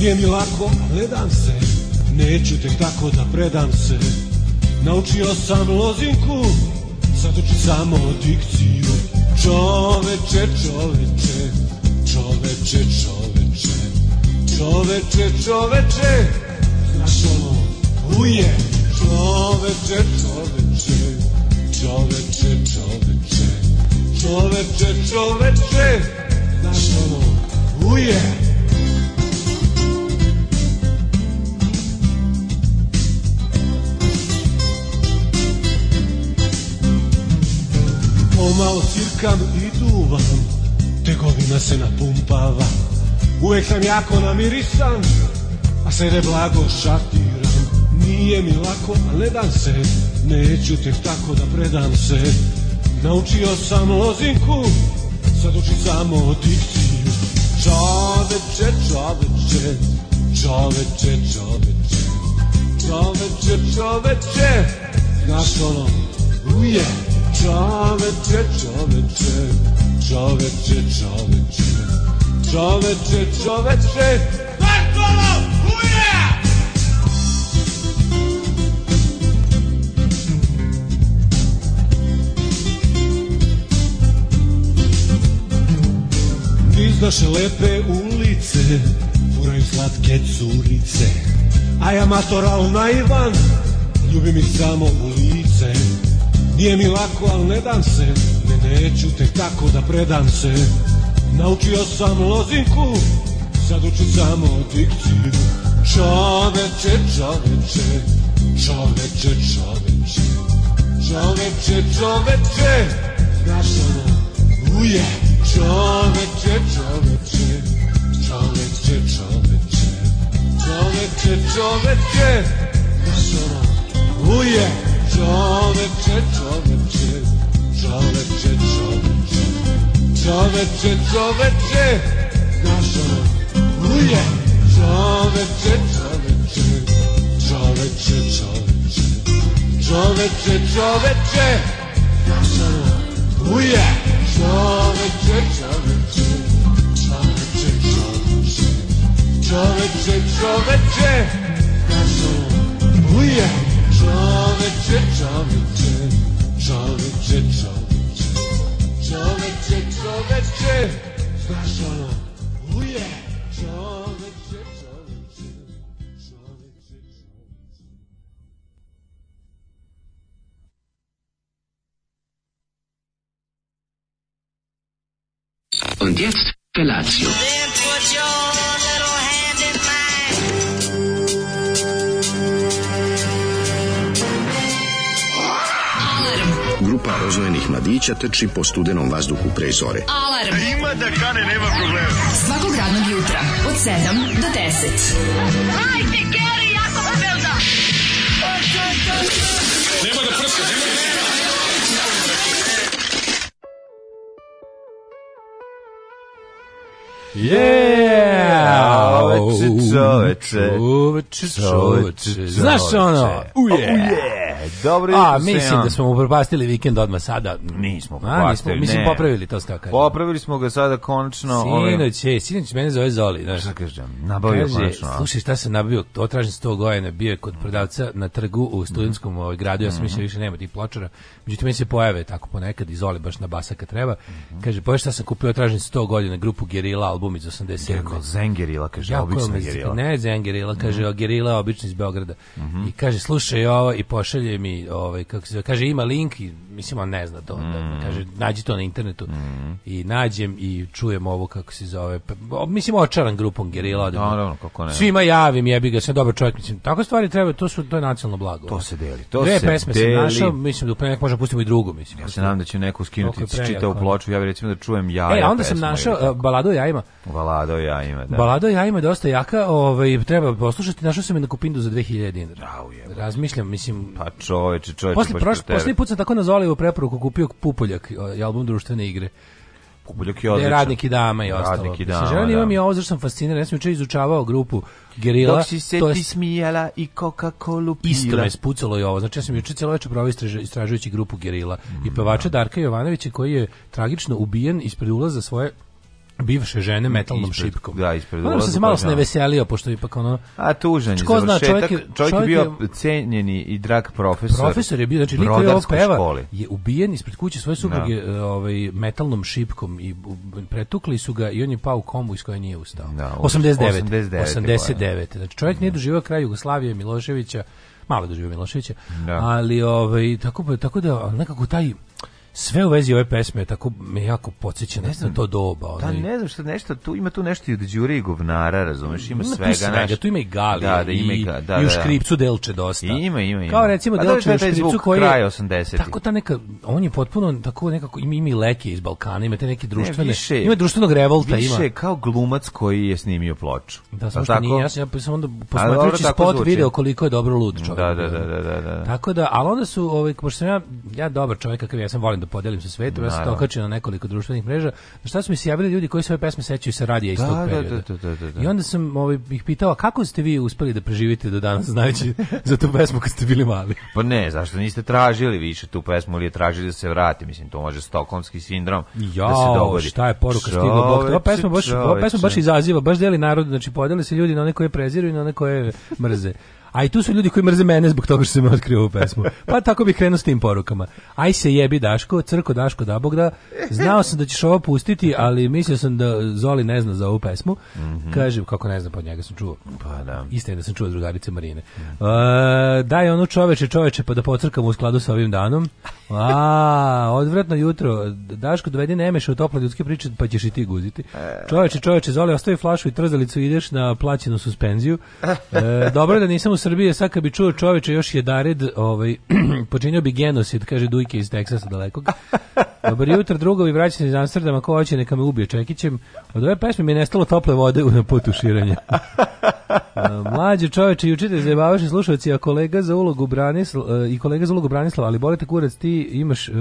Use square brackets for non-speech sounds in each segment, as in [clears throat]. Nije mi lako, gledam se, neću tek tako da predam se. Naučio sam lozinku, sad uči samo dikciju. Čoveče, čoveče, čoveče, čoveče, čoveče, čoveče, znaš ono, uje. Čoveče, čoveče, čoveče, čoveče, čoveče, čoveče, znaš ono, uje. pomalo cirkam i duvam Tegovina se napumpava Uvek sam jako namirisan A sede blago šatiram Nije mi lako, a ne dam se Neću tek tako da predam se Naučio sam lozinku Sad uči samo dikciju Čoveče, čoveče Čoveče, čoveče Čoveče, čoveče Znaš ono, uje yeah. Čoveče, čoveče, čoveče, čoveče, čoveče, čoveče, Bartolo, uja! Niz lepe ulice, furaju slatke curice, a ja matoralna Ivan, ljubim ih samo u lice. Nije mi lako, al ne dam se Ne neću te tako da predam se Naučio sam lozinku Sad učim samo dikciju Čoveče, čoveče Čoveče, čoveče Čoveče, čoveče Znaš ono Uje Čoveče, čoveče Čoveče, čoveče Čoveče, čoveče Znaš ono Uje Čoveče, čoveče, čoveče, čoveče, čoveče, čoveče, naša uje. Čoveče, čoveče, čoveče, čoveče, čoveče, čoveče, naša uje. Čoveče, čoveče, čoveče, čoveče, čoveče, čoveče, naša uje. Człowiecze, człowiecze, człowiecze, człowiecze, człowiecze, człowiecze, zgłaszano, uje, człowiecze, człowiecze, człowiecze, człowiecze. Und jetzt Felatio. grupa roznojenih mladića trči po studenom vazduhu pre zore. Alarm! A e, ima da kane, nema problema. Svakog radnog jutra, od 7 do 10. Hajde, Geri, jako se pa belda! Nema da prska, nema da prska! Yeah! Čoveče, čoveče, čoveče, čoveče. Znaš ono? Uje! Oh yeah dobro. A, mislim da smo upropastili vikend odmah sada. Nismo upropastili, nismo, Mislim, popravili to što kažem. Popravili smo ga sada konačno. Ovaj- sinoć, ovaj... sinoć mene zove Zoli. Znaš. Šta kažem? Nabavio Kaže, konačno. Slušaj, šta sam nabavio? To tražim 100 gojena. Bio je kod prodavca na trgu u studentskom ovaj, gradu. Ja sam mislio mhm. više nema tih pločara. Međutim, meni se pojave tako ponekad i Zoli baš na basa kad treba. Mhm. Kaže, poješ šta sam kupio? Tražim 100 godina grupu Gerila, album iz 87. Gerila, kaže, jako obična Gerila. Ne, Gerila, kaže, mm Gerila, obično iz Beograda. Mm -hmm. I kaže, slušaj ovo i pošalje pošalje mi, ovaj, kako se kaže, ima link i mislim on ne zna to. Da, da, mm. Da, kaže, nađi to na internetu. Mm. I nađem i čujem ovo kako se zove. Pa, mislim, očaran grupom gerila. Mm, da Naravno, kako ne. Svima javim, jebi ga, sve dobar čovjek. Mislim, tako stvari treba, to su, to je nacionalno blago. To se deli. To Dve se pesme deli. sam našao, mislim da u prenek možemo pustimo i drugu. Mislim, ja se nadam da će neko skinuti u ploču, ja bih recimo da čujem ja. E, onda sam našao uh, Balado jajima. Balado jajima, da. Balado jajima je dosta jaka, ovaj, treba poslušati. Našao sam je na kupindu za 2000 dinara. Au, Razmišljam, mislim... Pa čoveče, čoveče... Posle, prošli, posle put sam tako na Zolivu preporuku kupio Pupoljak, album društvene igre. Pupoljak je odličan. radnik i dama i ostalo. Radnik i dama, Mislim, da. imam da. i ovo, zašto sam fasciniran. Ja sam učer izučavao grupu Gerila. Dok si se to ti smijala i Coca-Cola pila. Isto me spucalo i ovo. Znači, ja sam juče cijelo večer provao istražujući grupu Gerila. Mm, I pevača da. Darka Jovanovića koji je tragično ubijen ispred ulaza svoje bivše žene metalnom ispred, šipkom. Da, ispred ulaza. Da se malo da. sneveselio, pošto je ipak ono... A tužan je znači, zna, čovjek, je, čovjek je bio cenjeni i drag profesor. Profesor je bio, znači liko je ovo peva, školi. je ubijen ispred kuće svoje da. supruge da. ovaj, metalnom šipkom i pretukli su ga i on je pao u komu iz koje nije ustao. Da, 89. 89. 89. Znači čovjek da. nije doživao kraj Jugoslavije, Miloševića, malo doživio Miloševića, da. ali ovaj, tako, pa, tako da nekako taj sve u vezi ove pesme tako me jako podsjeća na to doba. ali... Da, ne znam što nešto, tu ima tu nešto i od Đure i govnara, razumeš, ima, ima svega. Tu, svega naš... tu ima i Gali, da, da, ima i, da, da, i u škripcu Delče dosta. ima, ima, ima. Kao recimo A Delče da, da, da, u škripcu koji je... Kraj 80 Tako ta neka, on je potpuno tako nekako, ima, ima i leke iz Balkana, ima te neke društvene, ne, više, ima društvenog revolta. Više ima. kao glumac koji je snimio ploču. Da, samo što nije, ja sam, ja sam onda posmatrajući spot video koliko je dobro lud čovjek. Da, da, da, da, da, Tako da, ali onda su, ovaj, pošto sam ja, ja dobar čovjek kakav ja sam volim da podelim sa svetom, ja sam to okačio na nekoliko društvenih mreža. Šta su mi se javili ljudi koji svoje pesme sećaju sa radija iz da, tog da, perioda. Da da, da, da, I onda sam ovaj, ih pitao, kako ste vi uspeli da preživite do danas, znajući za tu pesmu kad ste bili mali? [laughs] Pa ne, zašto niste tražili više tu pesmu ili je tražili da se vrati? Mislim, to može stokholmski sindrom Jao, da se dogodi. šta je poruka stigla Bog? Ova pesma baš, ova pesma baš izaziva, baš deli narod, znači podeli se ljudi na one koje preziruju i na one koje mrze. A i tu su ljudi koji mrze mene zbog toga što sam otkrio ovu pesmu. Pa tako bih krenuo s tim porukama. Aj se jebi Daško, crko Daško da Bog da. Znao sam da ćeš ovo pustiti, ali mislio sam da Zoli ne zna za ovu pesmu. Mm -hmm. Kaže, kako ne zna, pa od njega sam čuo. Pa da. Istina da sam čuo drugarice Marine. Mm -hmm. e, daj ono čoveče, čoveče, pa da pocrkamo u skladu sa ovim danom. A, odvratno jutro. Daško, dovedi Nemeša u tople ljudske priče, pa ćeš i ti guziti. E. Čoveče, čoveče, Zoli, ostavi flašu i trzalicu, ideš na plaćenu suspenziju. E, dobro da nisam u Srbije, sad kad bi čuo čoveče još je dared, ovaj, [clears throat] počinio bi genosid, kaže Dujke iz Teksasa dalekog. [laughs] Dobar jutro, drugovi, vraćam se iz Amsterdama, ko hoće neka me ubije čekićem. Od ove pesme mi je nestalo tople vode na putu širenja. [laughs] Mlađe čoveče, i učite zajebavaše slušalci, a kolega za ulogu Branisla, e, i kolega za ulogu Branislava, ali bolite kurac, ti imaš, e,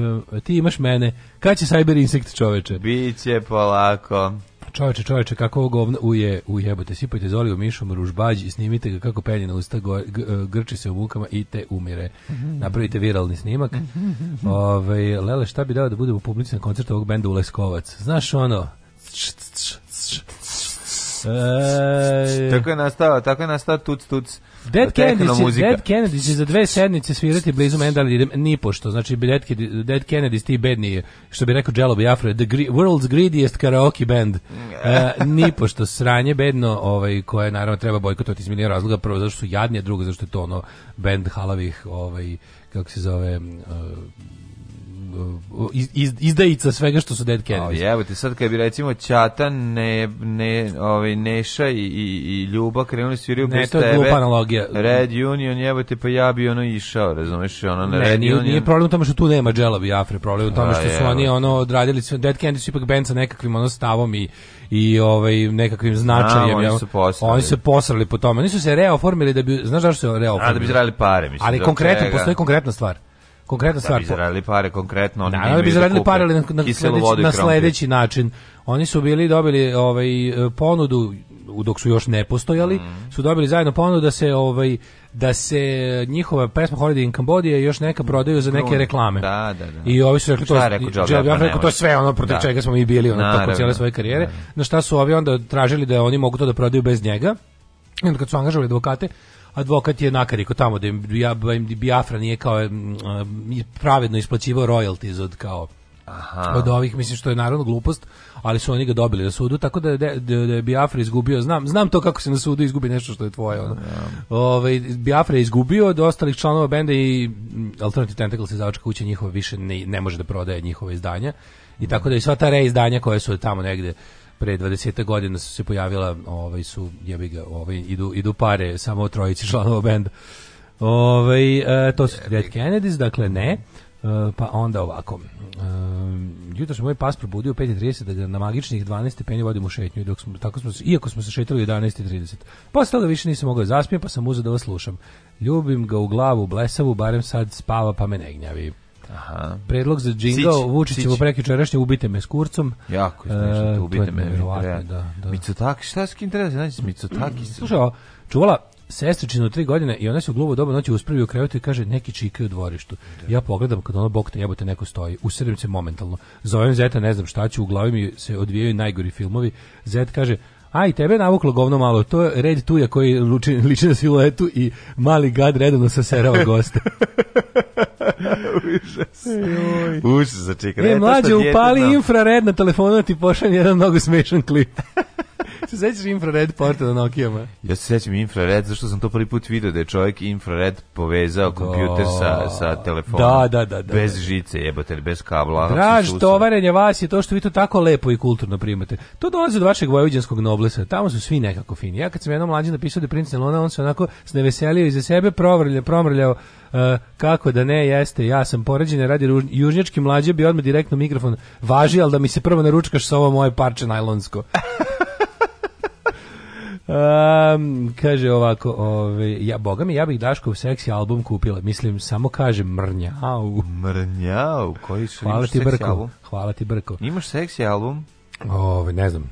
ti imaš mene. Kad će Cyber Insect čoveče? Biće polako. Čoveče, čoveče, kako ovo govno uje, ujebote, sipajte zoli u mišom, ružbađ i snimite ga kako penje na usta, go, grči se u mukama i te umire. Napravite viralni snimak. Ove, Lele, šta bi dao da budemo publici na koncertu ovog benda u Leskovac? Znaš ono... E... Tako je nastao, tako je nastao tuc, tuc Dead da Kennedy, će, muzika. Dead Kennedy će za dve sednice svirati blizu Mendala idem nipošto. Znači, Dead, Dead Kennedy ti bedni, što bi rekao Jello Biafra, the gri, world's greediest karaoke band. Uh, [laughs] e, nipošto sranje bedno, ovaj, koje naravno treba bojkotovati iz milijera razloga. Prvo, zašto su jadni, a drugo, zašto je to ono band halavih, ovaj, kako se zove, uh, iz, iz, izdajica svega što su Dead Kennedys. evo ti sad kad bi recimo Ćata, ne, ne, ovaj, Neša i, i, i Ljuba krenuli sviraju ne, bez tebe. Ne, to je glupa analogija. Red Union, evo ti, pa ja bi ono išao, razumeš? Ono, ne, Red nije, Union. nije problem u tome što tu nema džela Biafre, problem u tome da, što su oni ono odradili, Dead Kennedys su ipak band sa nekakvim ono stavom i i ovaj nekakvim značajem. Oni, su posrali. oni su posrali po tome. nisu su se reoformili da bi, znaš zašto se reoformili? da bi zrali pare, mislim. Ali konkretno, postoji konkretna stvar konkretno da stvar. Da bi zaradili pare konkretno, oni da, da bi da zaradili pare ali na, na, sledeći, na sledeći način. Oni su bili dobili ovaj ponudu dok su još ne postojali, mm. su dobili zajedno ponudu da se ovaj da se njihova pesma Holiday in Cambodia još neka prodaju za neke reklame. Da, da, da. I ovi su rekli to je rekao, Job, ja rekao, to je sve ono protiv da. čega smo mi bili ono tako cijele svoje karijere. Da. Na šta su ovi onda tražili da oni mogu to da prodaju bez njega. I onda kad su angažovali advokate, advokat je nakariko tamo da im Biafra nije kao pravedno isplaćivao royalties od kao Aha. od ovih, mislim što je naravno glupost, ali su oni ga dobili na sudu, tako da je, da, je Biafra izgubio, znam, znam to kako se na sudu izgubi nešto što je tvoje. Ono. Yeah. Ove, ovaj, Biafra je izgubio od ostalih članova benda i mm, Alternative Tentacles izdavačka kuća njihova više ne, ne može da prodaje njihova izdanja i tako da i sva ta reizdanja koja su tamo negde pre 20 godina su se pojavila, ovaj su jebi ga, ovaj idu idu pare samo trojici članova benda. Ovaj e, to su Dead Kennedys, dakle ne. E, pa onda ovako. E, jutros moj pas probudio u 5:30 da ga na magičnih 12 stepeni vodim u šetnju dok smo tako smo iako smo se šetali u 11:30. Posle toga više nisam mogao da zaspijem, pa sam uzeo da vas slušam. Ljubim ga u glavu, blesavu, barem sad spava pa me ne gnjavi. Aha. Predlog za džingao Vučićevo prekičerašnje ubite me s kurcom. Jako je e, smiješno, uh, ubite me. Nevjerovatno, da, da. Micotaki, šta s kim treba da se naći s Micotaki? [clears throat] Slušaj, čuvala sestričinu tri godine i ona se u gluvo doba noći uspravi u krevetu i kaže neki čika u dvorištu. Da. Ja pogledam kad ono bokta jebote neko stoji. Usredim se momentalno. Zovem Zeta, ne znam šta ću, u glavi mi se odvijaju najgori filmovi. Zet kaže, a i tebe navuklo govno malo. To je red tuja koji liči, [laughs] liči na siluetu i mali gad redovno sa serava goste. [laughs] [laughs] Užas. Užas za znači, čekaj. E, mlađe, upali infrared na telefonu da ti pošalje jedan mnogo smešan klip. [laughs] se sećaš infrared porta na Nokijama? Ja se sećam infrared, zašto sam to prvi put video da je čovjek infrared povezao kompjuter sa, da. sa telefonom. Da, da, da, da. Bez žice, jebate, bez kabla. Draž tovarenje vas je to što vi to tako lepo i kulturno primate. To dolazi od vašeg vojvođanskog noblesa, tamo su svi nekako fini. Ja kad sam jednom mlađi napisao da je princ Nelona, on se onako sneveselio iza sebe, provrljao, promrljao, uh, kako da ne, jeste, ja sam poređen, radi ruž, južnjački mlađe bi odmah direktno mikrofon važi, ali da mi se prvo naručkaš sa ovo moje parče najlonsko. Um, kaže ovako, ove, ja, boga mi, ja bih Daškov seksi album kupila, mislim, samo kaže mrnjau. Mrnjau, koji su hvala ti Brko, album? Hvala ti Brko. Imaš seksi album? Ove, ne znam,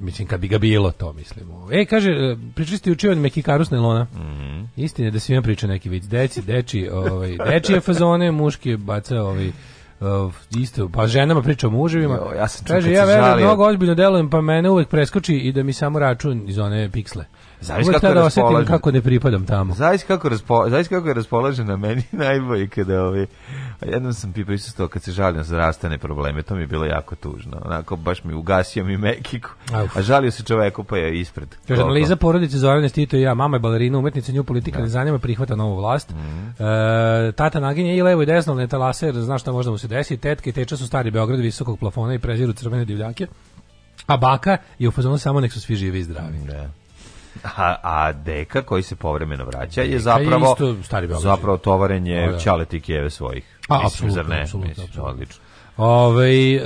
mislim, kad bi ga bilo to, mislim. E, kaže, e, pričali ste učio od Mekikarus Nelona. Mm -hmm. Istine da svima priča neki vic. Deci, deči, ovaj, dečije fazone, muški baca, ovi... Uh, isto, pa ženama priča o muževima. Jo, ja sam Kaže, ja verujem, mnogo ozbiljno delujem, pa mene uvek preskoči i da mi samo račun iz one piksle. Zavis kako da osetim kako ne pripadam tamo. Zavis kako, raspo, zavis kako je raspoložena meni [laughs] najbolje kada ovi... Ovaj jednom sam ti prisustao kad se žalio za rastane probleme, to mi je bilo jako tužno. Onako, baš mi ugasio mi mekiku. A žalio se čoveku pa je ispred. Kaže, analiza porodice Zorane Stito i ja, mama je balerina, umetnica, nju politika da. ne zanima, prihvata novu vlast. Mm -hmm. e, tata naginje i levo i desno, leta laser, zna šta možda mu se desi. Tetke i teča su stari Beograd visokog plafona i preziru crvene divljake. A baka je u fazonu samo nek su svi živi i zdravi. Da. A, a Deka koji se povremeno vraća Deka je zapravo je isto stari zapravo tovarenje da, da. Ćaleti Kijeve svojih. A, Mislim, apsolutno, zar ne? Apsolutno, Mislim, apsolutno. odlično. Ove,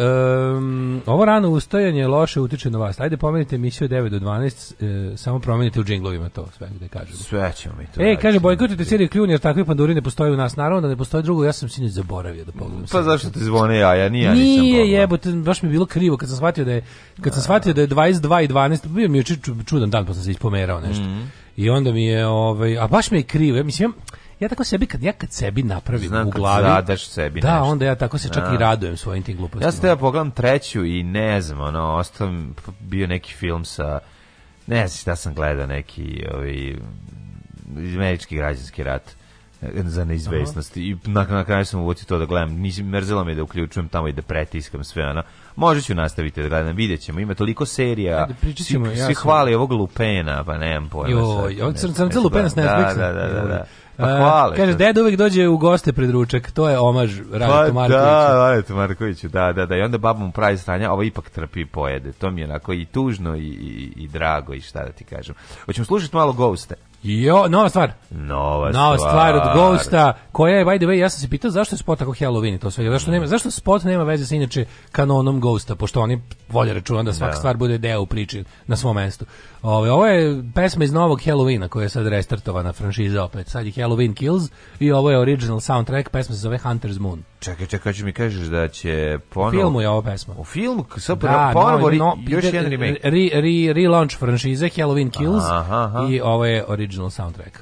um, ovo rano ustajanje loše utiče na vas. Ajde pomenite emisiju 9 do 12, e, samo promenite u džinglovima to, sve gde da kažemo. Sve ćemo mi to. Ej, kaže, da. bojkotite seriju kljun jer takve panduri ne postoje u nas. Naravno da ne postoje drugo, ja sam sinoć zaboravio da pogledam. Pa zašto ti zvone ja, ja nije, ja nisam Nije, jebote, baš mi je bilo krivo kad sam shvatio da je, kad sam shvatio da je 22 i 12, bio mi je čudan dan pa sam se ispomerao nešto. Mm -hmm. I onda mi je, ovaj, a baš mi je krivo, ja mislim, ja tako sebi kad ja kad sebi napravim Znam u glavi. Znam kad sebi Da, nešto. onda ja tako se čak ja. i da. radujem svojim tim glupostima. Ja ste teba da pogledam treću i ne znam, ono, ostao bio neki film sa ne znam šta sam gledao neki ovi američki građanski rat za neizvesnost Aha. i na, na kraju sam uvodio to da gledam nisi mrzelo me da uključujem tamo i da pretiskam sve ono Možda ću nastaviti da gledam, vidjet ćemo. Ima toliko serija, Ajde, pričamo, svi, svi hvale ovog Lupena, pa nemam pojma. Joj, on crnca Lupena da, s da, Netflixa. Da, da, da, da. Pa e, hvale. Kaže, deda uvek dođe u goste pred ručak, to je omaž Radetu pa da, Markoviću. Da, Radetu Markoviću, da, da, da. I onda baba mu pravi stranja, ovo ipak trpi pojede. To mi je onako i tužno i, i, i drago i šta da ti kažem. Hoćemo slušati malo goste. Jo, nova stvar. Nova, nova stvar. od Ghosta, koja je, by the way, ja sam se pitao zašto je spot tako Halloween i to sve. Zašto, nema, zašto spot nema veze sa inače kanonom Ghosta, pošto oni volje računa da svaka da. stvar bude deo u priči na svom mestu. Ove, ovo je pesma iz novog Halloweena koja je sad restartovana franšiza opet. Sad je Halloween Kills i ovo je original soundtrack, pesma se zove Hunter's Moon. Čekaj, čekaj, ću mi kažeš da će ponovo... U filmu je ova pesma. U filmu, Sa da, ponovo, no, no, još jedan remake. Re, re, relaunch franšize Halloween Kills aha, aha. i ovo je original soundtrack.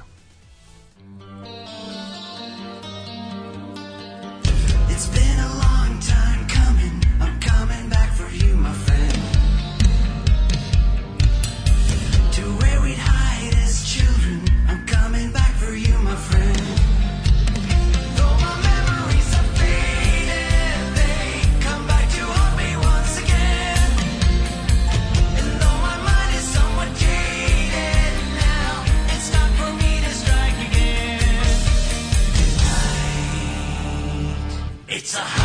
Pizza Hut.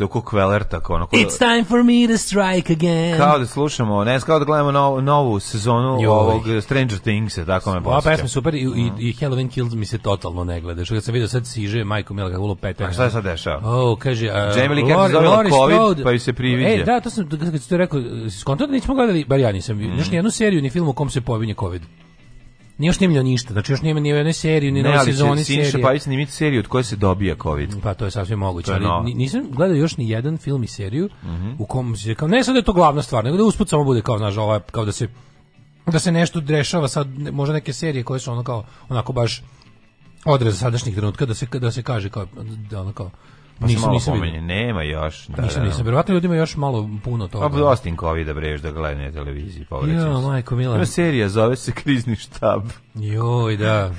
lopte oko kvelerta. tako ono, kao da- It's time for me to strike again. Kao da slušamo, ne, kao da gledamo novu, novu sezonu Joj. ovog Stranger Things-a, tako me posjeća. Ova pesma super i, i, mm. i Halloween Kills mi se totalno ne gleda. Što kad sam video sad siže, majko Mila kako lupeta. A šta se sad dešava? oh, kaže... Uh, Jamie Lee Curtis dobila COVID, Strode. pa ju se priviđa. E, da, to sam, kad ste rekao, skonto da nismo gledali, bar ja nisam, mm. još nijednu seriju ni film u kom se povinje COVID. Nije još snimljeno ništa, znači još nema ni u jednoj seriji, ni u novoj sezoni serije. Ne, ali će Pavić snimiti seriju od koje se dobija COVID. Pa to je sasvim moguće, ali nisam gledao još ni jedan film i seriju mm -hmm. u kom se, kao, ne sad da je to glavna stvar, nego da usput samo bude kao, znaš, ovaj, kao da se da se nešto drešava sad, možda neke serije koje su ono kao, onako baš odrez sadašnjih trenutka da se da se kaže kao da ono kao Pa nisam, nisam pomenje. Nema još. Da, nisam, da, da. nisam. Verovatno ljudima još malo puno toga. Pa ostin COVID-a breš da gledaju na televiziji. Povrećam jo, majko, mila. Ima serija, zove se Krizni štab. Joj, da.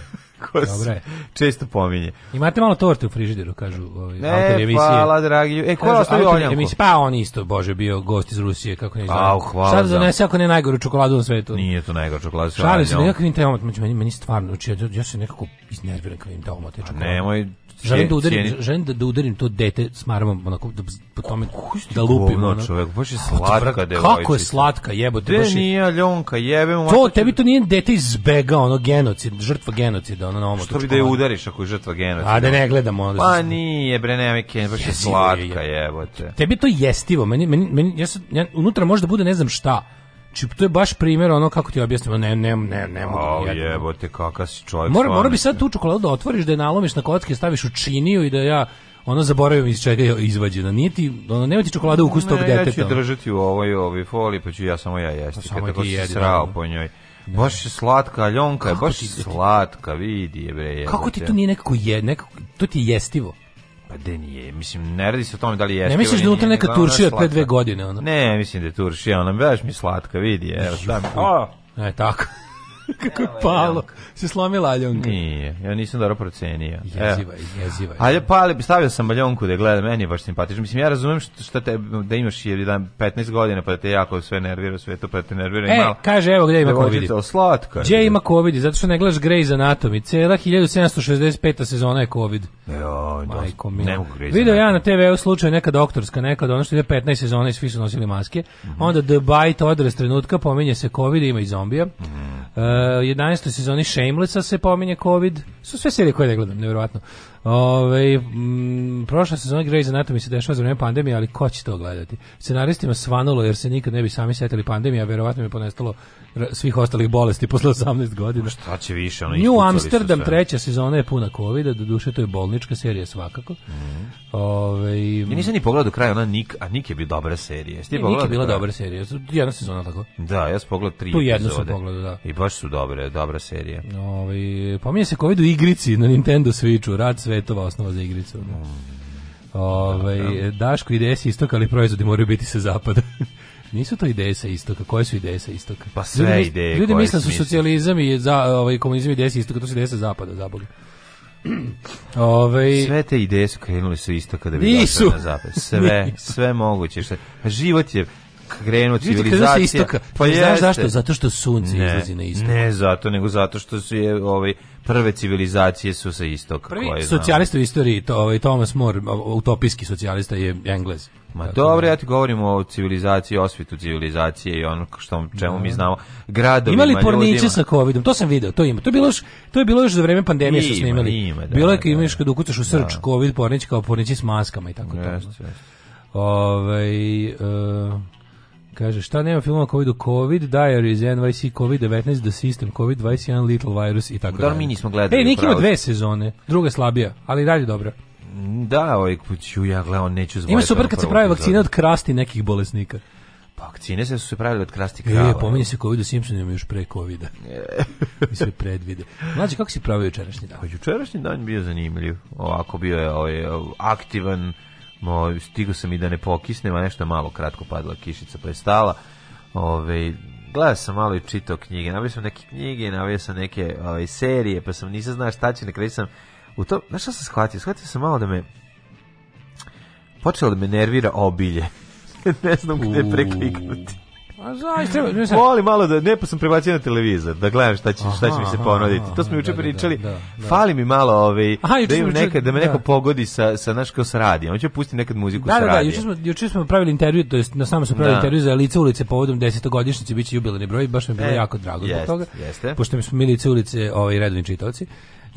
[laughs] Ko se često pominje. Imate malo torte u frižideru, kažu ovaj ne, autori emisije. hvala, dragi. E, ko ostavi Oljanko? Emisije, pa on isto, bože, bio gost iz Rusije, kako ne znam. Au, hvala. Šta da donese da. ako ne najgoru čokoladu na svetu? Nije to najgora čokolada. Šalim se, nekakvim teomat, znači, meni, meni stvarno, znači, ja, ja se nekako iznerviram kad im teomat je Nemoj želim da udarim, želim da, da udarim to dete s marmom, onako, da, po tome, pa da lupim. Ono. čovjek, baš je pa slatka devojčica. Kako je slatka, jebote, baš je... nije Aljonka, jebem. To, tebi to nije dete iz bega, ono, genocid, žrtva genocida, ono, na omotu. Što bi da je udariš ako je žrtva genocida? A da ne gledamo. Ono, da pa nije, bre, ne, baš je slatka, jebote. Tebi to jestivo, meni, meni, ja, sad, ja, unutra može da bude ne znam šta, Znači, to je baš primjer ono kako ti objasnimo, ne, ne, ne, ne mogu. O, jebote, kakav si čovjek. Mora, mora bi sad tu čokoladu da otvoriš, da je nalomiš na kocke, staviš u činiju i da ja ono zaboravim iz čega je izvađena. Nije ti, ono, nema ti čokolada ukus ne, tog deteta. Ja ću ono. držati u ovoj, ovoj foliji, pa ću ja samo ja jesti. Pa samo ti jedi. Srao po njoj. Ne. Da. Baš je slatka, aljonka je baš ti, slatka, vidi je bre. Jebote. Kako ti to nije nekako je, nekako, to ti je jestivo. Pa da nije, mislim, ne radi se o tome da li je... Ne misliš da unutra neka turšija pre dve godine? Ono? Ne, mislim da je turšija, ona baš mi slatka, vidi, evo, šta mi... O! E, tako. [laughs] Kako je palo. Se slomila aljonka. Nije, ja nisam dobro procenio. Jeziva, jeziva. Ali pali, stavio sam aljonku da gleda, meni je baš simpatično. Mislim, ja razumem šta te, da imaš jedan 15 godina, pa da te jako sve nervira, sve to, pa da te nervira e, malo. kaže, evo gde ima COVID. Slatka. Gdje ima COVID, zato što ne gledaš Grey's Anatomy. Cela 1765. sezona je COVID. Jo, Majko mi. Video ja na TV-u slučaju neka doktorska, nekad ono što je 15 sezona i svi su nosili maske. Mm -hmm. Onda The Bite odres trenutka, pominje se COVID, ima i zombija. Mm -hmm. 11. Eh, sezoni Shamelessa se pominje COVID. Su sve serije koje ne gledam, nevjerojatno. Ove, m, mm, prošla sezona Grey's Anatomy se dešava za vreme pandemije, ali ko će to gledati? Scenaristima svanulo jer se nikad ne bi sami setili pandemija, a verovatno mi je ponestalo svih ostalih bolesti posle 18 godina. Šta će više? Ono New Amsterdam, treća sezona je puna covida, doduše to je bolnička serija svakako. Mm -hmm. Ove, ja nisam ni pogledao do kraja, ona Nik, a Nik je bio dobra serija. Nik je bila dobra serija, jedna sezona tako. Da, ja sam pogledao tri Tu jednu sam pogledao, da. I baš su dobre, dobra serija. Ove, pominje se covid u igrici na Nintendo Switchu, rad svetova osnova za igricu. Mm. Ove, da, da. Daško i Desi istokali proizvodi moraju biti sa zapada. Nisu to ideje sa istoka, koje su ideje sa istoka? Pa sve ljudi, ideje. Ljudi misle su da socijalizam i za, ovaj, komunizam i ideje sa istoka, to su ideje sa zapada, za zaboga. [clears throat] Ove... Ovaj- sve te ideje su krenuli sa istoka kada bi došli na zapad. [laughs] Sve, Nisu. sve moguće. Pa život je krenuo civilizacija. Istoka. Pa je pa znaš zašto? Zato što sunce ne, izlazi na istok. Ne zato, nego zato što su je ovaj prve civilizacije su sa istoka. Prvi socijalista u istoriji, to, ovaj, Thomas More, utopijski socijalista je Englez. Ma dobro, da. ja ti govorim o civilizaciji, osvitu civilizacije i ono što čemu mi da. znamo. Gradovima, Imali porniče sa covidom, to sam video, to ima. To je bilo još, to je bilo još za vreme pandemije što smo imali. Ima, da, bilo je da, kad imaš kad ukucaš u srč da. covid pornić kao porniče s maskama i tako to. Ovaj, e, Kaže, šta nema filma o COVID-u? COVID, Diaries, NYC, COVID-19, The System, COVID-21, Little Virus i tako da. Da, mi nismo gledali. E, Nik ima dve sezone, druga slabija, ali dalje dobro. Da, ovaj ću ja gledam, neću zbog. Ima super kad se pravi vakcina od krasti nekih bolesnika. Pa vakcine se su se pravile od krasti e, krava. E, pominje se COVID-u Simpsonima još pre COVID-a. Mi [laughs] sve predvide. Mlađe, kako si pravio jučerašnji dan? Pa, jučerašnji dan bio zanimljiv. Ovako bio je ovaj, aktivan, Mo, stigu sam i da ne pokisnem, a nešto malo kratko padala kišica pa je stala. Ove, ovaj, gledao sam malo i čitao knjige, navio sam neke knjige, navio sam neke ove, ovaj, serije, pa sam nisam znao šta će, na kraju sam u to, znaš šta sam shvatio? Shvatio sam malo da me počelo da me nervira obilje. [laughs] ne znam gde prekliknuti. A zaista, Voli malo da ne pa sam prebacio na televizor, da gledam šta će aha, šta će mi se ponuditi. To smo da, juče da, da, pričali. Da, da, da. Fali mi malo ovaj aha, da im neka da me neko pogodi sa sa naš kao sa radijem. Hoće će pustiti nekad muziku sa radijem. Da, da, juče smo juče smo pravili intervju, to jest na samo smo pravili intervju za lice ulice povodom 10. godišnjice biće jubilarni broj, baš mi je bilo e, jako drago zbog toga. Jeste. Pošto mi smo milice ulice, ovaj redovni čitaoci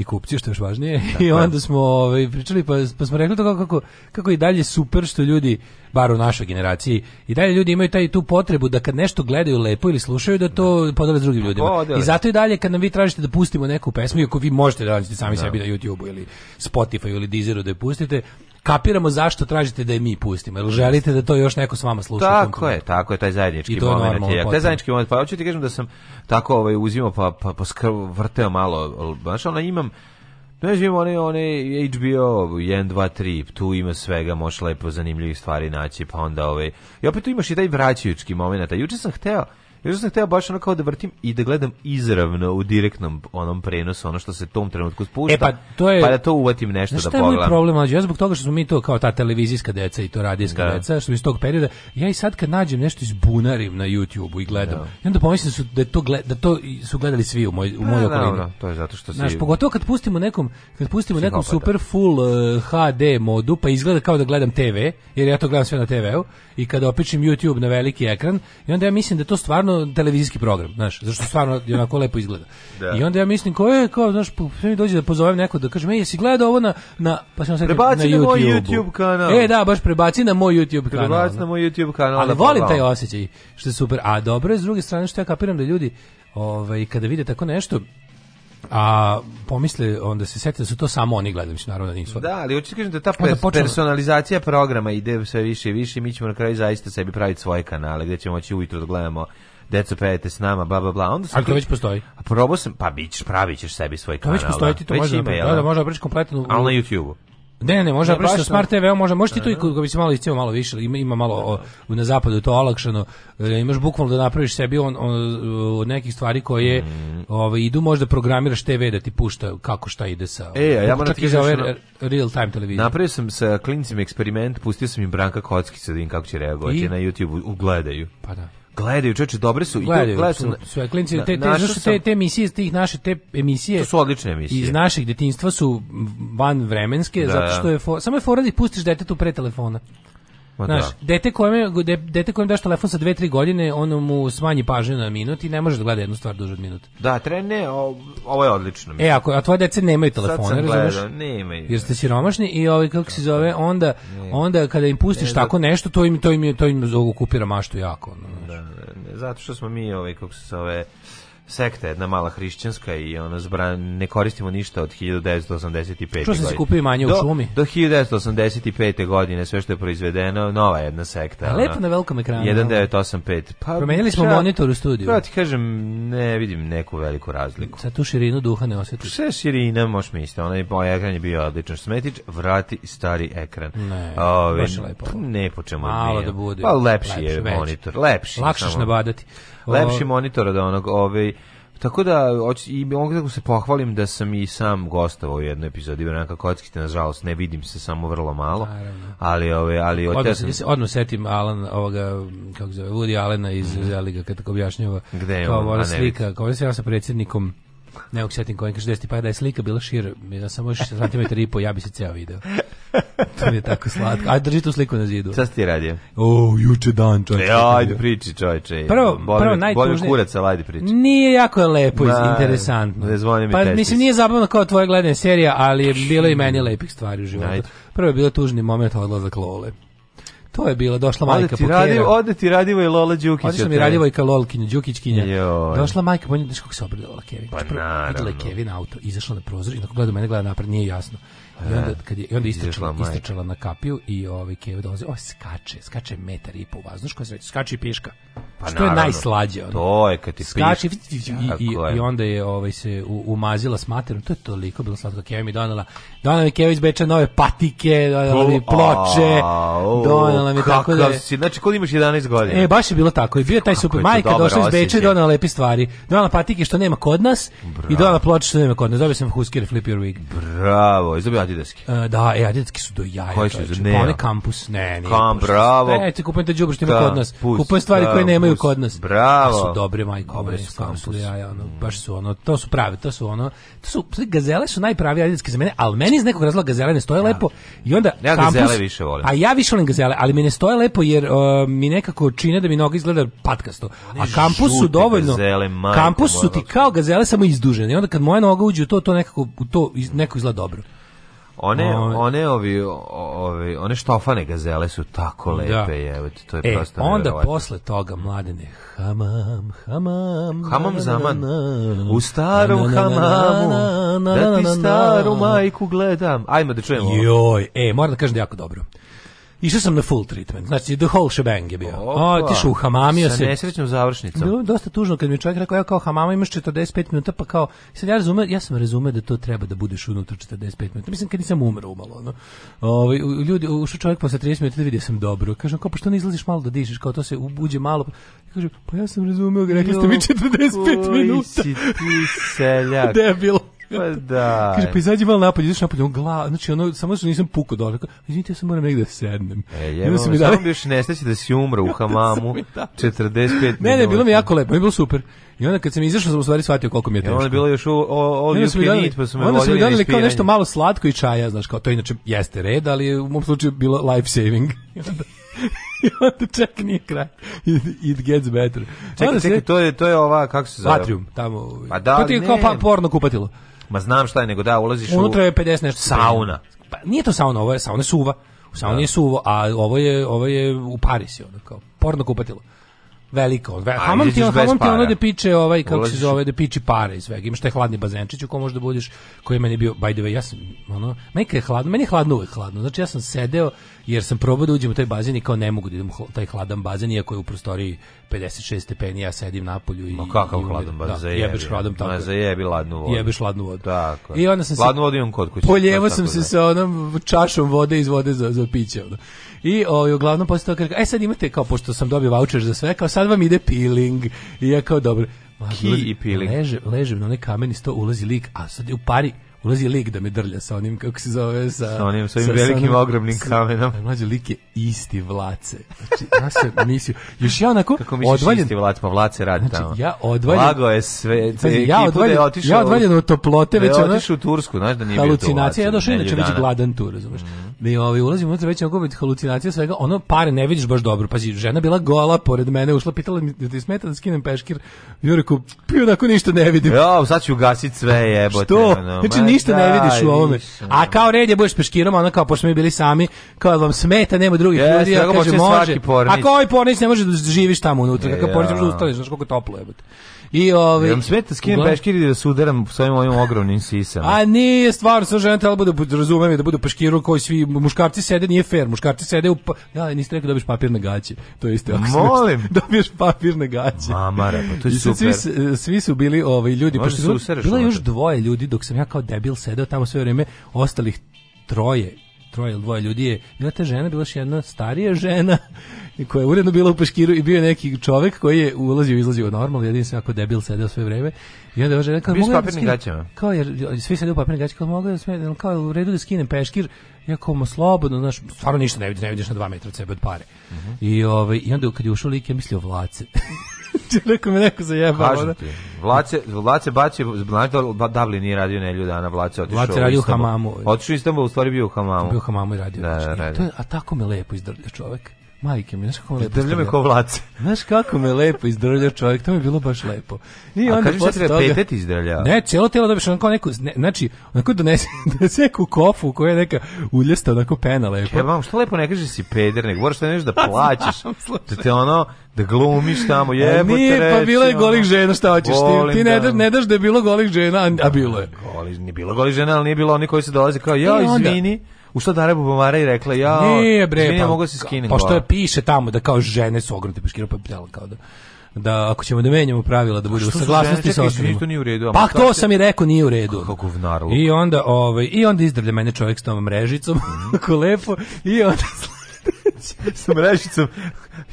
i kupci što je još važnije Tako. i onda smo ovaj pričali pa, pa smo rekli to kako kako i dalje super što ljudi bar u našoj generaciji i dalje ljudi imaju taj tu potrebu da kad nešto gledaju lepo ili slušaju da to da. podele s drugim ljudima. Pa, podele. I zato i dalje kad nam vi tražite da pustimo neku pesmu, iako vi možete da nađete sami da. sebi na YouTubeu ili Spotify ili Deezeru da je pustite, kapiramo zašto tražite da je mi pustimo. Jel želite da to još neko s vama sluša? Tako je, tako je taj zajednički to moment. Je normalno, je, taj zajednički moment, pa hoću ti kažem da sam tako ovaj uzimao pa pa, pa skrv, vrteo malo, baš ona imam ne znam, one, one HBO 1, 2, 3, tu ima svega, možeš lepo zanimljivih stvari naći, pa onda ove... Ovaj, I opet tu imaš i taj vraćajučki moment. A juče sam hteo, Još sam hteo baš ono kao da vrtim i da gledam izravno u direktnom onom prenosu, ono što se tom trenutku spušta, e, pa, to je, pa da to uvatim nešto da pogledam. Znaš je problem, mlađe? Ja zbog toga što smo mi to kao ta televizijska deca i to radijska da. deca, što iz tog perioda, ja i sad kad nađem nešto izbunarim na YouTubeu i gledam, da. i onda pomislim da su, da, to gled, da to su gledali svi u moj, u mojoj okolini. Da, da, to je zato što si... Znaš, pogotovo kad pustimo nekom, kad pustimo nekom super full uh, eh, HD modu, pa izgleda kao da gledam TV, jer ja to gledam sve na TV-u, i kada opičim YouTube na veliki ekran, i onda ja mislim da to stvarno stvarno televizijski program, znaš, zašto stvarno onako lepo izgleda. Da. I onda ja mislim ko je kao znaš, mi dođe da pozovem neko da kaže, "Ej, jesi gledao ovo na na pa sam sad prebaci na, na, na moj YouTube kanal." E, da, baš prebaci na moj YouTube prebaci kanal. Prebaci na moj YouTube kanal. Ali volim taj osjećaj, što je super. A dobro je s druge strane što ja kapiram da ljudi ovaj kada vide tako nešto a pomisle onda se sete da su to samo oni gledaju mislim naravno da nisu da ali hoćeš kažem da ta pe počne... personalizacija programa ide sve više i više mi ćemo na kraju zaista sebi praviti svoje kanale gde ćemo moći ujutro da gledamo deco pevajte s nama, bla bla bla. Onda sam Ali to već postoji. A probao sam, pa bić, pravićeš sebi svoj kanal. To već postoji, da. ti to može, da ima, da, da, da može obrići kompletnu. Ali na YouTubeu. Ne, ne, može baš Smart TV, može, može ti tu i kako bi se malo isceo malo više, ima ima malo o, na zapadu to olakšano. E, imaš bukvalno da napraviš sebi on, od nekih stvari koje mm. ovaj idu možda programiraš TV da ti pušta kako šta ide sa. E, ja moram ti za ove real time televizije. Napravio sam sa klincima eksperiment, pustio sam im Branka Kockić da vidim kako će reagovati I? na YouTube, gledaju. Pa da. Gledaju, čoveče, dobre su. Gledaju, gledaju su, sve klinci, te, te, sam, te, te emisije, tih naše te emisije. To su odlične emisije. Iz naših detinjstva su van vremenske, da. zato što je, for, samo je fora da pustiš detetu pre telefona. Ma Znaš, da. dete kojem dete kojem daš telefon sa 2-3 godine, ono mu smanji pažnju na minut i ne može da gleda jednu stvar duže od minuta. Da, trene, ovo je odlično. E, mislim. E, ako a tvoje dece nemaju telefone, razumeš? Nemaju. Jer ste siromašni i ovaj kako se zove, onda onda kada im pustiš ne, tako nešto, to im to im to im okupira maštu jako. Ono zato što smo mi, ovaj, kako se zove, sekta jedna mala hrišćanska i ona zbra, ne koristimo ništa od 1985. Čuo sam da se kupio manje u šumi. Do 1985. godine sve što je proizvedeno, nova jedna sekta. A lepo na velikom ekranu. 1985. Pa, Promenili smo monitor u studiju. Pa da ti kažem, ne vidim neku veliku razliku. Sa tu širinu duha ne osjetiš. Sve širina, možeš misliti, onaj moj ekran je bio odličan. Smetić, vrati stari ekran. Ne, Ove, baš lepo. Ne po čemu Malo da bude. Pa lepši, lepši je već. monitor, lepši. Lakšeš nabadati. Lepši monitor od onog, ovaj, tako da i mogu da se pohvalim da sam i sam gostovao u jednoj epizodi Branka Kockite, nažalost ne vidim se samo vrlo malo. Naravno. Ali ove ovaj, ali odmah sam... se odmah setim Alan ovoga kako zove Woody Alena iz mhm. Zeliga kad tako objašnjava. Gde je on? Kao ona slika, kao ja sa predsjednikom Ne mogu setim kojim, kaže, da pa da je slika bila šir, ja sam možeš centimetar i po, ja bi se ceo video. [laughs] To mi je tako slatko. Ajde, drži tu sliku na zidu. Šta si ti radio? O, juče dan, čovječe. Ja, e, ajde priči, čovječe. Prvo, bolje, prvo najtužnije. Bolje kurac, ajde priči. Nije jako lepo, i interesantno. Ne zvoni mi pa, testis. Mislim, nije zabavno kao tvoje gledanje serija, ali je bilo i meni lepih stvari u životu. Ajde. Prvo je bilo tužni moment odlazak Lole. To je bila došla ode majka ti pokera. Radivo, ode ti Radivo i Lola Đukić. Ode sam i Radivo i Kalolkinja, Đukićkinja. Joj. Došla majka, pa znaš kako se obradila Kevin. Pa naravno. Videla je Kevin auto, izašla na prozor i gleda mene gleda napred, nije jasno. I onda, kad je, i onda istračala, istračala na kapiju i ovaj Keva dolazi, oj, skače, skače metar i po u vazduh, skače i piška. Pa što je najslađe. Ono. To je kad ti skače, piška. I, i, i, onda je ovaj, se u, umazila s materom, to je toliko bilo slatko. Keva mi donela, donela mi Keva iz Beča nove patike, donela mi ploče, donela mi tako da... Si, znači, kod imaš 11 godina? E, baš je bilo tako. I bio taj super. Majka došla iz Beča i donela lepe stvari. Donela patike što nema kod nas i donela ploče što nema kod nas. Dobio sam Huskir Flip Your Wig. Bravo, izobio Adidaski. Uh, e, da, e, Adidaski su do jaja. Koje su? Ne. Pa one kampus, ne, ne. Kam, bravo. Ne, te kupujem te džubre što ima da, kod nas. Pus, kupujem stvari da, koje nemaju pus, kod nas. Bravo. Da su dobre, majko. Dobre su kampus. Do jaja, ono, baš su ono, to su prave, to su ono, to su, gazele su najpravi Adidaski za mene, ali meni iz nekog razloga gazele ne stoje ja. Da. lepo i onda ja kampus, gazele više volim. A ja više volim gazele, ali mi ne stoje lepo jer uh, mi nekako čine da mi noga izgleda patkasto. A kampus su dovoljno, gazele, majko, kampus su ti kao da. gazele samo izdužene. I onda kad moja noga uđe u to, to nekako, u to neko izgleda dobro. One, Ove. one, ovi, ovi, one štofane gazele su tako da. lepe, da. je, to je e, prosto onda nevjerovatno. posle toga, mladene, hamam, hamam, hamam zaman, u starom hamamu, da ti staru majku gledam. Ajmo da čujemo. Joj, e, moram da kažem da je jako dobro. Išao sam na full treatment, znači the whole shebang je bio. O, ti u hamamio se. Sa nesrećnom završnicom. Bilo dosta tužno kad mi čovjek rekao, ja kao hamama imaš 45 minuta, pa kao, sad ja razumem, ja sam razumeo da to treba da budeš unutra 45 minuta. Mislim kad nisam umro umalo, no. Ovaj ljudi, ušao čovjek posle 30 minuta, da vidio da sam dobro. Kažem, kao, pa što ne izlaziš malo da dišeš, kao to se uđe malo. Pa, kaže, pa ja sam razumeo, rekli ste mi 45 minuta. Koji si ti seljak. [laughs] Debil pa da. Kaže, pa izađi malo napolje, ideš napolje, on gla, znači ono, samo što nisam puko dole. Izvinite, ja sam moram negde da sednem. E, jevo, sam mi dali... bi još nestaći da si umro u hamamu, 45 minuta. Ne, ne, bilo mi jako lepo, mi bilo super. I onda kad sam izašao, sam u stvari shvatio koliko mi je teško. I onda je bilo još all you can eat, pa su me onda su mi dali kao nešto malo slatko i čaja, znaš, kao to inače jeste red, ali u mom slučaju bilo life saving. [laughs] [laughs] I onda čak nije kraj. It gets better. Čekaj, čekaj, to je, to je ova, kako se zove? Atrium, tamo. Ovaj. Pa da, to ti je kao pa, porno kupatilo. Ma znam šta je, nego da, ulaziš Unutra u... je 50 nešto. Sauna. Pa, nije to sauna, ovo je sauna suva. U sauni da. je suvo, a ovo je, ovo je u Parisi, ono kao porno kupatilo. Veliko. Ve, Hamam ti, hamam ti ono da piče ovaj, kako Ulaziš. se zove, da piči pare i svega. Imaš taj hladni bazenčić u kom možda budeš, koji je meni bio, by the way, ja sam, ono, meni je hladno, meni je hladno uvek hladno. Znači ja sam sedeo, jer sam probao da uđem u taj bazen i kao ne mogu da idem u taj hladan bazen, iako je u prostoriji 56 stepeni, ja sedim napolju i... Ma kakav i hladan bazen, da, zajebi. Jebeš hladan tako. Ma zajebi hladnu vodu. Jebeš hladnu vodu. Tako. I onda sam hladnu se... Hladnu vodu imam kod kuće. Poljevo sam se sa onom čašom vode iz vode za, za piće. Ono. I o, ovaj, uglavnom posle toga, e sad imate, kao pošto sam dobio voucher za sve, kao sad vam ide peeling. I ja kao, dobro. Ki i peeling. Ležem, ležem na onaj kamen i sto ulazi lik, a sad je u pari ulazi lik da me drlja sa onim, kako se zove, sa... Sa onim, sa, sa velikim sa onim, ogromnim kamenom. Mlađe lik je isti vlace. Znači, ja se mislio, još ja onako Kako misliš odvaljen, isti vlac, pa vlace radi znači, tamo. ja odvaljen... Lago je sve, znači, ekipu ja odvaljen, da je otišao... Ja odvaljen od toplote, da već ono... Da je otišao u Tursku, znaš da nije bio to vlace. ja došao, inače već gladan tu, razumeš. Mm. Mi ovaj, ulazim unutra, znači, već onako halucinacija svega, ono pare ne vidiš baš dobro. Pazi, žena bila gola pored mene, ušla, pitala mi da ti smeta da skinem peškir. Ja rekao, pio onako ništa ne vidim. Jo, sad ću ugasiti sve jebote. Što? Znači, ništa ne vidiš u ovome. A kao red je budeš peškirom, ono kao pošto mi bili sami, kao vam smeta, nema drugih yes, ljudi, ja kaže može. A koji pornić ne može da živiš tamo unutra, kakav pornić može da, da. ustaneš, znaš koliko toplo je. I ovaj Jam smeta skinem peškiri da se udaram svojim ovim ogromnim sisama. A nije stvar, sve žene treba da bude razumem da bude peškiru koji svi muškarci sede, nije fer. Muškarci sede u pa... ja da, niste rekao da biš papirne gaće. To je isto. Molim, [laughs] da biš papirne gaće. Mamara, pa to je super. Svi, svi su bili ovaj ljudi, Može pošto su bilo još dvoje ljudi dok sam ja kao debil sedeo tamo sve vrijeme, ostalih troje troje ili dvoje ljudi je bila ta žena, bila još jedna starija žena koja je uredno bila u Peškiru i bio je neki čovek koji je ulazio i izlazio normalno, jedin se jako debil sedeo sve vreme. I onda je rekao, mogu da skinem, gaćama. kao jer, svi sedeo u papirnim gaćama, kao mogu da skinem, kao je u redu da skinem Peškir, ja kao slobodno, znaš, stvarno ništa ne vidiš, ne vidiš na dva metra od sebe od pare. Uh mhm. -huh. I, ovaj, I onda kad je ušao lik, ja mislio vlace. Rekao [laughs] znači, me neko zajebao. Kažem ti, Vlace, Vlace bacio, znači da Dublin da nije radio nelju dana, Vlace otišao Vlace radio u Hamamu. Otišao u Istanbul, u stvari bio u Hamamu. Bio u Hamamu i radio. Da, da, da, to je, a tako me lepo izdrlja čovek. Majke mi, znaš kako me lepo... me ko vlace. Znaš kako me lepo izdrljao čovjek, to mi je bilo baš lepo. I A kažeš da treba petet izdrljao? Ne, cijelo tijelo dobiš onako neku, ne, znači, onako donese, [laughs] donese neku kofu koja je neka uljesta, onako pena lepo. Ja, vam, što lepo ne kažeš da si peder, nego moraš da nešto da [laughs] plaćaš, da te ono, da glumiš tamo, e, jebo Nije, treći, pa bilo je golih žena, šta hoćeš ti, ti ne da. daš, ne daš da je bilo golih žena, a, a bilo je. Goli, nije bilo golih žena, ali nije bilo oni koji se dolaze kao, ja, e, izvini, onda u što Dara Bubamara i rekla ja ne bre pa, mogu da se skinem pa što je piše tamo da kao žene su ogromne peškira pa, pa kao da da ako ćemo da menjamo pravila da pa bude u saglasnosti sa ostalim. To nije u redu. Pa to sam i rekao nije u redu. Kako vnarlo. I onda ovaj i onda izdrlja mene čovjek s tom mrežicom, mm -hmm. [laughs] lepo i onda [laughs] sa mrežicom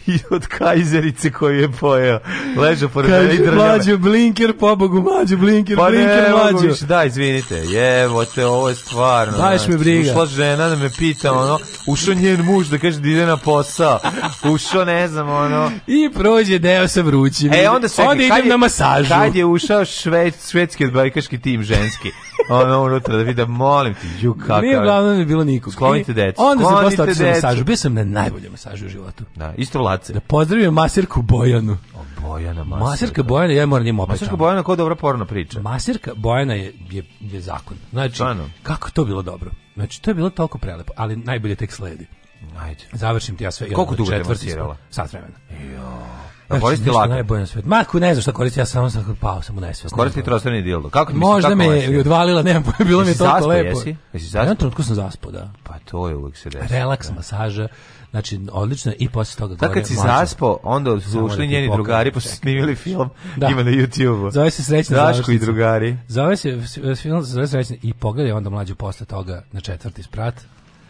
i od kajzerice koju je pojeo. Leže pored mene i drljava. Mlađo, blinker, pobogu, mlađo, blinker, pa blinker, ne, mlađo. Više, da, izvinite, jevo te, ovo je stvarno. Daješ znači, me briga. Ušla žena da me pita, ono, ušao njen muž da kaže da ide na posao. Ušao, ne znam, ono. I prođe deo sa vrućim. E, onda se... Onda idem je, na masažu. Kad je ušao švec, švedski odbojkaški tim ženski. ono unutra da vidim, molim ti, ju kakav. Nije glavno, je bilo nikog. Sklonite decu. Onda Sklonite sam posle otišao na masažu. Bio sam na najbolje masaže u životu. Da, isto vlace. Da pozdravim masirku Bojanu. O, Bojana, masirka. masirka Bojana, ja moram njima opet. Masirka tamo. Bojana ko dobra porna priča. Masirka Bojana je, je, je zakon. Znači, Ano. kako to bilo dobro. Znači, to je bilo toliko prelepo, ali najbolje tek sledi. Ajde. Završim ti ja sve. Koliko dugo te masirala? Sat vremena. Jo. Pa znači, koristi lako. Najbolje na svetu. Ma, ne znam šta koristi, ja samo sam pao sam u nesvest. Koristi trostrani dildo. Kako mi Možda me je odvalila, nema pojma, bilo mi je toliko lepo. Jesi? Jesi zaspao? Ja trenutku sam zaspao, da. Pa to je uvek se desi. Relaks, da. masaža. Znači, odlično i posle toga gore. Tako kad si može. zaspo, onda su ušli njeni da drugari pa snimili film, da. ima na YouTube-u. Zove se Srećna Daško i drugari. Zove se film, zove se i pogledaj onda mlađu posle toga na četvrti sprat.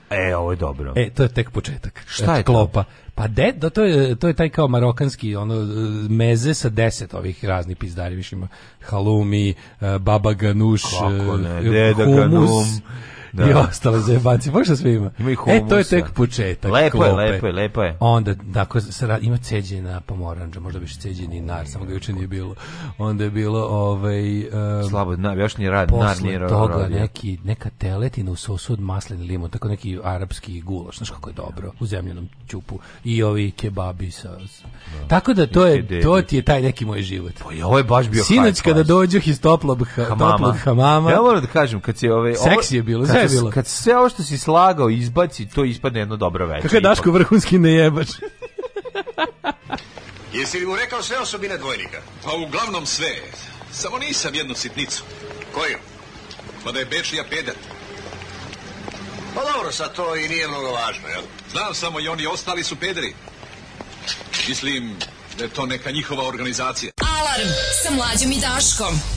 E, ovo je dobro. E, to je tek početak. Šta je klopa? Pa de, da, to je, to je taj kao marokanski ono, e, meze sa deset ovih raznih pizdari, više ima halumi, e, baba ganuš, Kako e, ne, deda humus, ganum da. i ostale zajebanci, možda sve ima. ima E, to je tek početak. Lepo je, lepo je, lepo je. Onda, tako, dakle, ima ceđe na pomoranđa, možda više ceđe ni nar, samo ga juče nije bilo. Onda je bilo, ovaj... Um, Slabo, na, još nije rad, nar nije rad. toga rad, neki, neka teletina u sosu od maslin limon, tako neki arapski gulaš, znaš kako je dobro, u zemljenom ćupu. I ovi kebabi sa... Da. Tako da to, je, to ti je taj neki moj život. Pa je, ovo je baš bio Sinoć kada dođu iz toplog, hamama. toplog hamama. Ja moram da kažem, kad si ove... Ovaj, Seksi je bilo. Kad je bilo. Kad sve ovo što si slagao izbaci, to ispadne jedno dobro veće. Kako je Daško vrhunski nejebač. [laughs] Jesi li mu rekao sve osobine dvojnika? Pa uglavnom sve. Samo nisam jednu sitnicu. Koju? Pa da je Bečija pedat. Pa dobro, sad to i nije mnogo važno, jel? Znam samo i oni ostali su pederi. Mislim da je to neka njihova organizacija. Alarm sa mlađom i Daškom.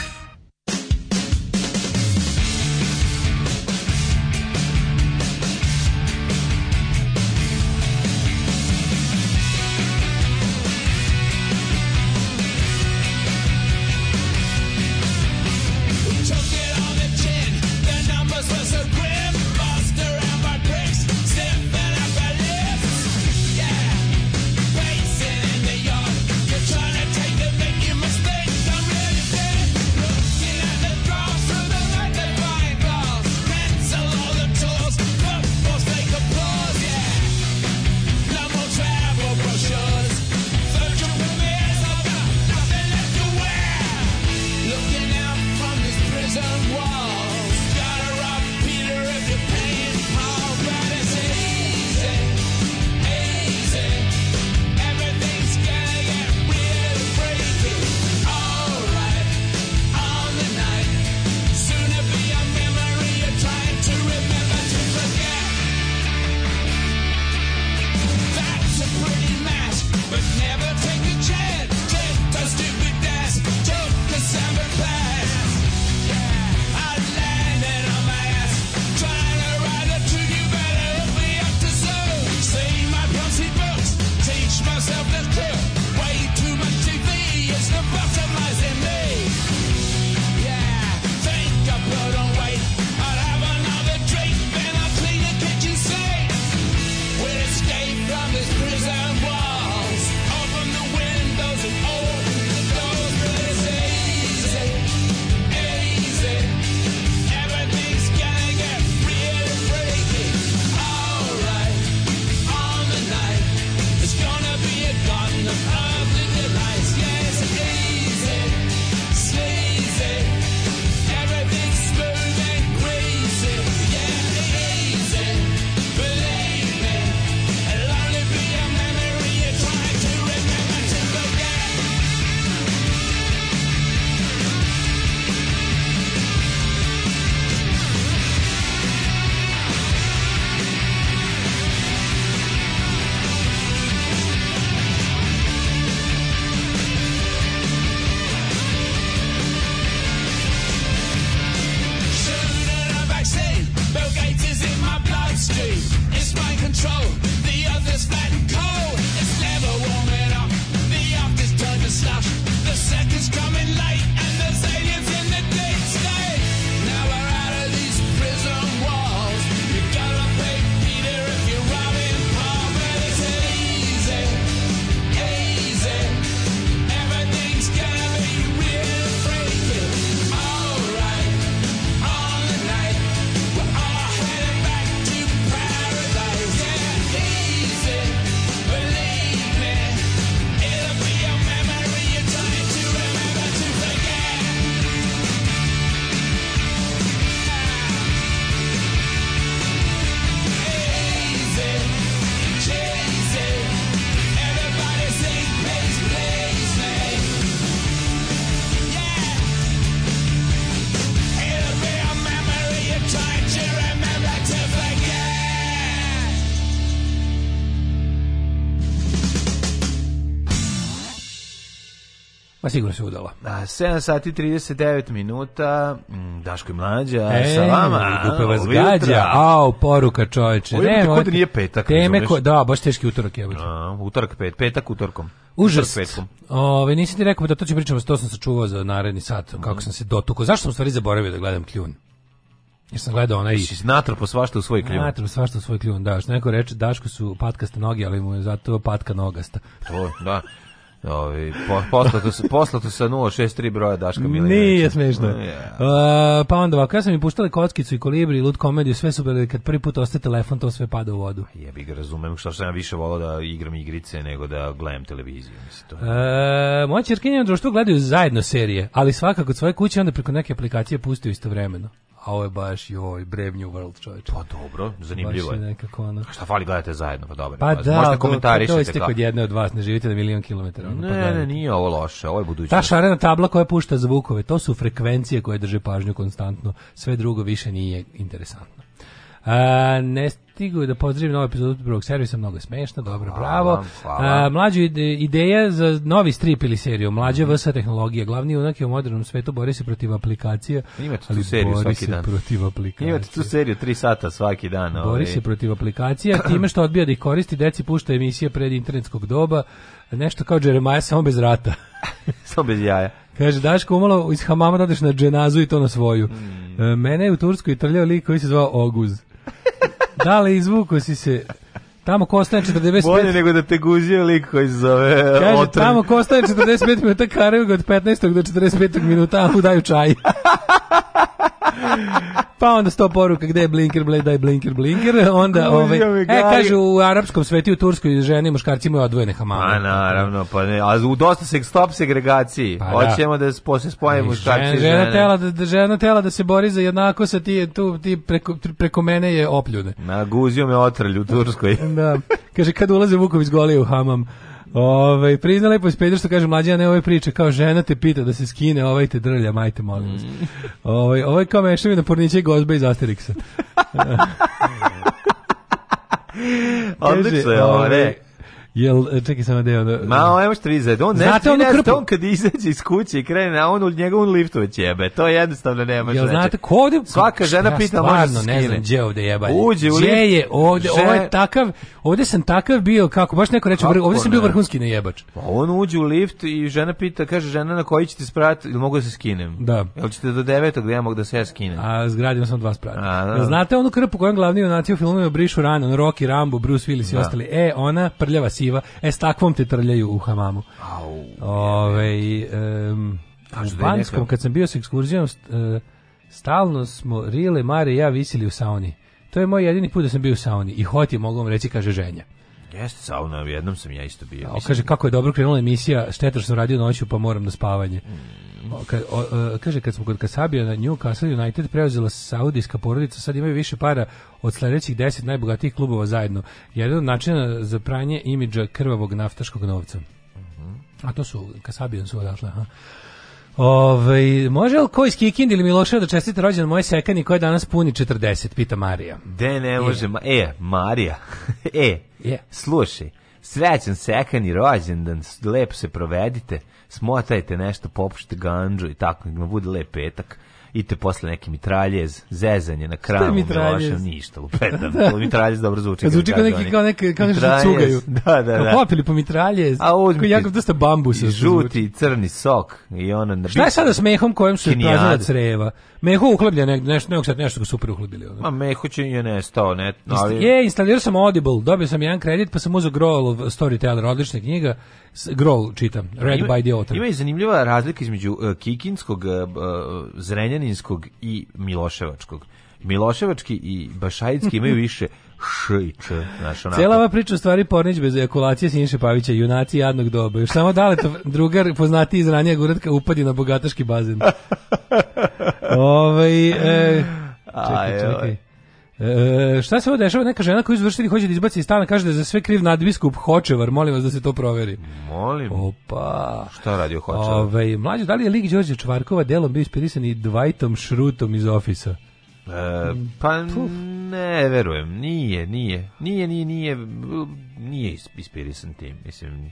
sigurno se udala. A da, 7 sati 39 minuta, mm, Daško i mlađa, e, sa vama. Dupe vas gađa, au, poruka čoveče. Ne, kod nije petak. Teme ko, da, baš teški utorak je. A, utorak pet, petak utorkom. Užas. Ove, nisi ti rekao pa da to će pričamo, to sam sačuvao za naredni sat, kako sam se dotukao. Zašto sam u stvari zaboravio da gledam kljun? Jer sam gledao onaj... Jesi natrpo svašta u svoj kljun. Natrpo svašta u svoj kljun, da. Što neko reče, Daško su patkaste noge, ali mu je zato patka nogasta. To, da. Ovi, po, poslato, poslato sa 063 broja Daška Milinovića. Nije smešno. Yeah. Uh, e, pa onda ovako, ja sam i puštala kockicu i kolibri i lud komediju, sve su bili, kad prvi put ostaje telefon, to sve pada u vodu. Jebi ga, razumem, što sam ja više volao da igram igrice nego da gledam televiziju. Mislim, to je... uh, moja čerkinja i društvo gledaju zajedno serije, ali svakako od svoje kuće onda preko neke aplikacije pustio istovremeno a ovo je baš joj, Brave New World čovječ. Pa dobro, zanimljivo je. je. Nekako, ono... Šta fali gledate zajedno, pa dobro. Pa da, Možda komentarišete. To ste kod jedne od vas, ne živite na milion kilometara. Ono, ne, pa ne, nije ovo loše, ovo je budućnost. Ta šarena tabla koja pušta zvukove, to su frekvencije koje drže pažnju konstantno, sve drugo više nije interesantno. A, ne stigao je da pozdravim novu epizodu prvog servisa, mnogo je smešno, dobro, bravo. Hvala. mlađa ideja za novi strip ili seriju, mlađa mm. vs. tehnologija, glavni unak je u modernom svetu, bori se protiv aplikacija, Imate tu ali seriju bori svaki se dan. protiv aplikacija. Imate tu seriju tri sata svaki dan. Bori ovaj. se protiv aplikacija, [clears throat] time što odbija da ih koristi, deci pušta emisije pred internetskog doba, nešto kao Jeremiah, samo bez rata. [laughs] samo bez jaja. Kaže, Daško, umalo iz hamama radiš da na dženazu i to na svoju. Mm. E, mene je u Turskoj trljao lik koji se zvao Oguz. Dale, izvuku si se. Tamo ko ostaje 45... Bolje nego da te guzio lik koji se zove... E, Kaže, otrn. tamo ko ostaje 45 minuta, karaju ga od 15. do 45. minuta, a mu daju čaj. [laughs] pa onda sto poruka gde je blinker, bled, daj blinker, blinker. Onda, ove, ovaj, e, kažu u arapskom svetu u Turskoj žene i muškarci imaju odvojene hamame. Pa naravno, pa ne, a u dosta se stop segregaciji. Pa, da. Hoćemo da, da posle spojimo muškarci žen, žene. Žena tela da, žena tela da se bori za jednako sa ti, tu, ti preko, preko mene je opljune. Na guzio me otrlj u Turskoj. da. Kaže, kad ulaze Vuković golije u hamam, Ove, ovaj, prizna lepo ispeder što kaže mlađa ne ove priče, kao žena te pita da se skine, ovaj te drlja, majte molim vas. Mm. Ove, ovaj, ovo je kao mešavina porniće i gozbe iz Asterixa. [laughs] Odlično je ovo, ne? Ovaj, Jel, e, čekaj samo da ono... Ma, evo što vi zajedno. On znate ono ne, krpu? On kad izađe iz kuće i krene na on u njegovom liftu već jebe. To jednostavno nema Jel, reći. Znači. znate, ko ovde... Svaka žena ja, pita, može skine. Da ne znam gdje ovde jebanje. Uđe u lift. je ovde, že... ovo je takav, ovde sam takav bio, kako, baš neko reče, ovde sam bio vrhunski nejebač. Pa on uđe u lift i žena pita, kaže, žena na koji ćete sprat, ili mogu da se skinem? Da. Jel ćete do devetog da ja mogu da se ja skinem? A zgradio sam dva sprata. da. Znate onu krpu kojom glavni junaci u filmu brišu rano, Rocky, Rambo, Bruce Willis i da. ostali. E, ona prljava siva. E, s takvom te trljaju u hamamu. Au, Ove, um, u Banskom, kad sam bio s ekskurzijom, st, uh, stalno smo Rile, Mare i ja visili u sauni. To je moj jedini put da sam bio u sauni. I hot je, mogu vam reći, kaže ženja. Jeste sauna, jednom sam ja isto bio. A, kaže, kako je dobro krenula emisija, šteta sam radio noću, pa moram na spavanje. Mm ka, o, o, e, kaže kad smo kod Kasabija na Newcastle United preuzela saudijska porodica, sad imaju više para od sledećih 10 najbogatijih klubova zajedno. Jedan od načina za pranje imidža krvavog naftaškog novca. Mhm. A to su Kasabijan su odašle, aha. Ove, može li ko iz Kikind ili Miloša da čestite rođendan moje sekani koja danas puni 40, pita Marija. De, ne može, e, ma, e Marija, [laughs] e, yeah. slušaj, srećan sekani rođendan, lepo se provedite, smotajte nešto, popušite ganđu i tako, nek bude lep petak idite posle neki mitraljez, zezanje na kranu, mitraljez? ništa, lupetam. da. Mitraljez dobro zvuči. [laughs] Kad zvuči kao neki, kao neke, kao nešto cugaju. [laughs] Da, da, da. Popili po mitraljez. A ovo je jako dosta bambusa. I žuti, i crni sok. I ona Šta je sada s mehom kojem su praznila creva? Meho uhleblja nešto, nešto, nešto, nešto ga super uhlebili. Ono. Ma meho će je nestao, ne, ali... Je, instalirao sam Audible, dobio sam jedan kredit, pa sam uzeo Grolov Storyteller, odlična knjiga. Grol čitam, Red ima, by the Author. Ima i zanimljiva razlika između uh, kikinskog uh, zrenja Zrenjaninskog i Miloševačkog. Miloševački i Bašajitski imaju [laughs] više Švić, znaš, onako. Cijela ova priča stvari Pornić bez ejakulacije Sinše Pavića, junaci jadnog doba. Još samo dale to [laughs] drugar poznati iz ranijeg uratka upadi na bogataški bazen. [laughs] Ovaj e, čekaj, čekaj. Ovaj. E, šta se ovo dešava? Neka žena koja izvršitelji da hoće da izbaci iz stana, kaže da je za sve kriv nadbiskup Hočevar, molim vas da se to proveri. Molim. Opa. Šta radi Hočevar? Ove, ovaj, mlađo, da li je lik Đorđe Čvarkova delom bio ispirisan i Dvajtom Šrutom iz ofisa? E, pa Puf. ne, verujem, nije, nije, nije, nije, nije, nije ispirisan tim, mislim,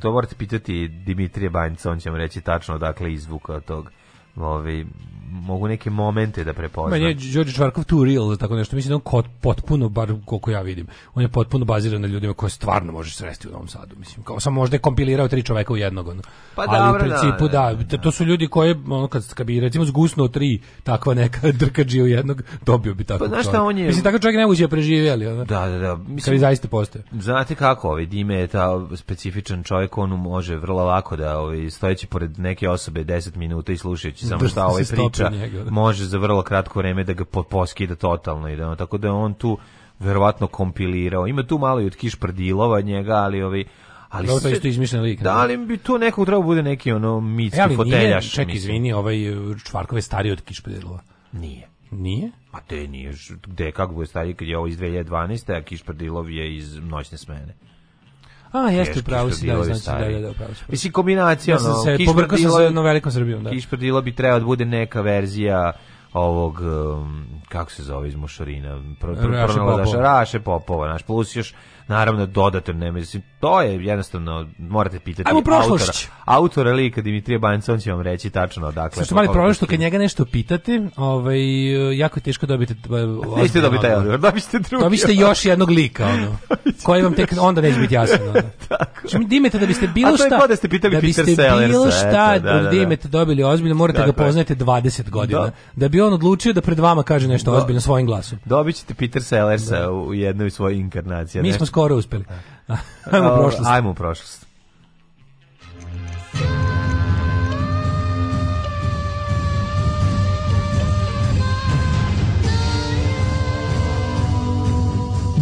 to morate pitati Dimitrije Banjca, on će vam reći tačno dakle izvuka tog, ovi, ovaj, mogu neke momente da prepoznam. Meni je Đorđe Čvarkov too real tako nešto. Mislim da on kot, potpuno, bar koliko ja vidim, on je potpuno baziran na ljudima koje stvarno možeš sresti u Novom Sadu. Mislim, kao sam možda je kompilirao tri čoveka u jednog. Ono. Pa Ali dobra, u principu da, da, da to da. su ljudi koje, ono, kad, kad bi recimo zgusnuo tri takva neka [laughs] drkađija u jednog, dobio bi tako pa, čovjek. On je... Mislim, takav čovjek ne uđe preživjeli. Ono, da, da, da. Mislim, kad zaista postoje. Znate kako, ovaj, Dime je ta specifičan čovjek, on može vrlo lako da ovaj, stojeći pored neke osobe 10 minuta i slušajući samo da, šta ovaj priča, momča da. može za vrlo kratko vreme da ga poskida totalno i da tako da on tu verovatno kompilirao. Ima tu malo i od Kiš njega, ali ovi ali to isto izmišljen lik. Da, da, ali bi to nekog trebao da bude neki ono mitski e, foteljaš. Ček, mislim. izvini, ovaj čvarkove stari od Kiš Prdilova. Nije. Nije? A te nije, gde, kako bude stari kad je ovo iz 2012. a Kiš je iz noćne smene. A, jeste, pravo si, da, znači, da, da, da, pravo si. Mislim, kombinacija, ono, se, pobrkao sam sa jednom velikom Srbijom, da. Kišprdilo bi trebao da bude neka verzija ovog, um, kako se zove iz Mošorina, pr, pr, Raše Popova, naš, plus još naravno dodatno ne mislim to je jednostavno morate pitati autora autora lika Dimitrija Banca on će vam reći tačno odakle što mali problem što kad njega nešto pitate ovaj jako je teško dobiti eh, niste dobiti taj odgovor dobiste drugi dobiste još jednog lika ono [laughs] koji vam tek onda neće biti jasno ono. [laughs] tako Čim dimete da biste bilo šta da, da biste Peter bilo šta da, da, dimete dobili ozbiljno morate ga poznajete 20 godina da. da bi on odlučio da pred vama kaže nešto ozbiljno svojim glasom dobićete Peter Sellersa da. u jednoj svojoj inkarnaciji mi smo skoro uspeli. Hajmo [laughs] prošlost. Ajmo prošlost.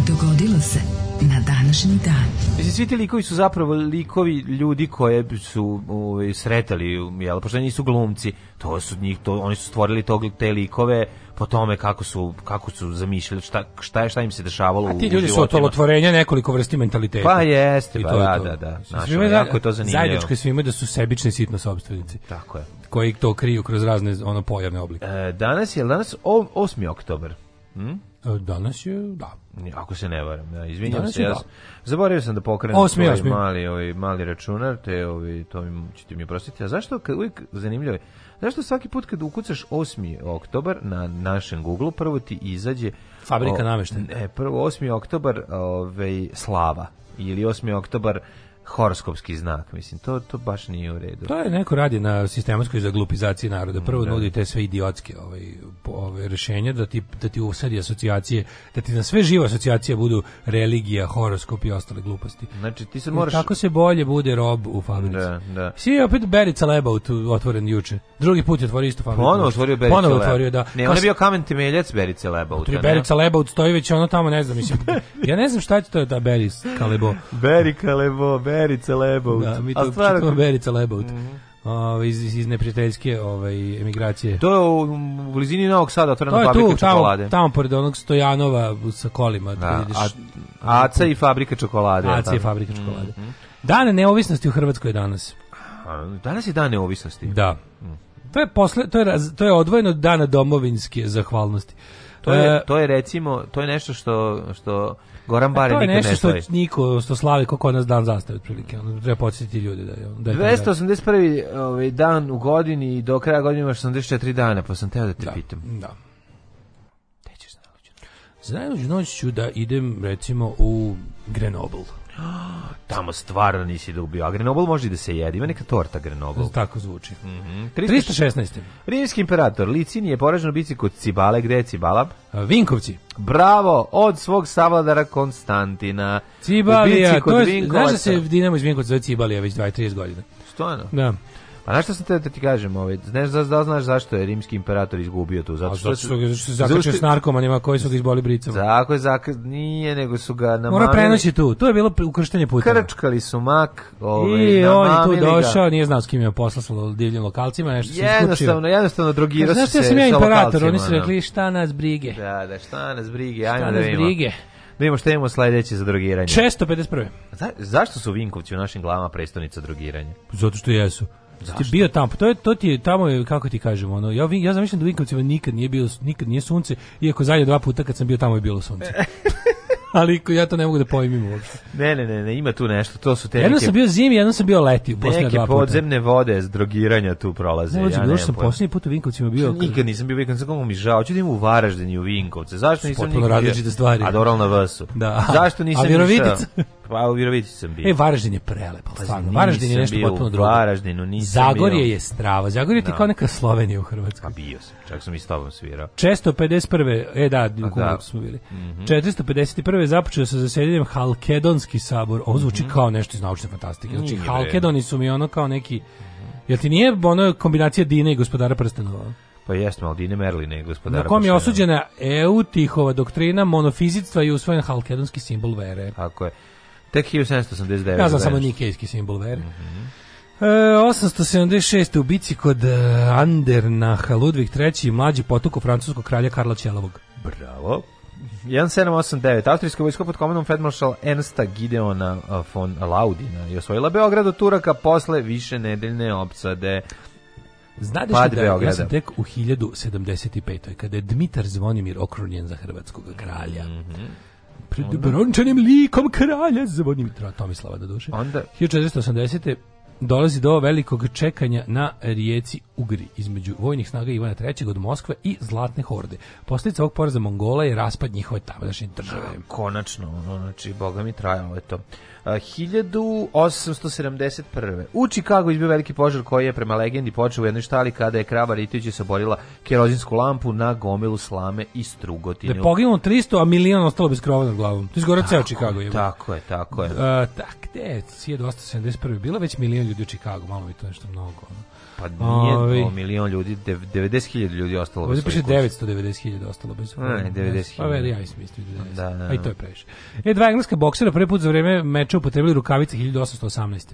Dogodilo se današnji dan. Mislim, svi ti likovi su zapravo likovi ljudi koje su ovaj, sretali, jel, pošto nisu glumci, to su njih, to, oni su stvorili tog, te likove po tome kako su, kako su zamišljali, šta, šta, je, šta im se dešavalo u A ti ljudi su od otvorenja nekoliko vrsti mentaliteta. Pa jeste, I pa to pa, to. da, da, da. Svima da, jako je to zanimljivo. Zajedničko je svima da su sebični sitno sobstvenici. Tako je. Koji to kriju kroz razne ono pojavne oblike. E, danas je, danas 8. oktober. Mhm. E, danas je, da. Ako se ne varam, da, ja izvinjavam da. se, ja zaboravio sam da pokrenem osmi, osmi. mali, ovaj, mali računar, te ovaj, to mi, ćete mi oprostiti, a zašto, kad, uvijek zanimljivo je, zašto svaki put kad ukucaš 8. oktobar na našem Google, prvo ti izađe Fabrika nameštaja. Ne, prvo 8. oktobar ovaj, slava ili 8. oktobar horoskopski znak, mislim, to to baš nije u redu. To je neko radi na sistematskoj zaglupizaciji naroda. Prvo da. nudi te sve idiotske ovaj ovaj, rešenja da ti da ti usadi asocijacije, da ti na sve žive asocijacije budu religija, horoskop i ostale gluposti. Znači ti se moraš Tako se bolje bude rob u fabrici. Da, da. Si opet Berica Lebaut otvoren juče. Drugi put je otvorio isto fabriku. Ponovo pa otvorio Berica. Ponovo otvorio, da. Ne, on je bio kamen temeljac Berice Lebaut. Tri Berica Lebaut stoji već ono tamo, ne znam, mislim. [laughs] ja ne znam šta je to da Beris Kalebo. Beri Kalebo, Beri Verica Lebout. Da, mi to stvarno... čitamo Verica Lebout. Mm -hmm. Ove, iz, iz neprijateljske ovaj, emigracije. To je u, u blizini Novog Sada otvorena fabrika tu, čokolade. Tamo, tamo pored onog Stojanova sa kolima. Da, da, da vidiš, a, Aca i fabrika čokolade. Aca i fabrika čokolade. Mm -hmm. Dan neovisnosti u Hrvatskoj danas. danas je dan neovisnosti? Da. Mhm. To je, posle, to, je, raz, to je odvojeno od dana domovinske zahvalnosti. To je, e, to je recimo, to je nešto što, što Goran Bare nikad ne stoji. To je nešto što niko što slavi kako nas dan zastave otprilike. On treba podsjetiti ljude da je da je 281. ovaj dan u godini i do kraja godine imaš 84 dana, pa sam teo da te da, pitam. Da. ćeš Za najluđu noć ću da idem recimo u Grenoble. [gasps] Tamo stvarno nisi dobio. Da A Grenoble može i da se jede. Ima neka torta Grenoble. Tako zvuči. Mm -hmm. 316. Rimski imperator Licin je poražen u bici kod Cibale. Gde je Cibala? Vinkovci. Bravo, od svog savladara Konstantina. Cibalija, to je, znaš da se Dinamo iz Vinkovca zove Cibalija već 20-30 godina. Stvarno? Da. A znaš što sam te da ti kažem, ovaj, znaš, da, da znaš zašto je rimski imperator izgubio tu? Zato što, zato što se zakačio s narkomanima koji su ga izboli bricama. Tako je, zak, nije, nego su ga namamili. Mora prenoći tu, to je bilo ukrštenje puta. Krčkali su mak, ovaj, I on je tu došao, nije znao s kim je posla sa divljim lokalcima, nešto se iskučio. Jednostavno, jednostavno drogirao se sa lokalcima. Znaš što sam ja imperator, oni su rekli šta nas brige. Da, da, šta nas brige, ajmo da vidimo. brige. Da imamo šta imamo sledeće za drogiranje. 651. Za, zašto su Vinkovci u našim glavama prestonica drogiranja? Zato što jesu. Zašto? Ti bio tamo, pa to je to ti je tamo je kako ti kažem, ono ja ja zamišljam da u Vinkovcima nikad nije bilo nikad nije sunce, iako zadnje dva puta kad sam bio tamo je bilo sunce. [laughs] ali ja to ne mogu da pojmim uopšte. Ne, ne, ne, ne, ima tu nešto, to su te Jedno neke... sam bio zimi, jedno sam bio leti, posle dva puta. podzemne vode s drogiranja tu prolaze. Ne, ja ne, ne sam poslednji put u Vinkovcima bio. Nikad nisam bio, u Vinkovcima, kako mi žao, ću da u Varaždin u Vinkovce. Zašto nisam nikad? Potpuno različite stvari. A dobro na Vsu. Da. Zašto nisam? A Virovitica. Pa u Virovici sam bio. E, Varaždin je prelepo, pa, stvarno. Varaždin je nešto potpuno drugo. no nisam Zagorje bio. je strava. Zagorje je no. Da. kao neka Slovenija u Hrvatskoj. Pa bio sam, čak sam i s tobom svirao. 451. E da, pa, u da. smo bili. Mm -hmm. 451. započeo sa zasedanjem Halkedonski sabor. Ovo zvuči mm -hmm. kao nešto iz naučne fantastike. Znači, Nije Halkedoni su mi ono kao neki... Mhm. Jel ti nije ono kombinacija Dine i gospodara prstenova? Pa jeste, malo Dine Merline i gospodara Na kom je osuđena Eutihova doktrina monofizitstva i usvojen halkedonski simbol vere. Tako je. Tek 1789. Ja znam da samo nikejski simbol vere. Mm -hmm. E, 876. u bici kod e, Andernaha Ludvig III. mlađi potuku francuskog kralja Karla Ćelovog. Bravo. 1789. Austrijska vojska pod komandom Feldmaršala Ernsta Gideona von Laudina je osvojila Beograd od Turaka posle više nedeljne opsade. Znate Pad da Beograda. ja sam tek u 1075. kada je Dmitar Zvonimir okrunjen za hrvatskog kralja. Mm -hmm pred onda, brončanim likom kralja zvonim Tomislava do duše. Onda 1480 dolazi do velikog čekanja na rijeci Ugri između vojnih snaga Ivana III. od Moskve i Zlatne horde. Posledica ovog poraza Mongola je raspad njihove tadašnje države. Konačno, ono, znači, boga mi trajalo je to. 1871. U Čikagu izbio veliki požar koji je prema legendi počeo u jednoj štali kada je krava Ritić oborila kerozinsku lampu na gomilu slame i strugotine. Da je poginulo 300, a milion ostalo bez krova nad glavom. To je zgore ceo Čikago. Je, tako je, tako je. Uh, tak, gde 1871. Bila već milion ljudi u Čikagu, malo bi to nešto mnogo. Ono. Pa nije Ovi, ovaj. o milion ljudi, 90.000 ljudi ostalo bez svojih kursa. piše 990.000 ostalo bez svojih kursa. Ne, 90.000. Pa veli, ja sam mislio 90. Da, da, da, da. A i to je previše. E, dva engleska boksera prvi put za vreme meča upotrebili rukavice 1818.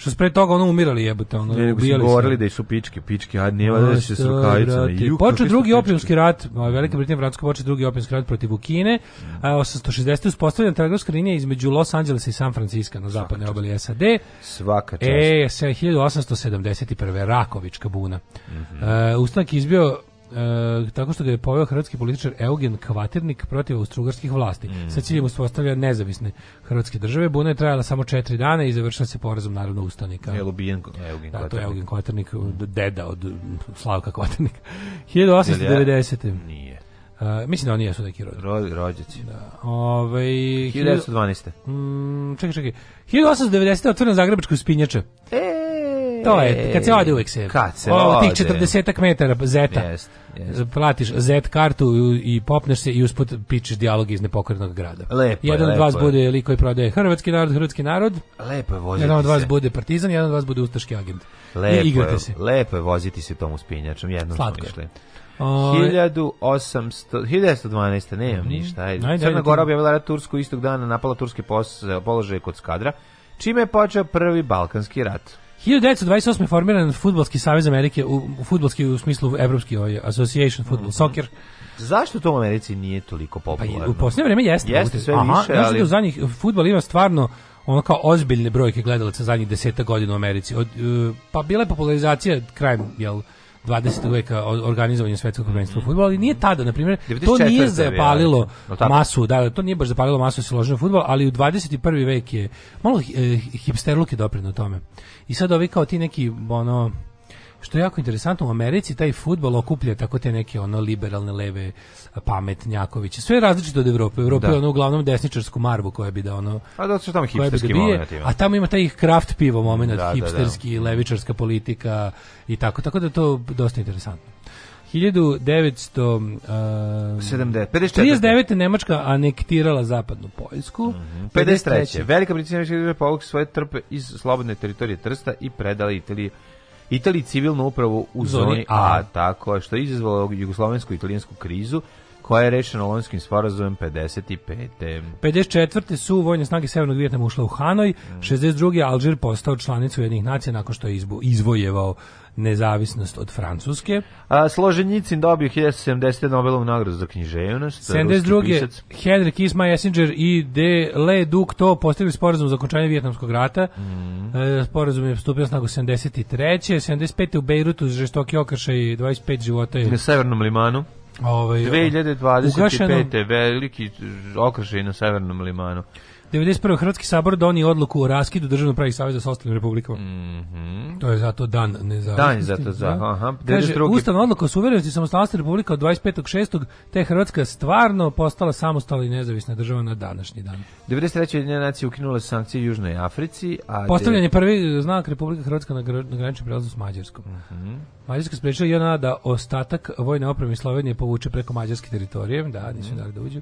Što spre toga ono umirali jebote, ono ne, ubijali. govorili da su pičke, pičke, a nije valjda da se s rukavicama. Poče drugi opijumski rat, ovaj, Velika Britanija Francuska počeo drugi opijumski rat protiv Kine. Mm. 860 uspostavljena telegrafska linija između Los Angelesa i San Franciska na zapadnoj obali SAD. Svaka e, čast. Mhm. E, 1871. Rakovička buna. Mm -hmm. uh, ustanak izbio E, tako što ga je poveo hrvatski političar Eugen Kvaternik protiv austrugarskih vlasti mm -hmm. sa ciljem uspostavlja nezavisne hrvatske države. Buna je trajala samo četiri dana i završila se porazom narodnog ustanika. Je ubijen Eugen da, to je Eugen Kvaternik, mm. deda od Slavka Kvaternika. [laughs] 1890. Ja? Nije. Uh, mislim da oni jesu neki rođaci. Ro, rođaci. Da. Ove, ovaj, 1912. Mm, čekaj, čekaj. 1890. otvorena Zagrebačka uspinjača. E, To je, kad se ode uvek se. Kad se o, tih 40 metara zeta. Jest, jest. Platiš Z kartu i popneš se i usput pičeš dijalog iz nepokornog grada. Lepo jedan lepo od vas je. bude lik koji prodaje hrvatski narod, hrvatski narod. Lepo je voziti Jedan od vas se. bude partizan, jedan od vas bude ustaški agent. Lepo I igrate se. Lepo je voziti se tom uspinjačom, jednom Slatko. smo išli. 1800, 1912. Ne imam mm ništa. Ajde. Ajde, Crna Gora objavila rat Tursku istog dana, napala turske pos, položaje kod Skadra, čime je počeo prvi Balkanski rat. 1928. je formiran Futbolski savez Amerike, u, u futbolski u smislu Evropski ovaj, Association Football, mm -hmm. Soccer. Zašto to u Americi nije toliko pa popularno? Pa, u posljednje vreme jeste. Jeste sve Aha, više, da ali... Da u zadnjih, futbol ima stvarno ono kao ozbiljne brojke gledalaca zadnjih deseta godina u Americi. Od, uh, pa bila je popularizacija krajem, jel, 20. veka organizovanje svetskog prvenstva mm. fudbala, ali nije tada, na primjer, to nije zapalilo masu, da, to nije baš zapalilo masu da se siložen fudbal, ali u 21. vek je malo e, eh, hipsterluk je doprineo tome. I sad ovi kao ti neki ono što je jako interesantno, u Americi taj futbol okuplja tako te neke ono liberalne leve pametnjakoviće. Sve je različito od Evrope. Evropa da. je ono uglavnom desničarsku marvu koja bi da ono... A da su tamo da hipsterski moment ima. A tamo ima taj kraft pivo moment, da, hipsterski, da, da. levičarska politika i tako. Tako da to dosta interesantno. 1939. Uh, um, Nemačka anektirala zapadnu Poljsku. Mm -hmm. 53. 53. Velika Britanija je povuk svoje trpe iz slobodne teritorije Trsta i predala Italiji Italiji civilnu upravu u zoni, zoni A, A, tako što je izazvalo jugoslovensko italijansku krizu, koja je rešena Lonskim sporazumom 55. 54. su vojne snage Severnog Vijetnama ušle u Hanoj, mm. 62. Alžir postao članicu jednih nacija nakon što je izvojevao nezavisnost od Francuske. A, Složenjicin dobio 1970. Nobelovu nagradu za književnost. 72. Henrik Isma Essinger i De Le Duc to postavili sporazum za okončanje Vjetnamskog rata. Mm. E, sporazum je vstupio snagu 73. 75. u Bejrutu žestoki okršaj 25 života. Je... Na Severnom limanu. Ovaj, 2025. Ugašeno... veliki okršaj na Severnom limanu. 91. Hrvatski sabor donio odluku o raskidu Državnog pravih saveza sa ostalim republikama. Mm -hmm. To je zato dan nezavisnosti. Dan zato za, da. aha. Kaže, ustavna odluka o suverenosti samostalnosti republika od 25.6. te Hrvatska stvarno postala samostalna i nezavisna država na današnji dan. 93. jedinja nacija ukinula sankcije Južnoj Africi. A Postavljanje de... prvi znak Republika Hrvatska na, gr na graničnom prelazu s Mađarskom. Mm -hmm. Mađarska sprečila JNA da ostatak vojne opreme Slovenije povuče preko mađarske teritorije. Da, nisu mm -hmm. dali da uđu.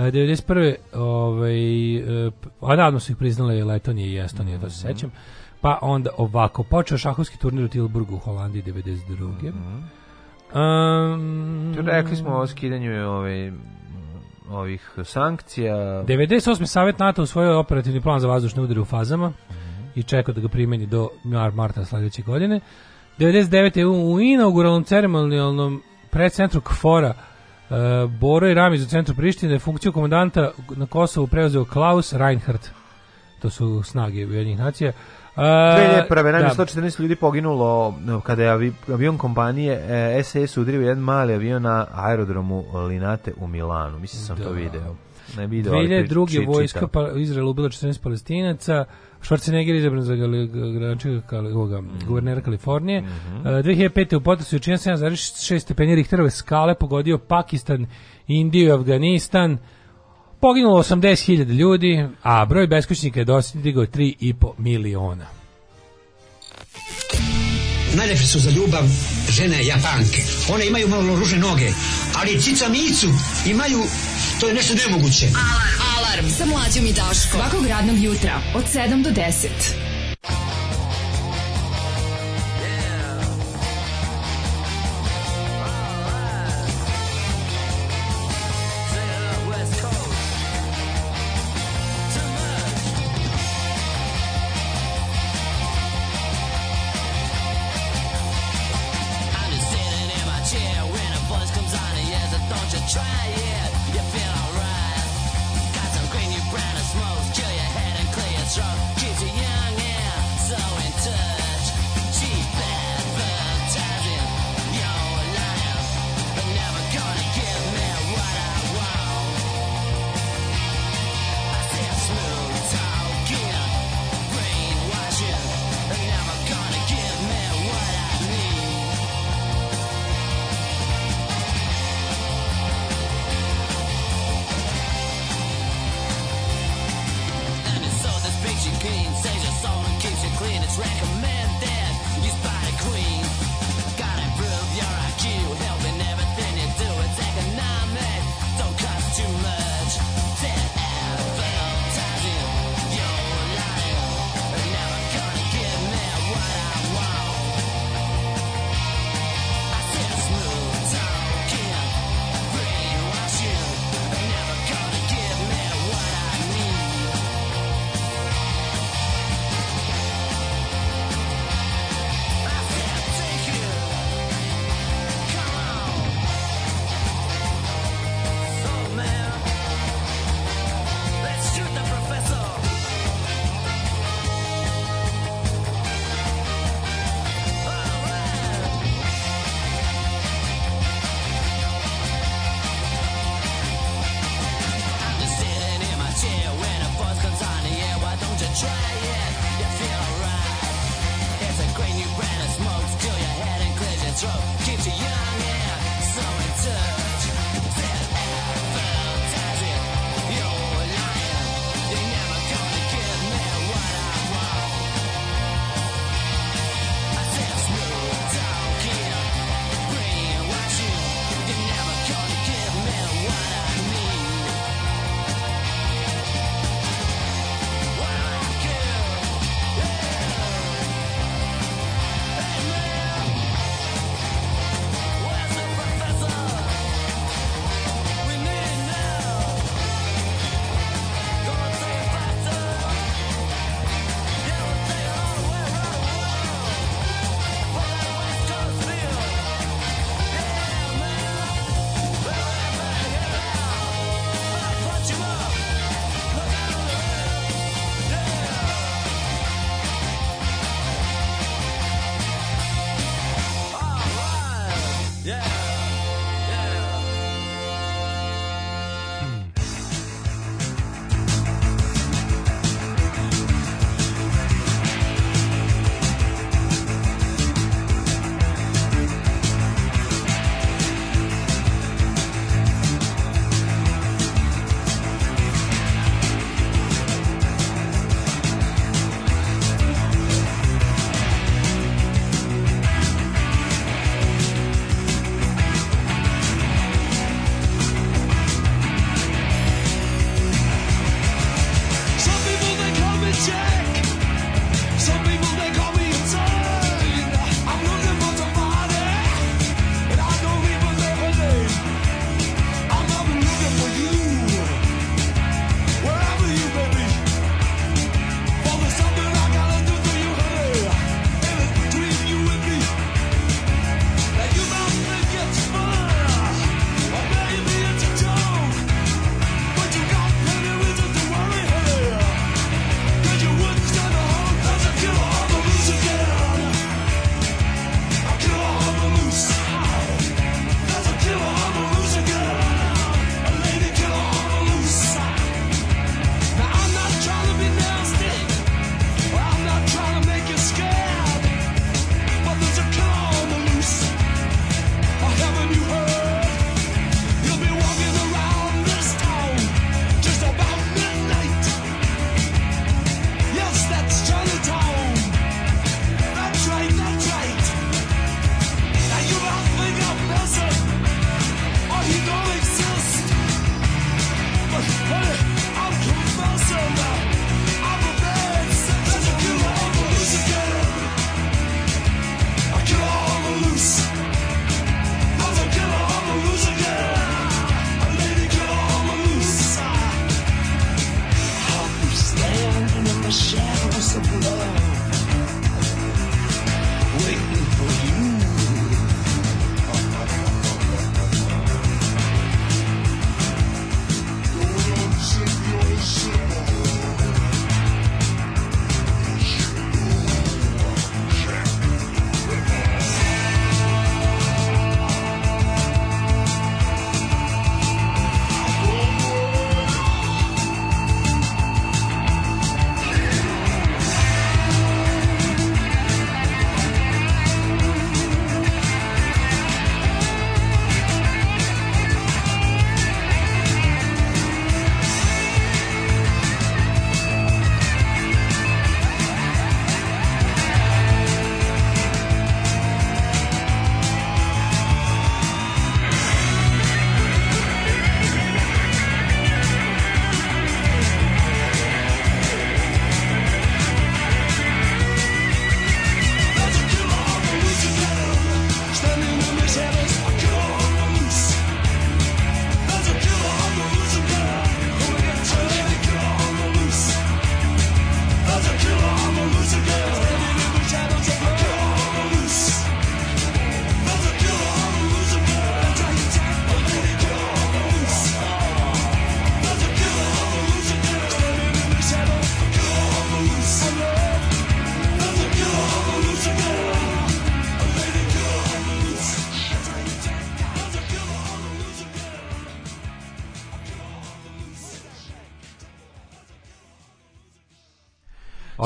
91. Ovaj, e, a davno su ih priznale Letonija i Estonije, mm da -hmm. to se mhm. sećam. Pa onda ovako, počeo šahovski turnir u Tilburgu u Holandiji 92. Mm -hmm. um, tu rekli smo o skidanju ovaj, ovih sankcija. 98. Savet NATO usvojio operativni plan za vazdušne udare u fazama mm -hmm. i čekao da ga primeni do marta sledeće godine. 99. u inauguralnom ceremonijalnom predcentru Kfora E, Boro i Ramiz u centru Prištine funkciju komandanta na Kosovu preuzeo Klaus Reinhardt. To su snage Ujedinjenih nacija. Uh, 2001. najmanje 114 ljudi poginulo kada je avion kompanije SS e, udrio jedan mali avion na aerodromu Linate u Milanu. Mislim da sam da. to video. Ne video 2002. vojska pa, Izrael ubila 14 palestinaca. Schwarzenegger izabran za gračika kal, ovoga, mm. guvernera Kalifornije. Mm -hmm. uh, 2005. u potresu je činjen 7,6 stepeni Richterove skale pogodio Pakistan, Indiju i Afganistan. Poginulo 80.000 ljudi, a broj beskućnika je dostigao 3,5 miliona. Najlepše su za ljubav žene japanke. One imaju malo ružne noge, ali cica micu imaju To je nešto nemoguće. Alarm. Alarm sa mlađom i Daškom. Svakog radnog jutra od 7 do 10.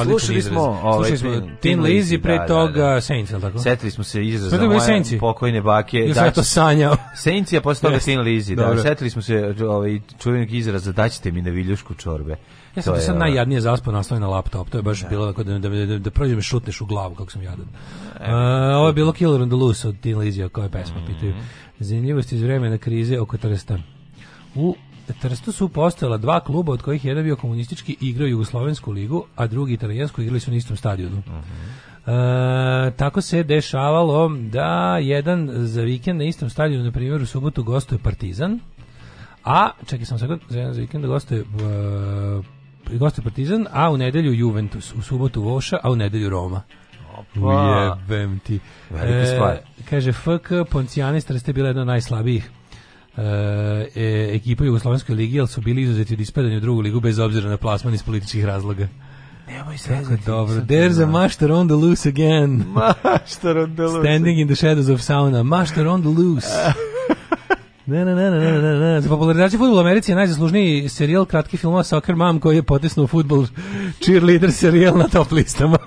Slušali izraz. smo, ovaj, smo Tin Lizzy, pre da, toga da, da. Seinfeld, tako? Setili smo se izraza moje Saintsi. pokojne bake. Još da, to sanjao. Saints, a posle toga Tin Lizzy. Da, setili smo se ovaj, čuvenog izraza, daćete mi na viljušku čorbe. Ja sam, to sam da najjadnije zaspao nastavio na laptop, to je baš da. bilo tako da, da, da, da, da prođe me šutneš u glavu kako sam jadan. E, uh, ovo je bilo Killer on the Loose od Tin Lizzy, koja pesma, mm -hmm. pitaju. Mhm. Zanimljivost iz vremena krize oko Trsta. Trstu su postojala dva kluba od kojih jedan bio komunistički igrao Jugoslovensku ligu, a drugi italijansku igrali su na istom stadionu. Uh mhm. -huh. e, tako se dešavalo da jedan za vikend na istom stadionu, na primjer u subotu gostuje Partizan, a, čekaj sam sekund, za jedan za vikend gostuje e, gostuje Partizan, a u nedelju Juventus, u subotu Voša, a u nedelju Roma. Opa. Ujebem ti. E, kaže, FK Poncijanistra ste bila jedna od najslabijih E, e, ekipa Jugoslovenskoj ligi, ali su bili izuzeti od ispadanja u drugu ligu bez obzira na plasman iz političkih razloga. Nemoj se Kako da dobro. There's a da- [laughs] master on the loose again. Master on the loose. Standing in the shadows of sauna. Master on the loose. [laughs] Ne, ne, ne, ne, ne, ne, ne. Za popularizaciju futbola u Americi je najzaslužniji serijal kratki filmova Soccer Mom koji je potesnuo futbol [laughs] cheerleader serijal na top listama.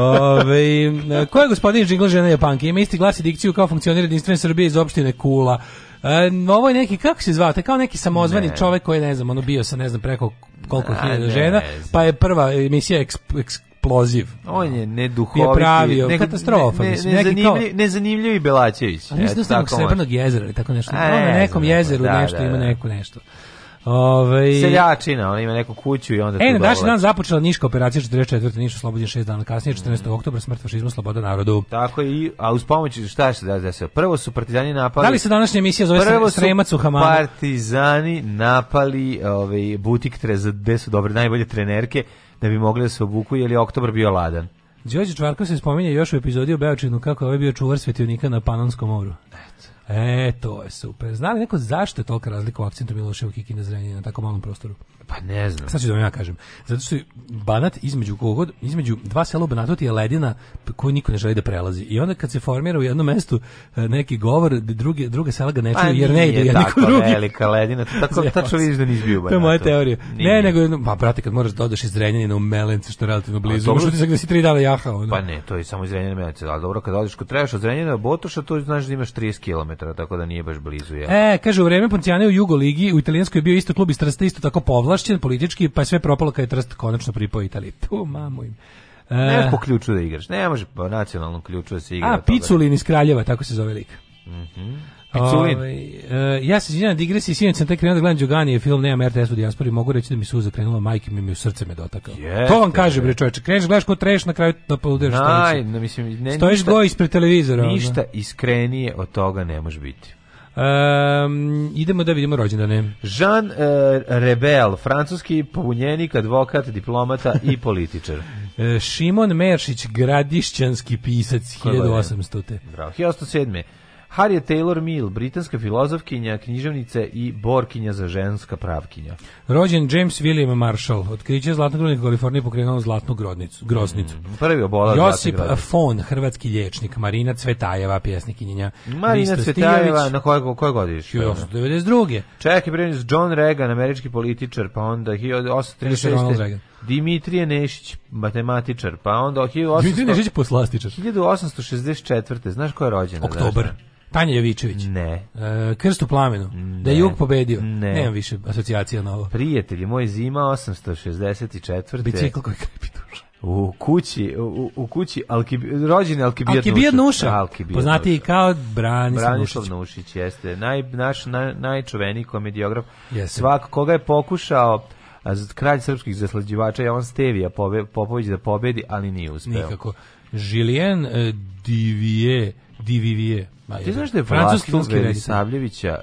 Ove, ko je gospodin Žingla žena Japanke? Ima isti glas i dikciju kao funkcionira jedinstven Srbije iz opštine Kula. E, ovo je neki, kako se zvao, kao neki samozvani ne. čovek koji, ne znam, ono bio sa ne znam preko koliko hiljada žena, pa je prva emisija eksp, eksp eksploziv. On je neduhoviti. Je pravio, ne, katastrofa. Ne, ne, mislim, nezanimljiv, kao... nezanimljivi Belačević. A mislim da je srebrnog jezera ili tako nešto. A, ne, na nekom jezeru da, nešto da, ima da. neko nešto. Ove... Ovaj- Seljačina, ona ima neku kuću i onda... E, na dan započela Niška operacija 44. Niš oslobođen 6 dana kasnije, 14. Mm. oktobra, smrt fašizmu, sloboda narodu. Tako i, a uz pomoć, šta se da desilo? Da prvo su partizani napali... Da li se današnja emisija zove Prvo Sremac u Hamamu? partizani napali ove, ovaj, butik trez, gde su dobre, najbolje trenerke, da bi mogli da se obuku, jer je oktobar bio ladan. Đorđe Čvarkov se spominje još u epizodi o Beočinu kako je ovaj bio čuvar svetionika na Panonskom moru. E, to je super. Zna li neko zašto je tolika razlika u akcentu Miloševog i Kine Zrenjanina na tako malom prostoru? Pa ne znam. Sad ću da vam ja kažem. Zato što je Banat između kogod, između dva sela u Banatu je ledina koju niko ne želi da prelazi. I onda kad se formira u jednom mestu e, neki govor, druge, druge sela ga ne pa čuju, pa jer ne ide je tako drugi. velika ledina, tako [laughs] tačno vidiš da nisi bio u Banatu. To je moja teorija. Nije. Ne, nego, pa brate, kad moraš da odeš iz Zrenjanina u Melence, što je relativno blizu, imaš se da si tri dana jahao. No? Pa ne, to je samo iz Zrenjanina Melence, ali dobro, kad odeš kod trebaš od Zrenjanina Botoša, to znaš da imaš 30 km km, tako da nije baš blizu. Ja. E, kaže, u vreme Poncijane u Jugoligi, u Italijanskoj je bio isto klub iz Trsta, isto tako povlašćen politički, pa je sve propalo kad je Trst konačno pripao Italiji. Tu, mamu im. E, ne po ključu da igraš, ne može po nacionalnom ključu da se igra. A, Piculin iz Kraljeva, tako se zove lik. Mhm. Mm Piculin. Ove, e, ja se izvinjam digresi, sinoć sam tek krenuo da gledam Đoganije film, nemam RTS u dijaspori, mogu reći da mi suza krenula, majke mi mi u srce me dotakao. Jeste. To vam kaže, bre čoveče, kreneš, gledaš ko treš, na kraju da poludeš Naj, ne, mislim, ne, Stoješ ništa, go ispred televizora. Ništa ono. iskrenije od toga ne može biti. Um, idemo da vidimo rođendane. Jean uh, Rebel, francuski pobunjenik, advokat, diplomata i političar. [laughs] E, Šimon Meršić, gradišćanski pisac, 1800. Bravo, 1807. Harriet Taylor Mill, britanska filozofkinja, književnica i borkinja za ženska pravkinja. Rođen James William Marshall, otkriće zlatnog groznika Kalifornije pokrenuo zlatnu grodnicu, groznicu. Mm, prvi obolao Josip Fon, hrvatski liječnik, Marina Cvetajeva, pjesnikinja. Marina Risto Cvetajeva, Stijević, na koje, koje godiš? 1892. Čekaj, John Reagan, američki političar, pa onda 1836. Dimitrije Nešić, matematičar, pa onda 1800, Dimitrije Nešić poslastičar. 1864. Znaš ko je rođena? Oktobar. Znaš, Tanja Jovičević. Ne. E, krst plamenu. Ne. Da je jug pobedio. Ne. Nemam više asocijacija na ovo. Prijatelji, moj zima 864. Bicikl koji krepi duša. U kući, u, u kući Alki, rođen Alkibir, Alkibir Nuša. Nuša. Da, Alkibir Poznati Nuša. i kao Branislav, Branislav Nušić. Nušić. jeste. Naj, naš naj, najčuveniji komediograf. Jeste. Svak koga je pokušao kralj srpskih zaslađivača Jovan Stevija Popović da pobedi, ali nije uspeo. Nikako. Julien eh, Divije, Divivije. Ti znaš da je francuski Savljevića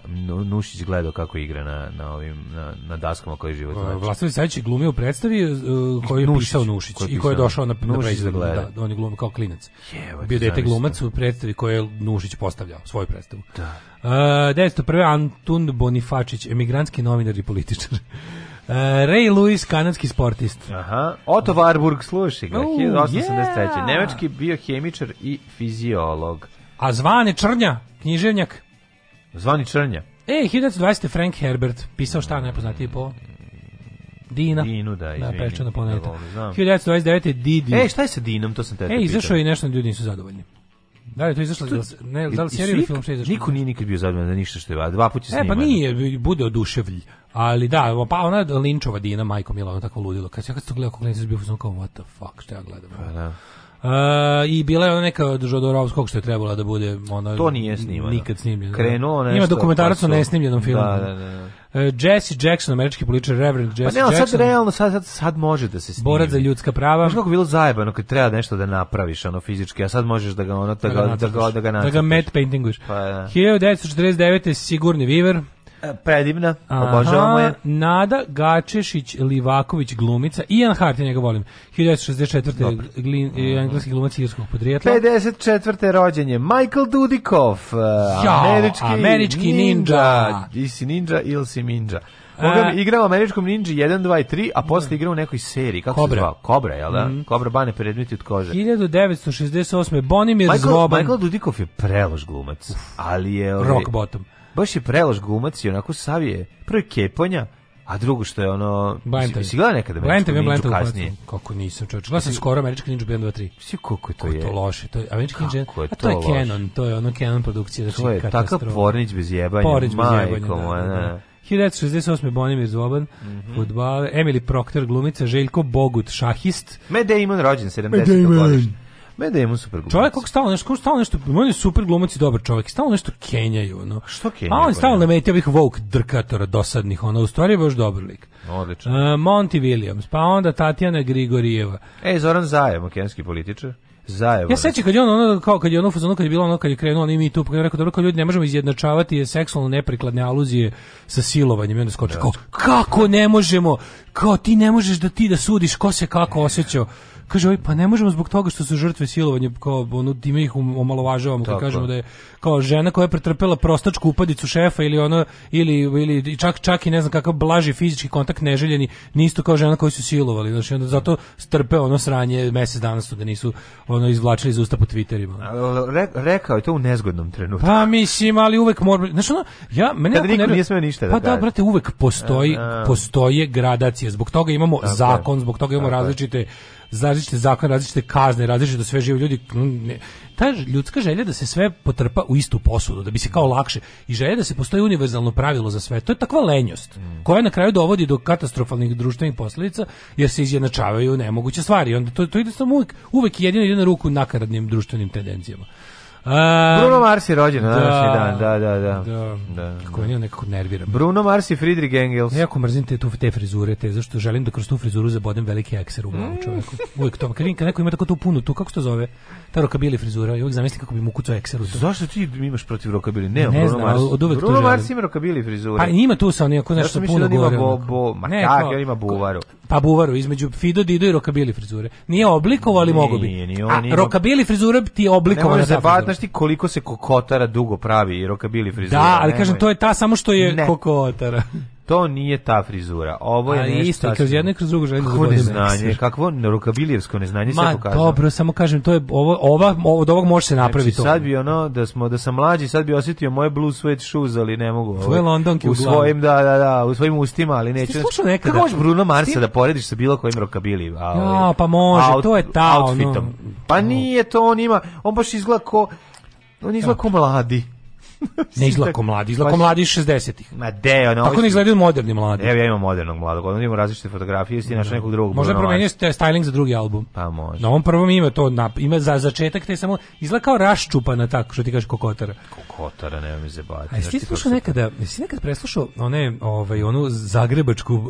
Nušić gledao kako igra na, na, ovim, na, na daskama koje život e, znači. Vlastović Savić je glumio u predstavi uh, koju je Nušić, pisao Nušić koji je i koji je došao na, na predstavu. Da, on je glumio kao klinac. Jevo, Bio dete glumac u predstavi koju je Nušić postavljao, svoju predstavu. Da. Uh, e, 1901. Antun Bonifačić, emigrantski novinar i političar. Uh, Ray Lewis, kanadski sportist. Aha. Otto Warburg, sluši ga, uh, 1883. Yeah. Nemački biohemičar i fiziolog. A zvane Črnja, književnjak. Zvani Črnja. E, 1920. Frank Herbert, pisao šta najpoznatije po... Dina. Dinu, da, da izvini. Da, pečeno poneta. Da, 1929. Didi. E, šta je sa Dinom, to sam te E, izašao i nešto ljudi nisu zadovoljni. Da li je to izašlo? To, ne, da li serija film što izašlo? Niko nije nikad bio zadovoljan da ništa što je dva puta je snimano. E, pa nije, bude oduševlj. Ali da, pa ona Linčova Dina, Majko Mila, ono tako ludilo. Kad, ja kad sam gledao kako gledam, bio sam kao, what the fuck, što ja gledam? Pa da. Uh, I bila je ona neka od Žodorovskog što je trebala da bude ona To nije snimano. Nikad snimljeno. Da. Krenuo nešto. Ima dokumentarac pa o nesnimljenom da, filmu. Da, da, da. Uh, Jesse Jackson, američki političar, Reverend pa Jesse Jackson. Pa ne, sad Jackson, realno, sad, sad, sad može da se snimi. Borac za ljudska prava. Znaš kako bilo zajebano kad treba nešto da napraviš, ono, fizički, a sad možeš da ga, ono, da, da ga, da ga, da ga, pa, da ga, da ga, da ga, da ga, da da ga, da ga, E, predivna, obožavamo je. Nada Gačešić Livaković glumica, Ian Hart, ja njega volim. 1964. Glin, e, mhm. engleski glumac irskog podrijetla. 54. rođenje Michael Dudikov, e, ja, američki, američki ninja. ninja. I si ninja ili si ninja. Moga e, igrao američkom Ninja 1, 2 i 3, a da. posle igrao u nekoj seriji, kako Kobra. se zvao? Kobra, jel da? Mm. Kobra bane predmeti od kože. 1968. Bonimir Michael, Zloban. Michael Dudikov je prelož glumac, ali je... Ovaj Rock bottom baš je preloš glumac i onako savije. Prvo je kepanja, a drugo što je ono... Blantan. Si, si gledao nekada američku Blantan, ninju kasnije? Kako nisam čovječ. Gledao sam skoro američka ninja 1, 2, 3. Svi koliko to je? Kako to loše. To je američka ninja... Kako je to A to je Canon, to je ono Canon produkcija. Znači, to je takav pornić bez jebanja. Pornić bez jebanja, da, da, da, da. 1968. Bonimir Zoban, mm -hmm. futbal, Emily Proctor, glumica, Željko Bogut, šahist. Matt Damon, rođen 70. godišnje. Me da super glumac. Čovek kako stalno nešto, stalno nešto, on je super glumac i dobar čovek. stalno nešto kenjaju, no. Što kenjaju? A on pa stalno lemeti ovih woke drkatora dosadnih, ona u stvari je baš dobar lik. Odlično. Uh, Monty Williams, pa onda Tatjana Grigorijeva. Ej, Zoran Zajev, makedonski političar. Zajevo. Ja sećam kad je on ono kao kad je ono fuzonu kad je bilo ono kad je krenuo on i tu pa rekao dobro kao ljudi ne možemo izjednačavati je seksualno neprikladne aluzije sa silovanjem i onda skoči da. kao kako ne možemo kao ti ne možeš da ti da sudiš ko se kako osećao Kaže, oj, pa ne možemo zbog toga što su žrtve silovanja, kao, ono, time ih um, omalovažavamo, kad kažemo da je, kao, žena koja je pretrpela prostačku upadicu šefa ili ono, ili, ili čak, čak i ne znam kakav blaži fizički kontakt neželjeni, nisto kao žena koju su silovali, znači, onda zato strpe ono sranje mjesec dana su da nisu, ono, izvlačili iz usta po Twitterima. A, re, rekao je to u nezgodnom trenutku. Pa, mislim, ali uvek mora, znači, ono, ja, mene... Kada niko nije smio ništa da Pa da, brate, uvek postoji, a, a. Da. postoje gradacije, zbog toga imamo Tako zakon, zbog toga imamo Tako različite različite zakone, različite kazne, različite da sve živo ljudi ne, ta ljudska želja da se sve potrpa u istu posudu, da bi se kao lakše i želja da se postoji univerzalno pravilo za sve, to je takva lenjost mm. koja na kraju dovodi do katastrofalnih društvenih posledica, jer se izjednačavaju nemoguće stvari. Onda to, to ide samo uvek, uvek jedino ide ruku nakaradnim društvenim tendencijama. Um, Bruno Mars je rođen na današnji da, dan, da, da, da. da. da Kako da. nekako nervira. Bruno Mars i Friedrich Engels. Ja Jako mrzim te, tu, te frizure, te, zašto želim da kroz tu frizuru zabodem veliki ekser u glavu mm. čoveku. Uvijek to, kad neko ima tako tu punu, tu, kako se to zove? ta rokabili frizura, i uvijek zamislim kako bi mu kucao ekseru. Zašto ti imaš protiv rokabili? Ne, ne znam, Mars. od uvek Bruno Mars ima rokabili frizure. Pa da ima tu sa onim, ako znaš, puno gore. Bo, bo, ma ne, tak, on ima buvaru. Pa buvaru, između Fido, Dido i rokabili frizure. Nije oblikovao, ali mogu bi. Nije, nije, on A rokabili frizura ti je oblikovao. Ne možeš da ti koliko se kokotara dugo pravi i rokabili frizura. Da, ali kažem, to je ta samo što je kokotara. To nije ta frizura. Ovo je nešto isto, kroz jedne kroz drugo želim da kakvo neznanje, kakvo rokabilijevsko neznanje Ma, se pokazalo. dobro, samo kažem, to je ovo ova od ovog može se napraviti znači, to. Sad bi ono da smo da sam mlađi, sad bi osjetio moje blue sweat shoes, ali ne mogu. Tvoje ovaj, Londonke u, u svojim da da da, u svojim ustima, ali neću. Slušao nekada. Kako možeš Bruno Marsa Stim? da porediš sa bilo kojim rokabilijem? Ja, ovaj, pa može, out, to je ta outfitom. ono. Pa nije to on ima, on baš izgleda ko on izgleda ko mladi. [laughs] ne izlako mladi, izlako baš... mladi 60-ih. Ma de, ono. Tako ne izgledaju moderni mladi. Evo ja imam modernog mladog, onda imamo različite fotografije, si našao da. nekog drugog. Možda promenio ste styling za drugi album. Pa može. Na ovom prvom ima to, ima za začetak te samo izgleda raščupana tako, što ti kaže kokotara. Kokotara, ne mi zebati. A jesi znači, slušao nekada, jesi nekad preslušao one, ovaj, onu zagrebačku uh,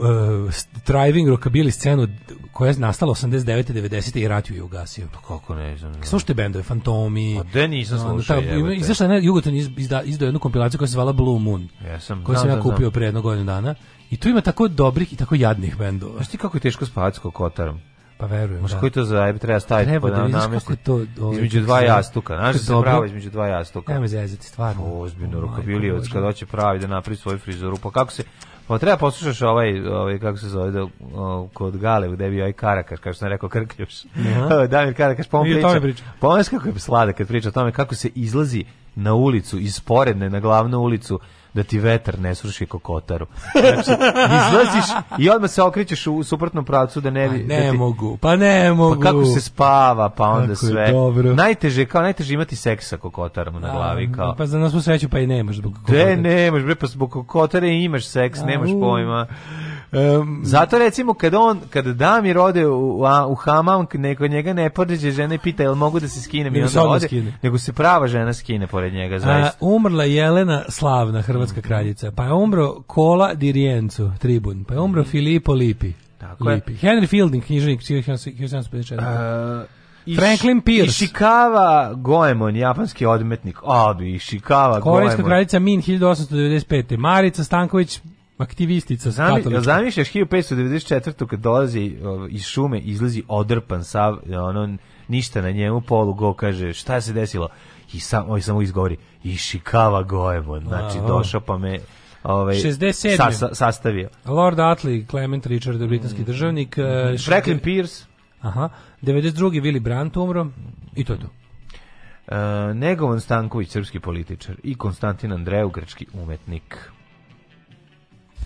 driving rockabilly scenu koja je nastala 89. 90. i rat ju je ugasio. Pa kako ne znam. Slušajte bendove, Fantomi. Pa da nisam slušao. Izašla je Jugotan iz, iz da izdao jednu kompilaciju koja se zvala Blue Moon. Jesam. Koju da, sam ja da, da. kupio pre jednog godinu dana. I tu ima tako dobrih i tako jadnih bendova. Znaš ti kako je teško spavati s kokotarom? Pa verujem. Možda koji to zajebi treba staviti treba da vidiš kako to ovaj, između dva jastuka. Znaš da se pravo između dva jastuka. Nema zezati, stvarno. Ozbiljno oh, rukobiliovac kad hoće pravi da napravi svoju frizuru. Pa kako se pa treba poslušaš ovaj, ovaj kako se zove, da, o, kod Gale, gde je bio ovaj Karakaš, što sam rekao, Krkljuš. [laughs] Damir Karakaš, pa on priča. Pa on kako je slada kad priča o tome kako se izlazi na ulicu, iz poredne na glavnu ulicu, da ti vetar ne sruši kokotaru. Znači, izlaziš i odmah se okrećeš u suprotnom pravcu da ne... Pa da ne da ti, mogu, pa ne mogu. Pa kako se spava, pa onda kako sve. Dobro. Najteže, kao najteže imati seks sa kokotarom na da, glavi. Da, kao. Pa za nas u sreću pa i nemaš zbog kokotara. Ne, nemaš, bre, pa zbog kokotare imaš seks, A, nemaš pojma. Um, Zato recimo kad on kad Damir ode u, u hamam neko njega ne podređe žena i pita jel mogu da se skinem i onda ode skine. nego se prava žena skine pored njega zaista. A, umrla Jelena Slavna hrvatska kraljica pa je umro Kola Dirijencu tribun pa je umro mm -hmm. Filipo Lipi tako Lipi. Je. Henry Fielding knjižnik 1754 Franklin Pierce. Ishikawa Goemon, japanski odmetnik. Abi Ishikawa Goemon. Korejska kraljica Min 1895. Marica Stanković aktivistica Zami, katolička. Zamišljaš 1594. kad dolazi ovaj, iz šume, izlazi odrpan sav, ono, ništa na njemu, polu go, kaže, šta se desilo? I sam, oj, ovaj samo izgovori, i šikava gojevon, znači, došao pa me ovaj 67. Sa, sastavio. Lord Atlee, Clement Richard, britanski mm. državnik. Mm-hmm. Eh, Franklin uh, Pierce. Aha. 92. Willy Brandt umro. I to je to. Uh, Negovan Stanković, srpski političar. I Konstantin Andreu, grčki umetnik.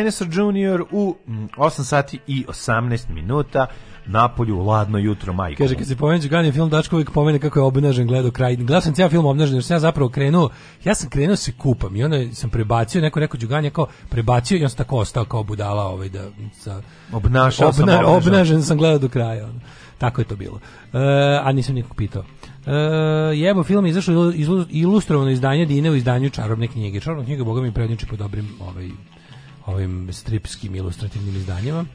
Dinosaur Junior u 8 mm, sati i 18 minuta napolju, ladno jutro, majko. Kaže, kad se pomenu Đugani film, Dačko uvijek pomene kako je obnažen gledao kraj. Gledao sam cijel film obnažen, jer sam ja zapravo krenuo, ja sam krenuo da se kupam i onda sam prebacio, neko rekao Đugani, kao prebacio i on sam tako ostao kao budala ovaj da... Sa, Obnašao obna, sam obnažen. obnažen. sam gledao do kraja. Ono. Tako je to bilo. E, a nisam nikog pitao. E, jebo film je izašao ilustrovano izdanje Dine u izdanju čarobne knjige. Čarobna knjiga, boga mi prednjuče po dobrim ovaj, ovim stripskim ilustrativnim izdanjima. Um,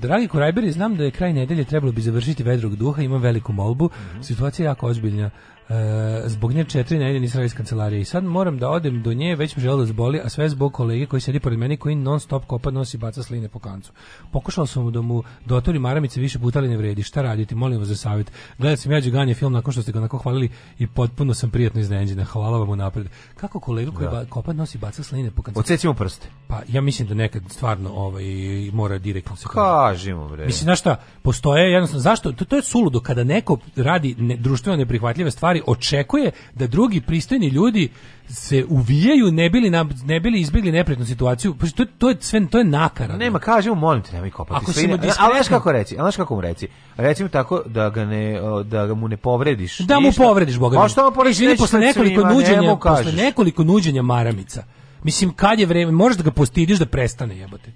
dragi Kurajberi, znam da je kraj nedelje trebalo bi završiti vedrog duha, imam veliku molbu. Situacija je jako ozbiljna. Eh, zbog nje četiri nedelje nisam iz kancelarije i sad moram da odem do nje, već mi želo da zboli, a sve zbog kolege koji sedi pored meni koji non stop kopa nosi baca sline po kancu. Pokušao sam da mu dotori maramice više puta ali ne vredi. Šta raditi? Molim vas za savjet. Gledao sam ja ganje film nakon što ste ga onako hvalili i potpuno sam prijatno iznenađen. Hvala vam unapred. Kako kolega koji da. ba, kopa nosi baca sline po kancu? Odsecimo prste. Pa ja mislim da nekad stvarno ovaj mora direktno se Kažimo bre. Mislim na šta? Postoje jednostavno zašto to, to je suludo kada neko radi ne, društveno neprihvatljive stvari očekuje da drugi pristojni ljudi se uvijaju ne bili na, ne bili izbjegli neprijatnu situaciju pa to to je sve to je nakara nema kažemo molim te nemoj kopati Ako sve ne, ali znaš kako reći ali znaš kako mu reći recimo tako da ga ne da mu ne povrediš da mu povrediš boga pa što mu povrediš posle nekoliko nuđenja posle nekoliko nuđenja maramica mislim kad je vreme možeš da ga postidiš da prestane jebote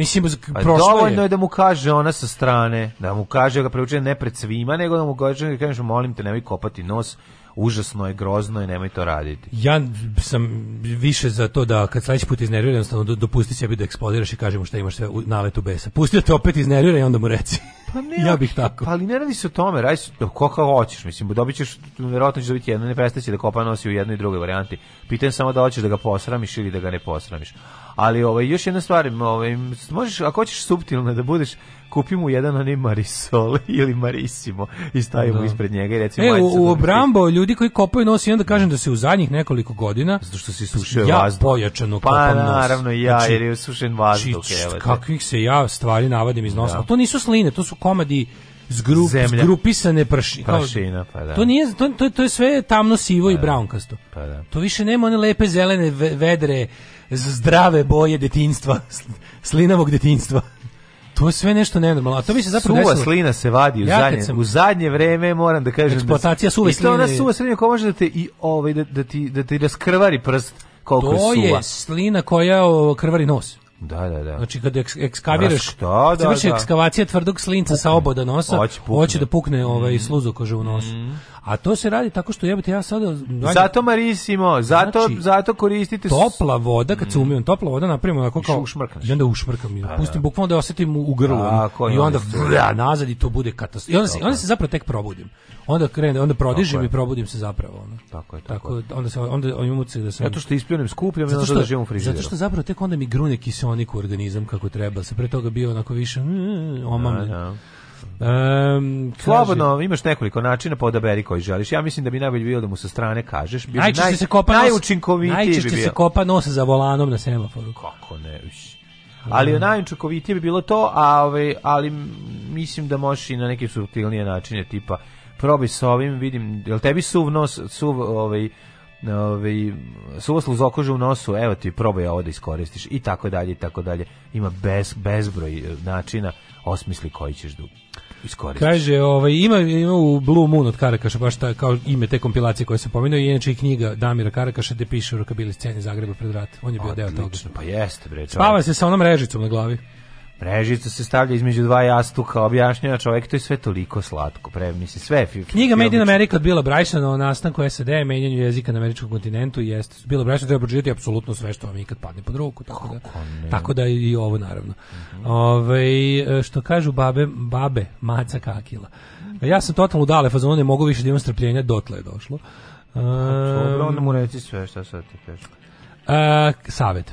Mislim, prošlo je. Dovoljno je da mu kaže ona sa strane, da mu kaže, da ga preučuje ne pred svima, nego da mu kaže, da kažeš, molim te, nemoj kopati nos, užasno je, grozno je, nemoj to raditi. Ja sam više za to da kad sledeći put iznervira, jednostavno dopusti sebi da eksplodiraš i mu šta imaš sve u naletu besa. Pusti da te opet iznervira i onda mu reci. Pa ne, [laughs] ja bih tako. Pa ali ne radi se o tome, radi se o kako hoćeš, mislim, dobit ćeš, vjerojatno ćeš dobiti jedno, ne prestaće da kopa nosi u jednoj i drugoj varijanti. Pitam samo da hoćeš da ga posramiš ili da ga ne posramiš. Ali ovaj još jedna stvar, ovaj možeš ako hoćeš subtilno da budeš kupi mu jedan onaj marisol [laughs] ili marisimo i stavimo da. ispred njega i recimo e, u, u obrambo ljudi koji kopaju nos i onda kažem da se u zadnjih nekoliko godina zato što se sušio ja vazduh. pojačano pa, kopam nos. Pa naravno ja znači, jer je sušen vazduh. Či, da. kakvih se ja stvari navadim iz nosa. Da. To nisu sline, to su komadi zgrup, zgrupisane prašine. Prašina, pa da. To, nije, to, to, to je sve tamno sivo pa, i da. braunkasto. Pa da. To više nema one lepe zelene vedre zdrave boje detinjstva, slinavog detinstva. To je sve nešto nenormalno. A to bi se zapravo suva desilo. slina se vadi u ja zadnje sam... u zadnje vreme moram da kažem da eksploatacija suve sline. I to ona suva slina koja može da te i ovaj da, da ti da ti raskrvari prst koliko to je suva. To je slina koja krvari nos. Da, da, da. Znači kad eks, ekskaviraš, šta, da, vrši da. ekskavacija tvrdog slinca pukne. sa oboda nosa, hoće, hoće da pukne ovaj mm. sluzu kože u nos. Mm. A to se radi tako što jebete ja sada Zato marisimo, zato znači, zato koristite topla voda kad se mm. umijem, topla voda napravimo onako kao ušmrkaš. I onda ušmrkam, ja. Da, da. pustim bukvalno da osetim u, u grlu i onda vrla, nazad i to bude katastrofa. I onda se onda se zapravo tek probudim. Onda krene, onda prodižem i probudim se zapravo ono. Tako je, tako. tako onda se onda imam da sam Zato što ispljunem skupljam i onda da u frižider. Zato što zapravo tek onda mi grune kiseon toniku organizam kako treba. Sa pre toga bio onako više mm, omamljen. Ja, ja. Um, Slobodno, kaže, imaš nekoliko načina, podaberi pa koji želiš. Ja mislim da bi najbolje bilo da mu sa strane kažeš. Bi najčešće naj, se kopa najučinkovitiji najčešće bi se kopa nos za volanom na semaforu. Kako ne, viš. Ali mm. najučinkovitije bi bilo to, a, ove, ovaj, ali mislim da možeš i na neke subtilnije načine, tipa probaj sa ovim, vidim, jel tebi suv nos, suv ovaj, ovaj suvoslu zakože u nosu, evo ti probaj ovo da iskoristiš i tako dalje i tako dalje. Ima bez bezbroj e, načina osmisli koji ćeš da iskoristiš. Kaže, ovaj ima ima u Blue Moon od Karakaša baš ta, kao ime te kompilacije koje se pomenuo i inače i knjiga Damira Karakaša gde piše o rokabili sceni Zagreba pred rat. On je bio deo toga. pa jeste bre. Čovjek. Spava se sa onom režicom na glavi. Prežica se stavlja između dva jastuka, objašnjava čovjek, to je sve toliko slatko. Pre, mislim, sve Knjiga Made in America od Bila Brajsona o nastanku SAD, menjanju jezika na američkom kontinentu, jeste. Bila Brajsona treba pročitati apsolutno sve što vam ikad padne pod ruku. Tako da, tako da i ovo, naravno. Mm -hmm. Ove, ovaj, što kažu babe, babe, maca kakila. Ja sam totalno udale fazonu, ne mogu više da imam strpljenja, dotle je došlo. Pa, dobro, onda mu um, reci sve šta sad ti kažeš. Uh, savet.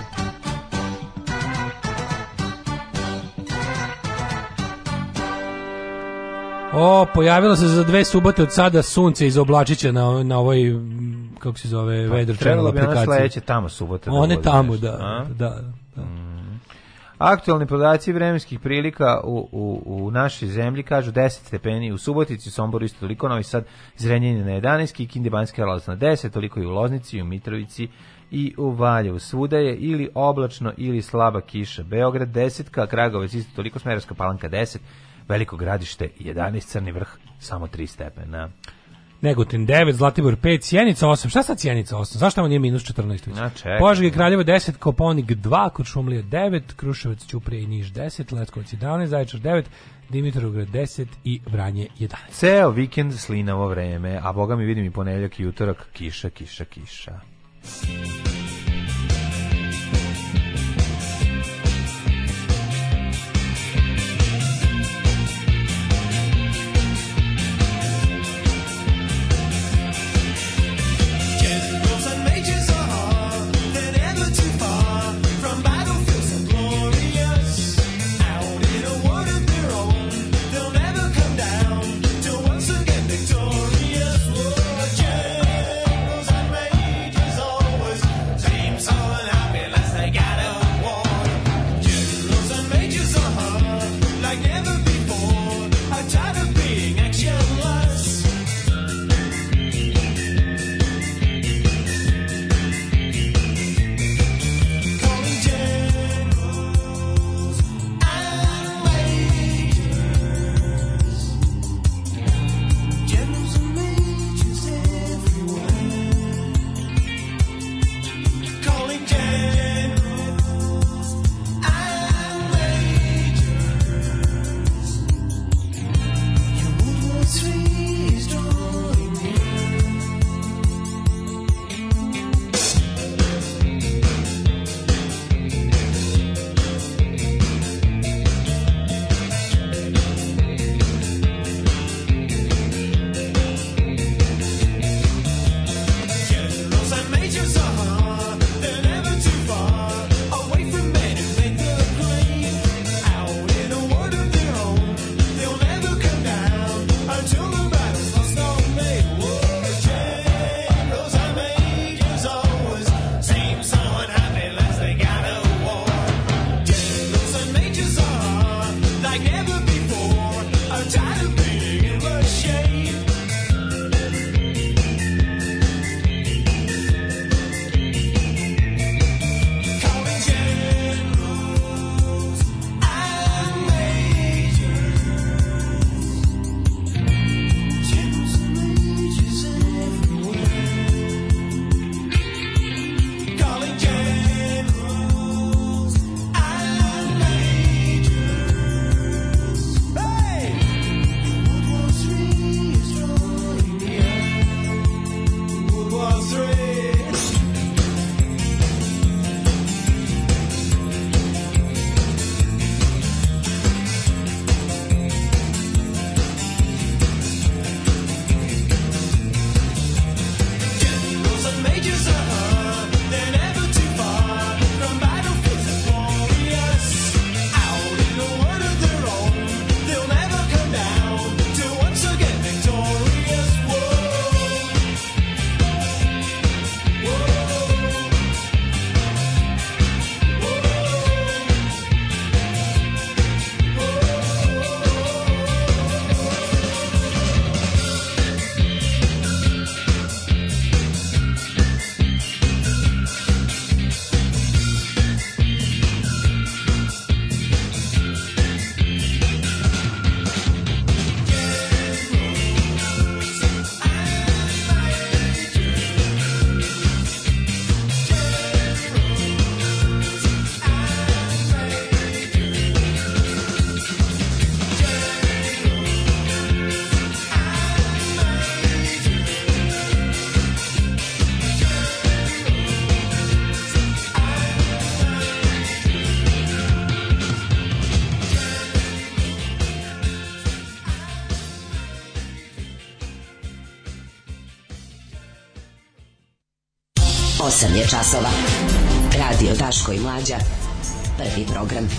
O, pojavilo se za dve subote od sada sunce iz oblačića na, na ovoj, kako se zove, pa, Weather Channel aplikaciji. Trebalo bi tamo subote. Da One tamo, da, da, da. Mm. Aktualni podaci vremenskih prilika u, u, u našoj zemlji kažu 10 stepeni u Subotici, Somboru isto toliko, Novi Sad, Zrenjanin na 11, Kikindi, Banski Aralac na 10, toliko i u Loznici, i u Mitrovici i u Valjevu. Svuda je ili oblačno ili slaba kiša. Beograd 10, Kragovac isto toliko, Smerovska palanka 10, Veliko gradište 11, Crni vrh samo 3 stepena. Negotin 9, Zlatibor 5, Sjenica 8. Šta sa Sjenica 8? Zašto vam nije minus 14? Na čekaj. Požeg i Kraljevo 10, Koponik 2, Kočumlija 9, Kruševac, Ćuprije i Niš 10, Letkovac 11, Zaječar 9, Dimitrovgrad 10 i Vranje 11. Ceo vikend slinavo vreme, a boga mi vidim i ponedjeljak i utorak kiša, kiša, kiša. 8 je časova. Radio Daško i Mlađa. Prvi program.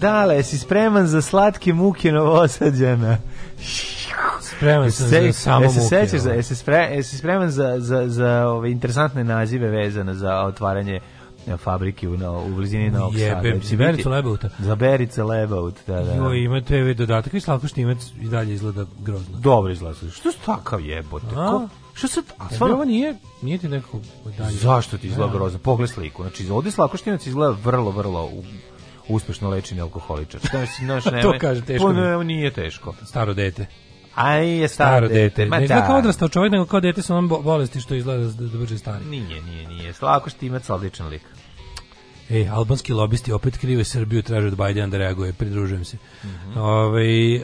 Dale, si spreman za slatke muke novosađana? Spreman sam se, za samo muke. Jesi se, se, spreman za, za, za ove interesantne nazive vezane za otvaranje na fabriki u, na, u blizini na Sada. Jebe, znači, Berica Lebauta. Za Berice Lebaut, da, da. Jo, ima TV dodatak i Slavko Štimec i dalje izgleda grozno. Dobro izgleda. Što je takav jebote? Ko, što se a e, stvarno ovo nije nije ti nekako dalje. Zašto ti izgleda da. grozno? Pogled sliku. Znači ovde Slavko Štinac izgleda vrlo vrlo u, uspešno lečeni alkoholičar. Znači, naš ne? to kaže teško. Pa, nije teško. Staro dete. Aj, je staro, staro dete. dete. Ne da. kao odrastao čovjek, nego kao dete sa onom bolesti što izgleda da, da brže stari. Nije, nije, nije. Slavko Štimac, odličan lik. Ej, albanski lobisti opet krive Srbiju, traže od Bajdena da reaguje, pridružujem se. Mm -hmm. Ove, ovaj,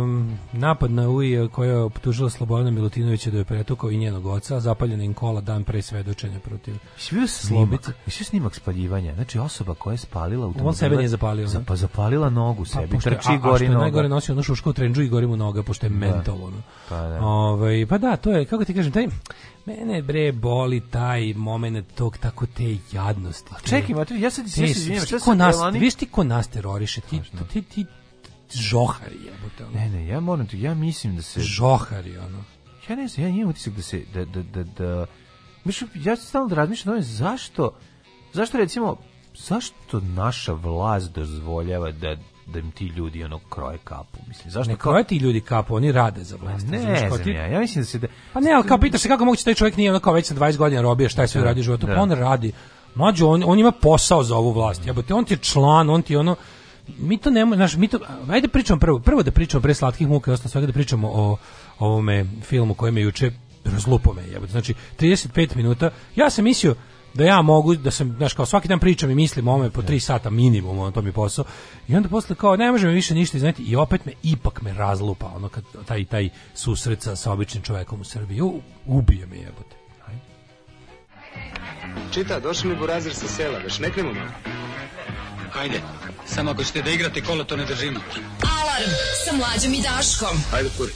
um, napad na UI koja je optužila Slobodana Milutinovića da je pretukao i njenog oca, zapaljena im kola dan pre svedočenja protiv Išvio snimak, išvio snimak spaljivanja, znači osoba koja je spalila automobil. On sebe nije zapalio. Za, pa zapalila nogu pa sebi, pa, pošto, trči a, a, gori noga. najgore nosio ono šušku trenđu i gori mu noga, pošto je da. Pa, da. Ove, ovaj, pa da, to je, kako ti kažem, taj, Mene bre boli taj moment tog tako te jadnosti. A čekaj, matri, ja sad se izvinjavam, šta ko nas, vi ste ko nas teroriše, ti, ti, ti, žohari jebote. Ono. Ne, ne, ja moram ti, ja mislim da se... Žohari, ono. Ja ne znam, ja imam utisak da se, da, da, da, da... Mišu, ja se stalno da razmišljam, ono, zašto, zašto recimo, zašto naša vlast dozvoljava da da im ti ljudi ono kroje kapu, mislim. Zašto ne kroje ti ljudi kapu, oni rade za vlast. Ne, ne znam ti... ja. ja mislim da se da... Pa ne, al kao pitaš se kako moguće da taj čovjek nije onako već sa 20 godina robija, šta je sve da, radi u životu, da. pa on radi. Mlađo, on, on ima posao za ovu vlast. Jebote, on ti je član, on ti je ono mi to ne znaš, mi to ajde da pričamo prvo, prvo da pričamo pre slatkih muka, i ostalo svega da pričamo o ovome filmu kojem je juče razlupo me, jebote. Znači 35 minuta. Ja sam mislio da ja mogu da sam znaš kao svaki dan pričam i mislim o ome po 3 sata minimum ono to mi posao i onda posle kao ne možemo više ništa znati i opet me ipak me razlupa ono kad taj taj susret sa, običnim čovjekom u Srbiji u, ubije me jebote Čita, došli mi burazir sa sela, veš ne krenemo malo. Hajde, samo ako ste da igrate kola, to ne držimo. Alarm sa mlađim i Daškom. Hajde, kuri.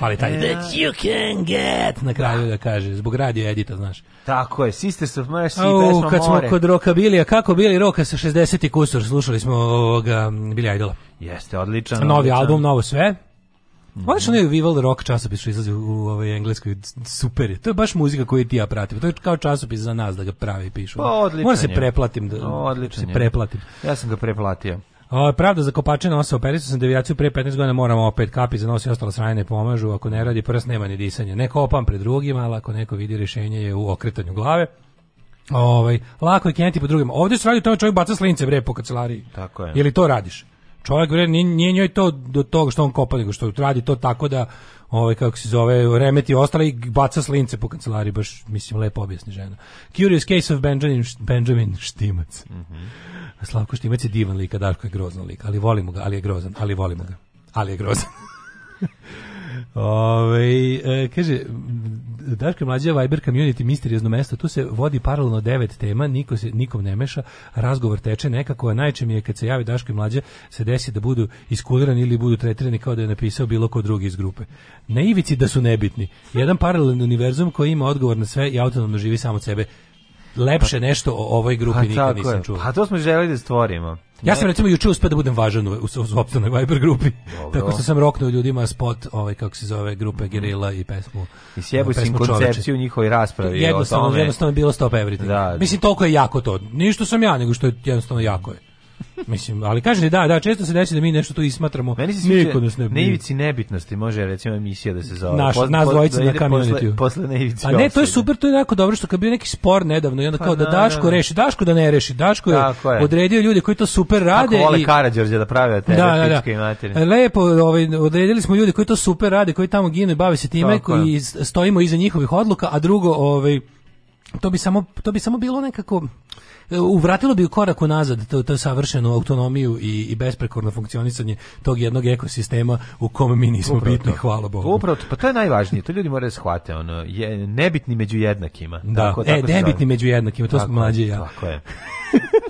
fali taj that you can get na kraju da kaže, zbog radio edita, znaš. Tako je, Sisters of Mercy, oh, pesma kad more. smo kod Rokabilija, kako bili Roka sa 60. kusur, slušali smo ovoga Billy Idola. Jeste, odličan. Novi odličan. album, novo sve. Moraš mhm. je Vival Rock časopis što izlazi u ovoj engleskoj, super je. To je baš muzika koju ti ja pratim. To je kao časopis za nas da ga pravi i pišu. Pa, Mora se preplatim. Da, odličan se preplatim. Ja sam ga preplatio. Ovaj pravda za kopače nosa, operisao sam devijaciju pre 15 godina, moramo opet kapi za nos i ostalo sranje pomažu, ako ne radi prs nema ni disanja. Ne kopam pred drugima, al ako neko vidi rešenje je u okretanju glave. Ovaj, lako je kenti po drugim. Ovde se radi taj čovjek baca slince bre po kancelariji. Tako je. Ili to radiš? Čovjek bre nije, nije njoj to do toga što on kopa, nego što radi to tako da ovaj kako se zove remeti ostali i baca slince po kancelariji, baš mislim lepo objasni žena. Curious case of Benjamin Benjamin Štimac. Mm Slavko Štimac je divan lik, Daško je grozan lik, ali volimo ga, ali je grozan, ali volimo ga, ali je grozan. [laughs] Ove, e, kaže, Daška mlađa Viber community misteriozno mesto, tu se vodi paralelno devet tema, niko se, nikom ne meša, razgovor teče nekako, a najčešće je kad se javi Daško mlađa se desi da budu iskulirani ili budu tretirani kao da je napisao bilo ko drugi iz grupe. Na ivici da su nebitni. Jedan paralelni univerzum koji ima odgovor na sve i autonomno živi samo od sebe lepše pa- nešto o ovoj grupi pa nikad nisam je. čuo. A pa to smo želeli da stvorimo. Ja sam recimo juče uspeo da budem važan u, u, u sopstvenoj Viber grupi. Dobro. Tako što sam roknuo ljudima spot, ovaj kako se zove, grupe mhm. Gerila i pesmu. I sjebu ovaj, pesmu koncepciju njihovoj raspravi jednostavno, o tome. Jednostavno je bilo stop everything. Da, da. Mislim toliko je jako to. Ništo sam ja, nego što je jednostavno jako je. Mislim, ali kažete da, da, često se desi da mi nešto tu ismatramo. Meni se sviđa nas ne Na nebitnosti može recimo emisija da se zove. Naš, Poz, nas dvojica na community. Da posle, posle na A ne, to je super, to je jako dobro što kad bio neki spor nedavno i onda pa, kao da, da Daško na, da, reši, Daško da ne reši, Daško je, je. odredio ljude koji to super rade Ako vole i Karađorđe da prave te da, da, e, Lepo, ovaj odredili smo ljude koji to super rade, koji tamo gine, bave se time Tako. i stojimo iza njihovih odluka, a drugo, ovaj to bi samo to bi samo bilo nekako uvratilo bi u korak unazad to to savršenu autonomiju i i besprekorno funkcionisanje tog jednog ekosistema u kom mi nismo upravo bitni to. hvala Bogu. Upravo to, pa to je najvažnije, to ljudi moraju da shvate, ono je nebitni među jednakima. Da, tako, tako e, nebitni među jednakima, to tako, smo mlađi ja. Tako je. [laughs]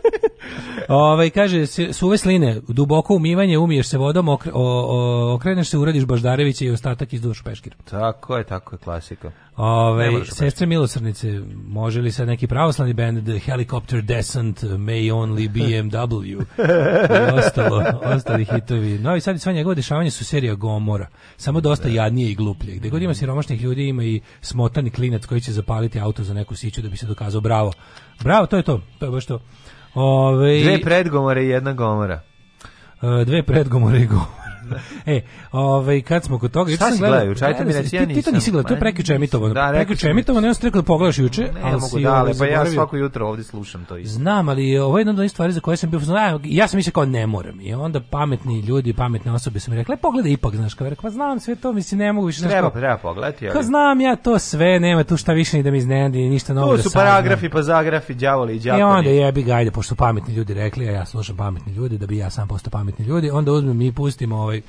Ovaj kaže suve sline, duboko umivanje, umiješ se vodom, okre, o, o, okreneš se, uradiš Baždarevića i ostatak izduš peškir. Tako je, tako je klasika. Ovaj da sestre milosrnice, može li sad neki pravoslavni band The Helicopter Descent, May Only BMW [laughs] i ostalo, ostali hitovi. No i sad i sva njegove dešavanja su serija Gomora, samo dosta da. jadnije i gluplje. Gde god ima siromašnih ljudi, ima i smotani klinac koji će zapaliti auto za neku siću da bi se dokazao bravo. Bravo, to je to, to je baš to. Ove, Dve predgomore i jedna gomora. E, dve predgomore i gomora e, ovaj kad smo kod toga, šta si gledao juče? Ajde mi reći, ja nisam. Ti to nisi gledao, to je prekjuče da, emitovano. Da, prekjuče emitovano, ja sam da pogledaš juče, ne, ali mogu, da, ali ovaj, pa ja svako jutro ovdje slušam to isto. Znam, ali ovo je jedna od stvari za koje sam bio, znam, ja sam mislio kao ne moram. I onda pametni ljudi, pametne osobe su mi rekle, e, pogledaj ipak, znaš, kao rekao, pa znam sve to, mislim ne mogu više. Treba, treba pogledati, ali. Kao znam ja to sve, nema tu šta više ni da mi iznenadi, ništa novo. To da su paragrafi, pa zagrafi, đavoli i e, đakolji. I onda jebi ga, ajde, pošto pametni ljudi rekli, a ja slušam pametni ljudi da bi ja sam postao pametni ljudi, onda uzmem i pustim ovaj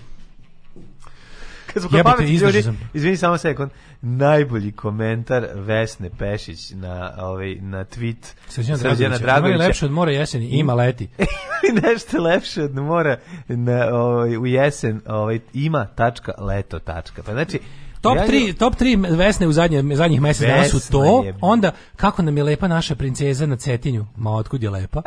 Kad smo Jebite, ljudi, izvini samo sekund, najbolji komentar Vesne Pešić na, ovaj, na tweet Srđana, Srđana Dragovića. Ima lepše od mora jeseni, ima leti. [laughs] Ima nešto lepše od mora na, ovaj, u jesen, ovaj, ima tačka, leto tačka. Pa znači, Top 3 top 3 Vesne u zadnje zadnjih mesec dana su to. Je. Onda kako nam je lepa naša princeza na Cetinju. Ma otkud je lepa?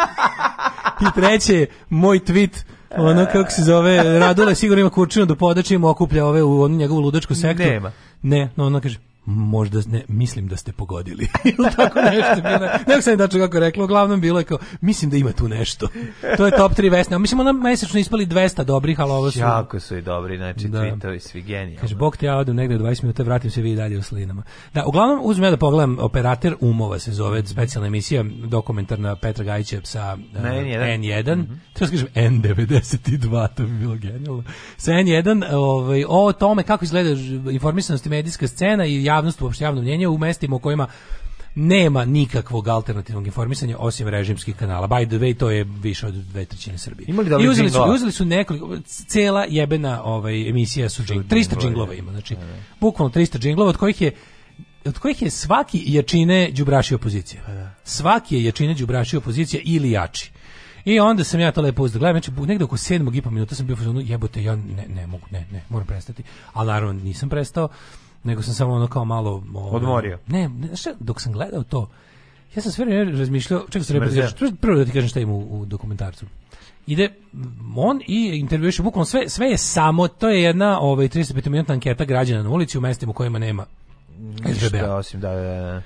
[laughs] I treće moj tweet Ono kako se zove, Radule sigurno ima kurčinu do da podače i okuplja ove u onu njegovu ludačku sektu. Nema. Ne, no ona kaže, možda ne, mislim da ste pogodili. [laughs] Ili tako nešto bilo. Ne sam da kako rekla, uglavnom bilo je kao, mislim da ima tu nešto. To je top 3 vesna. Mislim, ona mesečno ispali 200 dobrih, ali ovo su... Jako su i dobri, znači, da. tweetovi svi genijalni. Kaže, bok te ja odem negde 20 minuta, vratim se vi dalje u slinama. Da, uglavnom, uzmem ja da pogledam operator umova se zove, specijalna emisija, dokumentarna Petra Gajića sa uh, N1. N1. Mm -hmm. Treba da kažem N92, to bi bilo genijalno. Sa N1, ovaj, o tome kako izgleda informisanost i medijska scena i ja javnost, uopšte javno mnjenje u mestima u kojima nema nikakvog alternativnog informisanja osim režimskih kanala. By the way, to je više od dve trećine Srbije. Imali da li I uzeli su, uzeli su nekoliko, cela jebena ovaj, emisija su džing, 300 džinglova ima, znači, ne, da, da. bukvalno 300 džinglova, od kojih je od kojih je svaki jačine đubraši opozicija. Pa da. svaki je jačine đubraši opozicija ili jači. I onda sam ja to lepo uzda gledam, znači negde oko 7 i pa minuta sam bio u jebote, ja ne, ne mogu, ne, ne, moram prestati. Ali naravno nisam prestao nego sam samo ono kao malo... Ono, Odmorio. Ne, ne šta, dok sam gledao to, ja sam sve vreme razmišljao, čekaj se reprezentaš, prvo da ti kažem šta ima u, u dokumentarcu. Ide on i intervjuše bukvalno sve, sve je samo, to je jedna ovaj, 35-minutna anketa građana na ulici u mestima u kojima nema SBB-a. Osim, da, da, da. da.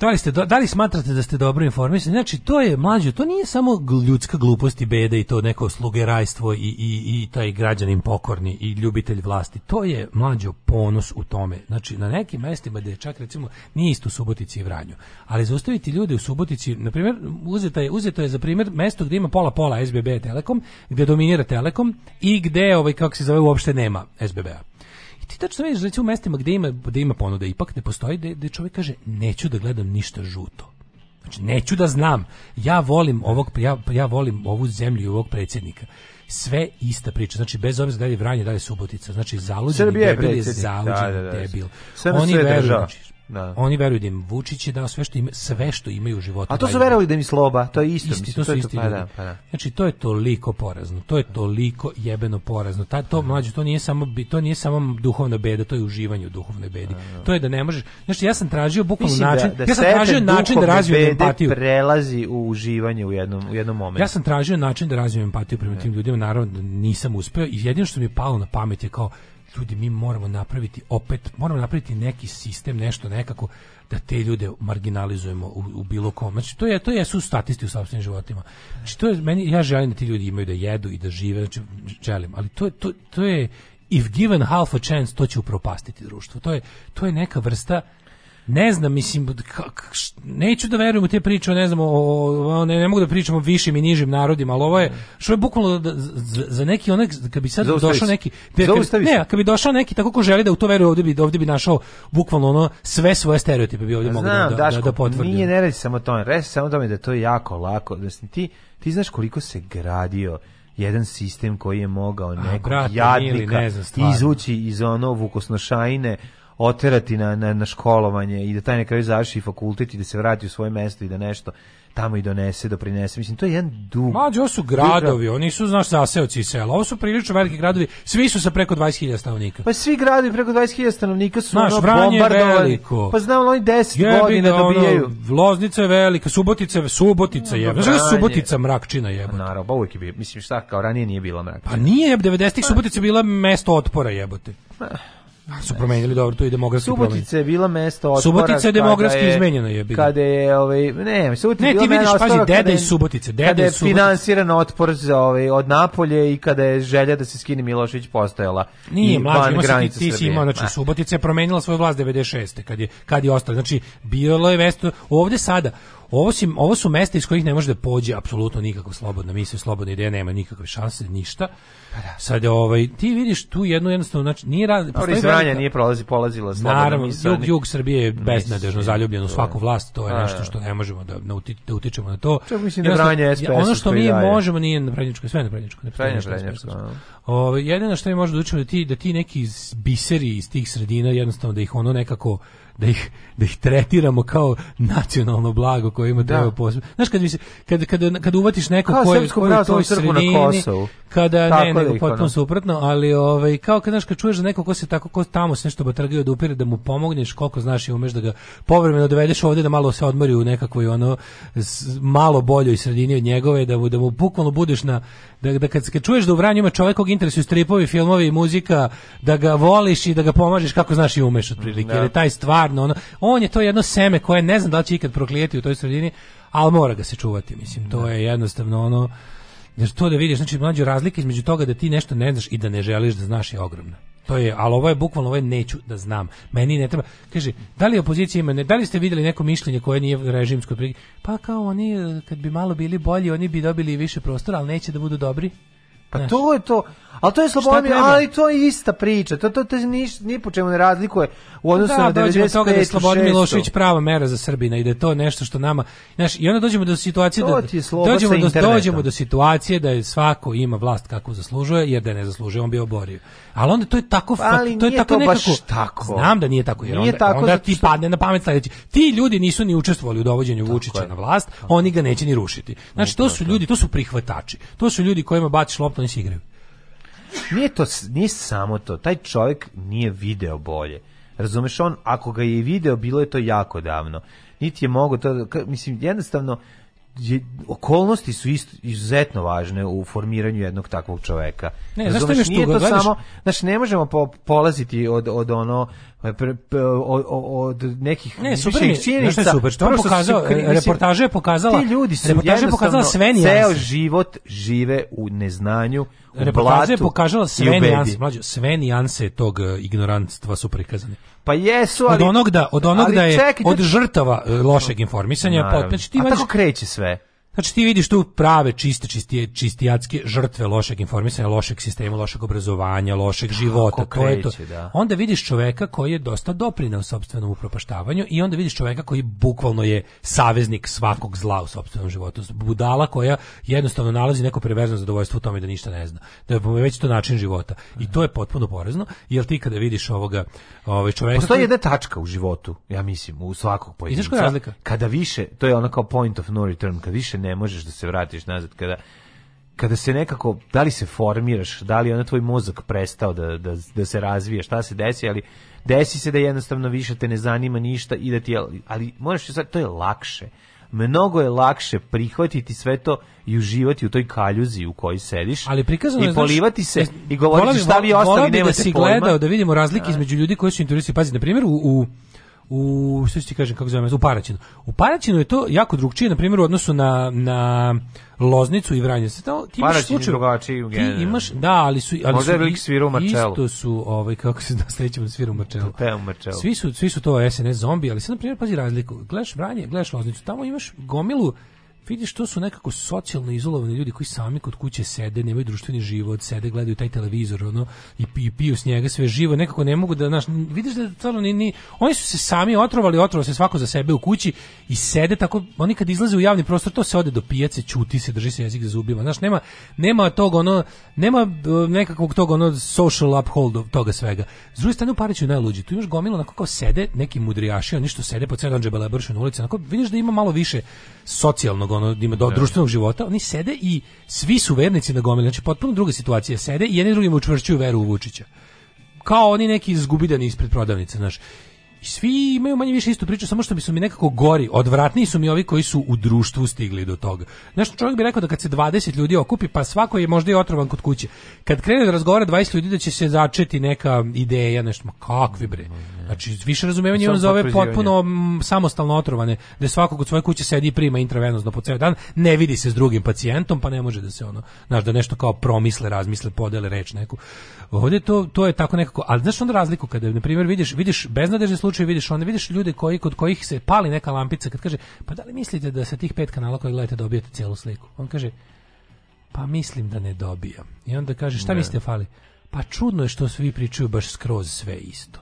Da li, ste, da li smatrate da ste dobro informisani? Znači, to je mlađe, to nije samo ljudska glupost i beda i to neko slugerajstvo i, i, i taj građanin pokorni i ljubitelj vlasti. To je mlađo ponos u tome. Znači, na nekim mestima gde čak recimo nije isto Subotici i Vranju, ali zaustaviti ljude u Subotici, na primjer, uzeto je, uzeto je za primjer mesto gde ima pola-pola SBB Telekom, gde dominira Telekom i gde, ovaj, kako se zove, uopšte nema SBB-a ti tačno vidiš recimo u mestima gde ima gde ima ponude, ipak ne postoji da da čovjek kaže neću da gledam ništa žuto. Znači neću da znam. Ja volim ovog ja, ja volim ovu zemlju i ovog predsjednika sve ista priča. Znači, bez obzira da li je Vranje, da li je Subotica. Znači, zaluđen debil je da, zaluđen da, da, da. debil. Sve Oni sve veruju, znači, Da. Oni veruju da im Vučić je dao sve što, ima, sve što imaju u životu. A to su verovali da im sloba, to je isto. Isti, to, to su isti pa, da, pa, da. Znači, to je toliko porazno, to je toliko jebeno porazno. Ta, to, mlađe, to nije, samo, to nije samo duhovna beda, to je uživanje u duhovnoj bedi. Da, da. To je da ne možeš... Znači, ja sam tražio bukvalno da- način... Da, da ja sam tražio način da razvijem empatiju. prelazi u uživanje u jednom, u jednom momentu. Ja sam tražio način da razvijem empatiju prema tim ljudima, naravno nisam uspeo i jedino što mi je palo na pamet je kao ljudi mi moramo napraviti opet moramo napraviti neki sistem nešto nekako da te ljude marginalizujemo u, u bilo kom znači to je to jesu statisti u sopstvenim životima znači to je meni ja želim da ti ljudi imaju da jedu i da žive znači želim ali to je to, to je if given half a chance to će upropastiti društvo to je to je neka vrsta ne znam, mislim, kak, neću da verujem u te priče, ne znam, o, o ne, ne, mogu da pričamo o višim i nižim narodima, ali ovo je, što je bukvalno da, za, za, neki onak, kad bi sad Zaustavić. došao neki, ne, kad, ne, kad bi došao neki tako ko želi da u to veruje, ovdje bi, ovdje bi našao bukvalno ono, sve svoje stereotipe bi ovdje mogu da, da, Daško, da potvrdio. Nije ne reći samo to, reći samo tome da je to jako lako, znači, ti, ti znaš koliko se gradio, jedan sistem koji je mogao nekog jadnika ne znam, izvući iz ono vukosnošajne oterati na, na, na školovanje i da taj na kraju završi fakultet i da se vrati u svoje mesto i da nešto tamo i donese, doprinese. Mislim, to je jedan dug... Mađe, ovo su gradovi, oni su, znaš, zaseoci i sela. Ovo su prilično veliki gradovi, svi su sa preko 20.000 stanovnika. Pa svi gradovi preko 20.000 stanovnika su znaš, ono bombardovani. Pa znam, oni 10 godina dobijaju. Ono, Loznica je velika, Subotica je Subotica je. Znaš da Subotica mrakčina je. Pa naravno, pa uvijek je bio. Mislim, šta, kao ranije nije bila mrakčina. Pa nije, 90-ih Subotica je bila mesto otpora jebote. Eh su promenili dobro tu i demografski problem. Subotica je bila mesto otpora. Subotica je demografski je, izmenjena je bila. Kada je ovaj ne, Subotica Ne, ti vidiš pazi deda iz Subotice, deda kada je Subotice. finansiran otpor za ovaj od Napolje i kada je želja da se skine Milošević postojala. Nije mlađi, ima se ti, ti ima, znači Subotica je promenila svoju vlast 96. kad je kad je ostala. Znači bilo je mesto ovde sada Ovo, si, ovo su mesta iz kojih ne može da pođe apsolutno nikako slobodna misle, slobodna ideja, nema nikakve šanse, ništa. Pa da. Sad ovaj ti vidiš tu jednu jednostavno znači nije rad pa nije prolazi polazila slobodna Naravno, misla, jug, jug Srbije je beznadežno zaljubljen u svaku da. vlast, to je a, nešto da. što ne možemo da na uti, da utičemo na to. Čak mislim da branje SPS. Ono što mi daje. možemo nije na branjačko, sve na branjačko, ne postoji Ovaj jedino što mi možemo da učimo da ti da ti neki biseri iz tih sredina jednostavno da ih ono nekako da ih, da ih tretiramo kao nacionalno blago koje ima da. treba posebno. Znaš, kad, se, kad, kad, kad uvatiš neko ko koje, koje je toj na Kosovu. kada tako ne, nego da potpuno suprotno, ali ovaj, kao kad, znaš, kad čuješ da neko ko se tako, ko tamo se nešto batrgio da upire, da mu pomogneš koliko znaš i umeš da ga povremeno dovedeš ovde da malo se odmori u nekakvoj ono malo boljoj sredini od njegove, da, mu, da mu bukvalno budeš na, da, da kad, kad čuješ da u Vranju ima čovjek kog interesuju stripovi, filmovi i muzika, da ga voliš i da ga pomažeš kako znaš i umeš otprilike. Da. Jer je taj stvarno, ono, on je to jedno seme koje ne znam da li će ikad proklijeti u toj sredini, ali mora ga se čuvati, mislim, to da. je jednostavno ono Jer to da vidiš, znači mlađe razlike između toga da ti nešto ne znaš i da ne želiš da znaš je ogromna. To je, ali ovo je bukvalno, ovo je neću da znam. Meni ne treba. Kaže, da li opozicija ima, ne, da li ste videli neko mišljenje koje nije režimsko? Pa kao oni, eh, kad bi malo bili bolji, oni bi dobili više prostora, ali neće da budu dobri. Pa Znaš. to je to. Ali to je Slobodan ali to je ista priča. To to, te niš, ni po čemu ne razlikuje u pa odnosu da, na 95. toga da je Slobodan Milošević prava mera za Srbina i da je to nešto što nama, znaš, i onda dođemo do situacije da dođemo do dođemo do situacije da je svako ima vlast kako zaslužuje, jer da je ne zaslužuje, on bi oborio. Ali onda to je tako pa ali to je tako to nekako. Tako. Znam da nije tako, jer nije onda, tako onda ti što... padne na pamet sledeći. Ti ljudi nisu ni učestvovali u dovođenju tako Vučića je. na vlast, oni ga neće ni rušiti. Znači to su ljudi, to su prihvatači. To su ljudi kojima baciš loptu oni se igraju. Nije to, nije samo to, taj čovjek nije video bolje. Razumeš on, ako ga je video, bilo je to jako davno. Niti je mogo to, da, mislim, jednostavno, je, okolnosti su isto, izuzetno važne u formiranju jednog takvog čoveka. Ne, Razumeš, nije to gledaš? samo, znaš, ne možemo po, polaziti od, od ono E, od, od nekih ne, super mi, činjenica. Ne, super, što on pokazao, e, reportaže je pokazala, ti ljudi su reportaže je pokazala sve nijanse. Ceo život žive u neznanju, u reportaže blatu je pokazala sve nijanse, mlađo, sve nijanse tog e, ignorantstva su prikazane. Pa jesu, ali... Od onog da, od onog da je, ček, od žrtava lošeg informisanja, pa, znači, ti A tako kreće sve. Znači ti vidiš tu prave čiste čistije čistijatske žrtve lošeg informisanja, lošeg sistema, lošeg obrazovanja, lošeg života. Kako to kreće, je to. Da. Onda vidiš čoveka koji je dosta doprineo sopstvenom upropaštavanju i onda vidiš čoveka koji bukvalno je saveznik svakog zla u sopstvenom životu. Budala koja jednostavno nalazi neko perverzno zadovoljstvo u tome da ništa ne zna. Da je već to način života. I to je potpuno porezno, jer ti kada vidiš ovoga, ovaj čoveka Postoji koji... jedna tačka u životu, ja mislim, u svakog pojedinca. znaš koja je razlika? Kada više, to je ono kao point of no return, kada više ne možeš da se vratiš nazad kada kada se nekako, da li se formiraš, da li je tvoj mozak prestao da, da, da se razvije, šta se desi, ali desi se da jednostavno više te ne zanima ništa i da ti, ali moraš sad, to je lakše. Mnogo je lakše prihvatiti sve to i uživati u toj kaljuzi u kojoj sediš. Ali prikazano je, I polivati znaš, se e, i govoriti šta vi ostali nemate da si pojma. gledao, da vidimo razlike između ljudi koji su interesuju. Pazi, na primjer, u, u u što ti kažem kako zove u Paraćinu. U Paraćinu je to jako drugačije na primjer u odnosu na na Loznicu i Vranje. Se to ti imaš slučaj drugačiji u Ti imaš da, ali su ali Možda su velik u Marčelu. Isto su ovaj kako se nastajećemo svira u Marčelu. Pe u Marčelu. Svi su svi su to SNS zombi, ali sad na primjer pazi razliku. Gledaš Vranje, gledaš Loznicu, tamo imaš gomilu vidiš, to su nekako socijalno izolovani ljudi koji sami kod kuće sede, nemaju društveni život, sede, gledaju taj televizor, ono, i, i piju s njega sve živo, nekako ne mogu da, znaš, vidiš da stvarno ni, ni, oni su se sami otrovali, otrovali se svako za sebe u kući i sede tako, oni kad izlaze u javni prostor, to se ode do pijace, čuti se, drži se jezik za zubima, znaš, nema, nema tog, ono, nema e, nekakvog tog, ono, social uphold toga svega. S druge strane, u Pariću najluđi, tu imaš gomilo onako kao sede, neki mudrijaši, oni što sede po cedan džebelebršu na ulici, onako, vidiš da ima malo više socijalnog ono ima do, da. društvenog života, oni sede i svi su vernici na gomili. Znači potpuno druga situacija. Sede i jedni drugim učvršćuju veru u Vučića kao oni neki izgubidani ispred prodavnice, znaš. I svi imaju manje više istu priču, samo što mi su mi nekako gori, odvratniji su mi ovi koji su u društvu stigli do toga. Nešto čovjek bi rekao da kad se 20 ljudi okupi, pa svako je možda i otrovan kod kuće. Kad krene da razgovara 20 ljudi da će se začeti neka ideja, nešto, ma kakvi bre. Znači, više razumevanja on ove potpuno samostalno otrovane, da svako kod svoje kuće sedi i prima intravenozno po ceo dan, ne vidi se s drugim pacijentom, pa ne može da se ono, znaš, da nešto kao promisle, razmisle, podele reč neku. Ovdje to, to je tako nekako, ali znaš onda razliku kada na primjer vidiš vidiš beznadežni slučaje, vidiš onda vidiš ljude koji kod kojih se pali neka lampica kad kaže pa da li mislite da sa tih pet kanala koje gledate dobijete celu sliku? On kaže pa mislim da ne dobijam. I onda kaže šta mislite fali? Pa čudno je što svi pričaju baš skroz sve isto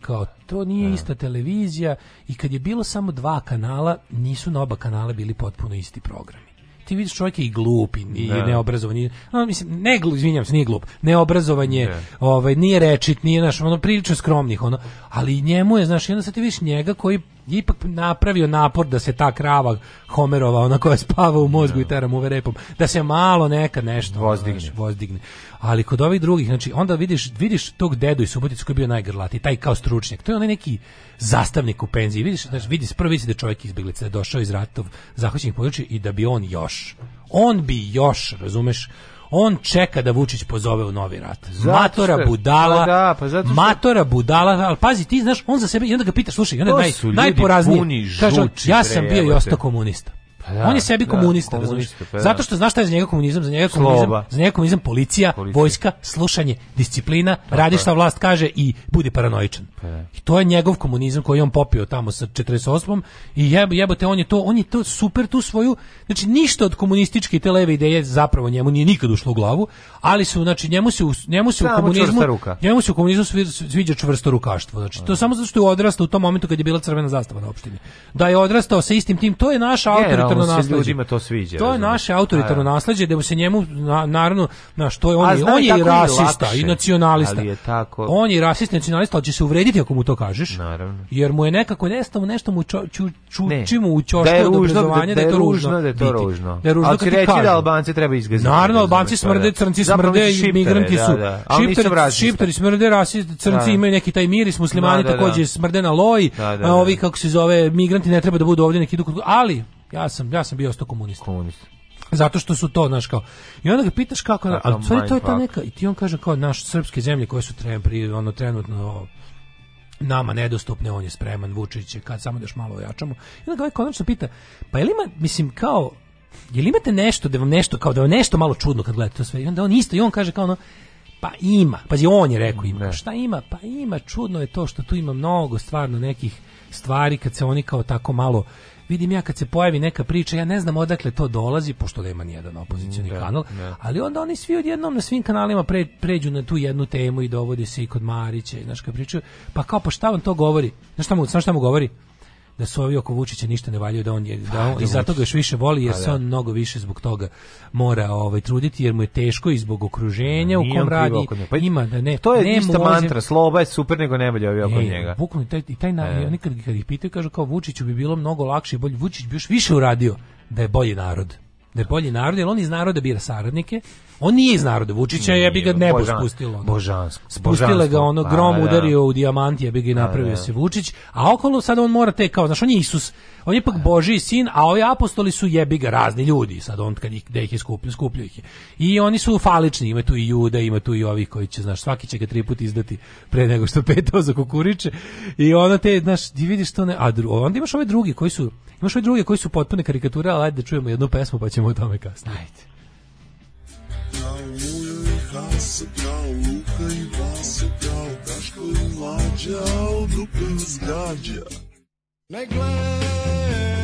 kao to nije da. ista televizija i kad je bilo samo dva kanala nisu na oba kanala bili potpuno isti program ti vidiš čovjek je i glup i, ne. neobrazovan. I, da. no, mislim, ne glup, izvinjam se, nije glup. Neobrazovan je, ne. Da. ovaj, nije rečit, nije, naš ono, prilično skromnih, ono, ali njemu je, znaš, jedna sad ti vidiš njega koji je ipak napravio napor da se ta krava Homerova, ona koja spava u mozgu ne. i da. teram mu repom, da se malo neka nešto vozdigne. Znaš, vozdigne ali kod ovih drugih, znači onda vidiš, vidiš tog dedu i Suboticu koji je bio najgrlati, taj kao stručnjak, to je onaj neki zastavnik u penziji, vidiš, znači, vidiš, prvo vidiš da čovjek izbjeglica, da je došao iz ratov zahvaćenih područja i da bi on još, on bi još, razumeš, on čeka da Vučić pozove u novi rat. Zato matora što, budala, pa da, pa zato što... matora budala, ali pazi ti, znaš, on za sebe, i onda ga pitaš, slušaj, onda naj, najporazniji, kaže, ja sam bio i ostao komunista. Pa da, on je sebi da, komunista, razumiješ? Pa, da. Zato što znaš šta je za njega komunizam, za njega komunizam, za njega komunizam policija, policija, vojska, slušanje, disciplina, Tako radi šta vlast kaže i budi paranoičan. Pa, da. I to je njegov komunizam koji on popio tamo sa 48. i jeb, jebote on je to, on je to super tu svoju, znači ništa od komunističke i te leve ideje zapravo njemu nije nikad ušlo u glavu, ali su znači njemu se njemu se u komunizmu njemu se u komunizmu sviđa čvrsto rukaštvo. Znači to da. samo zato što je odrastao u tom momentu kad je bila crvena zastava na opštini. Da je odrastao sa istim tim, to je naš autoritarni nacionalno nasleđe. ljudima to sviđa. To je naše autoritarno nasleđe, da mu se njemu, na, naravno, na, što je on, je, on je rasista i nacionalista. Ali Je tako... On je rasista i nacionalista, ali će se uvrediti ako mu to kažeš. Naravno. Jer mu je nekako nestalo nešto mu čo, ču, čuči mu u da čošku od da- obrazovanja, da, da je to ružno. Da je to ružno. Da je ružno kad ti kažu. da Albanci treba izgaziti. Naravno, Albanci pa smrde, crnci smrde i migranti su. Šiptari smrde, rasisti, crnci imaju neki taj miris, muslimani takođe smrde na loji, ovi kako se zove, migranti ne treba da budu ovdje neki ali Ja sam, ja sam bio ostao komunista. Komunista. Zato što su to, znaš, kao... I onda ga pitaš kako... Kaka ali stvari, to je ta neka... I ti on kaže kao, naš, srpske zemlje koje su tren, pri, ono, trenutno nama nedostupne, on je spreman, Vučić je, kad samo daš malo ojačamo. I onda ga ovaj konačno pita, pa je li ima, mislim, kao, je li imate nešto da vam nešto, kao da vam nešto malo čudno kad gledate to sve? I onda on isto, i on kaže kao ono, pa ima, pazi, on je rekao ima. Ne. Šta ima? Pa ima, čudno je to što tu ima mnogo stvarno nekih stvari kad se oni kao tako malo vidim ja kad se pojavi neka priča, ja ne znam odakle to dolazi, pošto da nema nijedan opozicioni da, kanal, da. ali onda oni svi odjednom na svim kanalima pre, pređu na tu jednu temu i dovode se i kod Marića i znaš kad pričaju, pa kao pa šta vam to govori? Znaš šta mu, znaš šta mu govori? da su ovi oko Vučića ništa ne valjaju da on je da pa, on, da i zato ga još više voli jer pa se da. on mnogo više zbog toga mora ovaj truditi jer mu je teško i zbog okruženja Nije u kom radi pa, ima da ne to je ne ista mantra sloba je super nego ne valja ovi oko njega bukvalno taj i taj e. nikad kad ih pitaju kažu kao Vučiću bi bilo mnogo lakše i bolje Vučić bi još više uradio da je bolji narod da je bolji narod jer on iz naroda bira saradnike On nije iz naroda Vučića, je bi ga nebo božan, spustilo. Da. Božansko. Spustile ga ono pa grom a, da, da. udario u dijamanti, je bi ga napravio a, se Vučić, a okolo sad on mora te kao, znaš, on je Isus. On je pak Boži sin, a ovi apostoli su jebi ga razni ljudi, sad on kad ih da ih je skupljio, skupljio ih je. I oni su falični, ima tu i Juda, ima tu i ovih koji će, znaš, svaki će ga tri puta izdati pre nego što [laughs] petao za kukuriče. I onda te, znaš, ti vidiš to ne, a dru, onda imaš ove drugi koji su, imaš ove druge koji su potpune karikature, ali ajde da čujemo jednu pesmu pa ćemo o tome kasnije. Ajde pjao, Mujo i Haso pjao, Luka i Vaso kao Daško i Mlađa, od dupe vas Ne gledaj!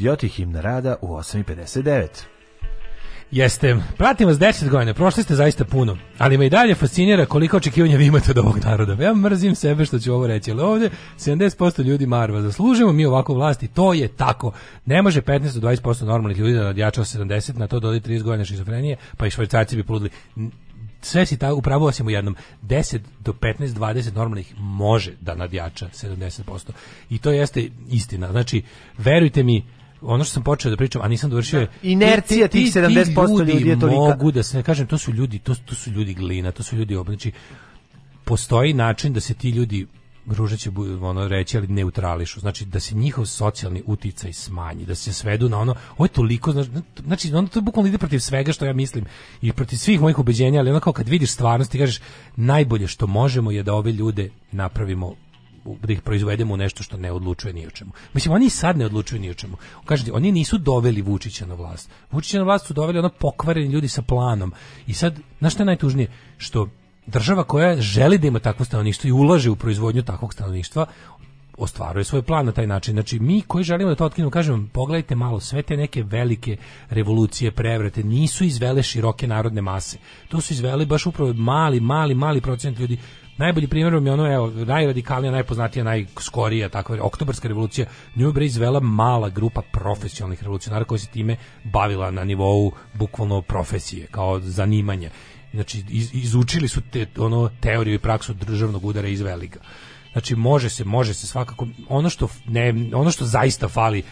idioti himna rada u 8.59. Jeste, pratim vas 10 godina, prošli ste zaista puno, ali me i dalje fascinira koliko očekivanja vi imate od ovog naroda. Ja mrzim sebe što ću ovo reći, ali ovdje 70% ljudi marva, zaslužimo mi ovakvu vlast i to je tako. Ne može 15 do 20% normalnih ljudi da nadjača 70, na to dodi da 30 godina šizofrenije, pa i švajcarci bi pludili. Sve si tako, upravo osim u jednom, 10 do 15, 20 normalnih može da nadjača 70%. I to jeste istina. Znači, verujte mi, ono što sam počeo da pričam, a nisam dovršio da, inercija ti, ti, tih 70% ljudi, ljudi je tolika. Mogu da se ne kažem, to su ljudi, to, to su ljudi glina, to su ljudi obnači. Postoji način da se ti ljudi Ruža će ono reći, ali neutrališu. Znači, da se njihov socijalni uticaj smanji, da se svedu na ono, ovo je toliko, znači, ono to bukvalno ide protiv svega što ja mislim i protiv svih mojih ubeđenja, ali ono kao kad vidiš stvarnost ti kažeš, najbolje što možemo je da ove ljude napravimo da ih proizvedemo u nešto što ne odlučuje ni o čemu. Mislim, oni sad ne odlučuju ni o čemu. Kažete, oni nisu doveli Vučića na vlast. Vučića na vlast su doveli ono pokvareni ljudi sa planom. I sad, znaš što je najtužnije? Što država koja želi da ima takvo stanovništvo i ulaže u proizvodnju takvog stanovništva, ostvaruje svoj plan na taj način. Znači, mi koji želimo da to otkinemo, kažemo, pogledajte malo, sve te neke velike revolucije, prevrate, nisu izvele široke narodne mase. To su izveli baš upravo mali, mali, mali procent ljudi Najbolji primjer vam je ono, evo, najradikalnija, najpoznatija, najskorija, takva oktobarska revolucija. Nju je izvela mala grupa profesionalnih revolucionara koja se time bavila na nivou bukvalno profesije, kao zanimanje. Znači, iz, izučili su te, ono, teoriju i praksu državnog udara iz velika. Znači, može se, može se svakako. Ono što, ne, ono što zaista fali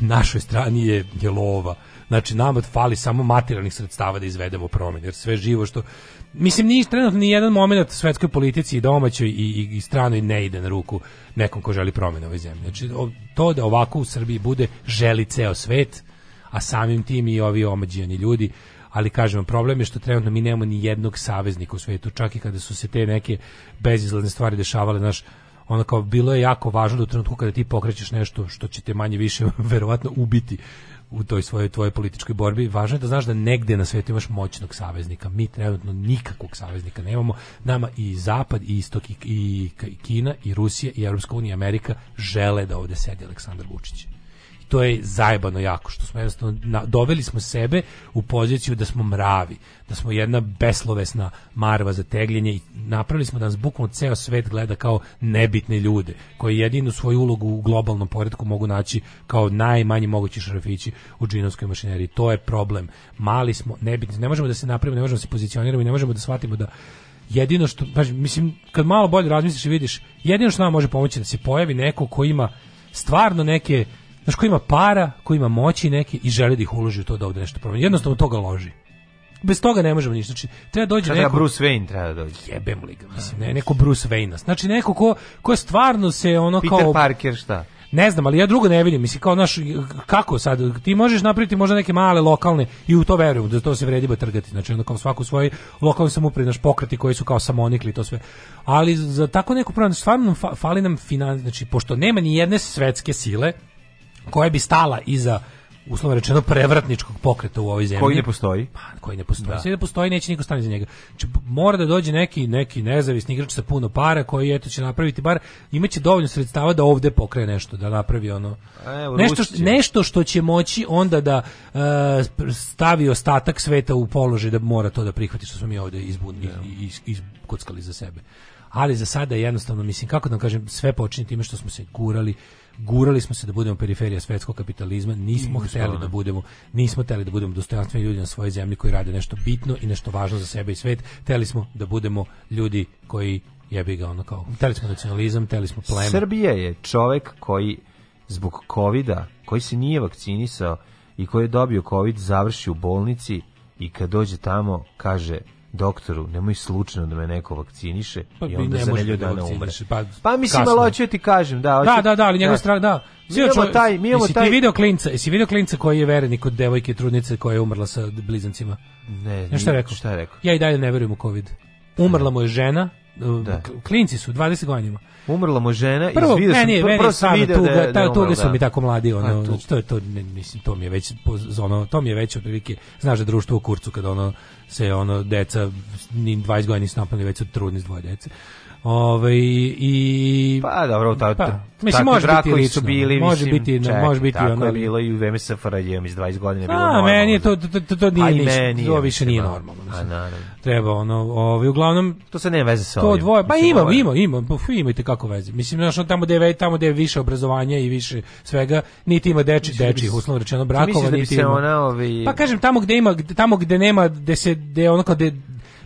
našoj strani je, je lova Znači, nama fali samo materijalnih sredstava da izvedemo promjene, jer sve živo što... Mislim, ni trenutno ni jedan momenat u svetskoj politici i domaćoj i, i, i stranoj ne ide na ruku nekom ko želi promjene ove zemlji. Znači, to da ovako u Srbiji bude želi ceo svet, a samim tim i ovi omađijani ljudi, ali kažem problem je što trenutno mi nemamo ni jednog saveznika u svetu, čak i kada su se te neke bezizlazne stvari dešavale, znaš, ono kao bilo je jako važno da u trenutku kada ti pokrećeš nešto što će te manje više [laughs] verovatno ubiti u toj svojoj tvojoj političkoj borbi, važno je da znaš da negde na svetu imaš moćnog saveznika. Mi trenutno nikakvog saveznika nemamo. Nama i Zapad, i Istok, i, i Kina, i Rusija, i Europska unija, Amerika žele da ovde sedi Aleksandar Vučić to je zajebano jako što smo jednostavno na, doveli smo sebe u poziciju da smo mravi, da smo jedna beslovesna marva za tegljenje i napravili smo da nas bukvalno ceo svet gleda kao nebitne ljude koji jedinu svoju ulogu u globalnom poredku mogu naći kao najmanji mogući šrafići u džinovskoj mašineriji. To je problem. Mali smo, nebitni, ne možemo da se napravimo, ne možemo da se pozicioniramo i ne možemo da shvatimo da jedino što, baš, mislim, kad malo bolje razmisliš i vidiš, jedino što nam može pomoći da se pojavi neko ko ima stvarno neke Znaš, ko ima para, ko ima moći neke i želi da ih uloži u to da ovde nešto promeni. Jednostavno toga loži. Bez toga ne možemo ništa. Znači, treba dođe Kada neko... Bruce Wayne treba da dođe. Jebem li ga, mislim, ne, neko Bruce Wayne. Znači, neko ko, ko stvarno se ono Peter kao... Peter Parker, šta? Ne znam, ali ja drugo ne vidim. Mislim, kao naš, kako sad? Ti možeš napraviti možda neke male lokalne i u to verujem, da to se vrediba trgati. Znači, onda kao svaku svoj lokalni samupravi, naš pokreti koji su kao samonikli i to sve. Ali za tako neku pravu, stvarno fali nam finan... Znači, pošto nema ni jedne svetske sile, koja bi stala iza uslovno rečeno prevratničkog pokreta u ovoj zemlji. Koji ne postoji? Pa, koji ne postoji. Da. Sve ne da postoji, neće niko stani za njega. Či, znači, mora da dođe neki neki nezavisni igrač sa puno para koji eto će napraviti bar imaće dovoljno sredstava da ovde pokrene nešto, da napravi ono. Evo, nešto, nešto što će moći onda da uh, stavi ostatak sveta u položaj da mora to da prihvati što smo mi ovde izbudili da. i iz, iz, iz za sebe. Ali za sada jednostavno mislim kako da vam kažem sve počinje time što smo se gurali gurali smo se da budemo periferija svetskog kapitalizma, nismo mm, hteli da, da budemo, nismo hteli da budemo dostojanstveni ljudi na svojoj zemlji koji rade nešto bitno i nešto važno za sebe i svet. Hteli smo da budemo ljudi koji jebi ga ono kao, hteli smo nacionalizam, hteli smo pleme. Srbija je čovek koji zbog kovida, koji se nije vakcinisao i koji je dobio covid, završi u bolnici i kad dođe tamo kaže doktoru, nemoj slučajno da me neko vakciniše pa, i onda ne za nelju dana da Pa, pa mislim, kasno. ali hoću da ti kažem, da. Hoću, da, da, da, ali da. njegov strah, da. Mi imamo taj, mi imamo taj... Ti video klinca, jesi video klinca koji je verenik kod devojke trudnice koja je umrla sa blizancima? Ne, ne šta je rekao? Šta je rekao? Ja i dalje ne verujem u COVID. Umrla mu je žena, da. klinci su, 20 godinima. Umrla mu žena i prvo, vidio sam, meni, meni prvo sam vidio tuga, da, da je, da umrla, tuge su mi da. tako mladi, ono, A, tu. to je to, ne, mislim, to mi je već, ono, to mi je već otprilike, znaš da društvo u kurcu kad ono se ono deca ni 20 godina nisu napravili već su trudni s dvoje dece. Ove, ovaj, i pa dobro ta, pa, mislim može biti lično, bili, može mislim, biti ček, može biti tako ono je bilo i u vreme SFRJ mislim 20 godina je bilo a, normalno. meni je to to to, to nije pa ništa, to više nije normalno. Mislim. A, na, Treba ono, ove, ovaj, uglavnom to se nema veze sa ovim. To dvoje, pa ima, ima, ima, pa ima i kako veze. Mislim znači tamo gde je tamo gde je više obrazovanja i više svega, niti ima deči da dečih uslovno rečeno brakova da niti. Ona, ovi... Ovaj- pa kažem tamo gde ima tamo gde nema gde se gde ono kad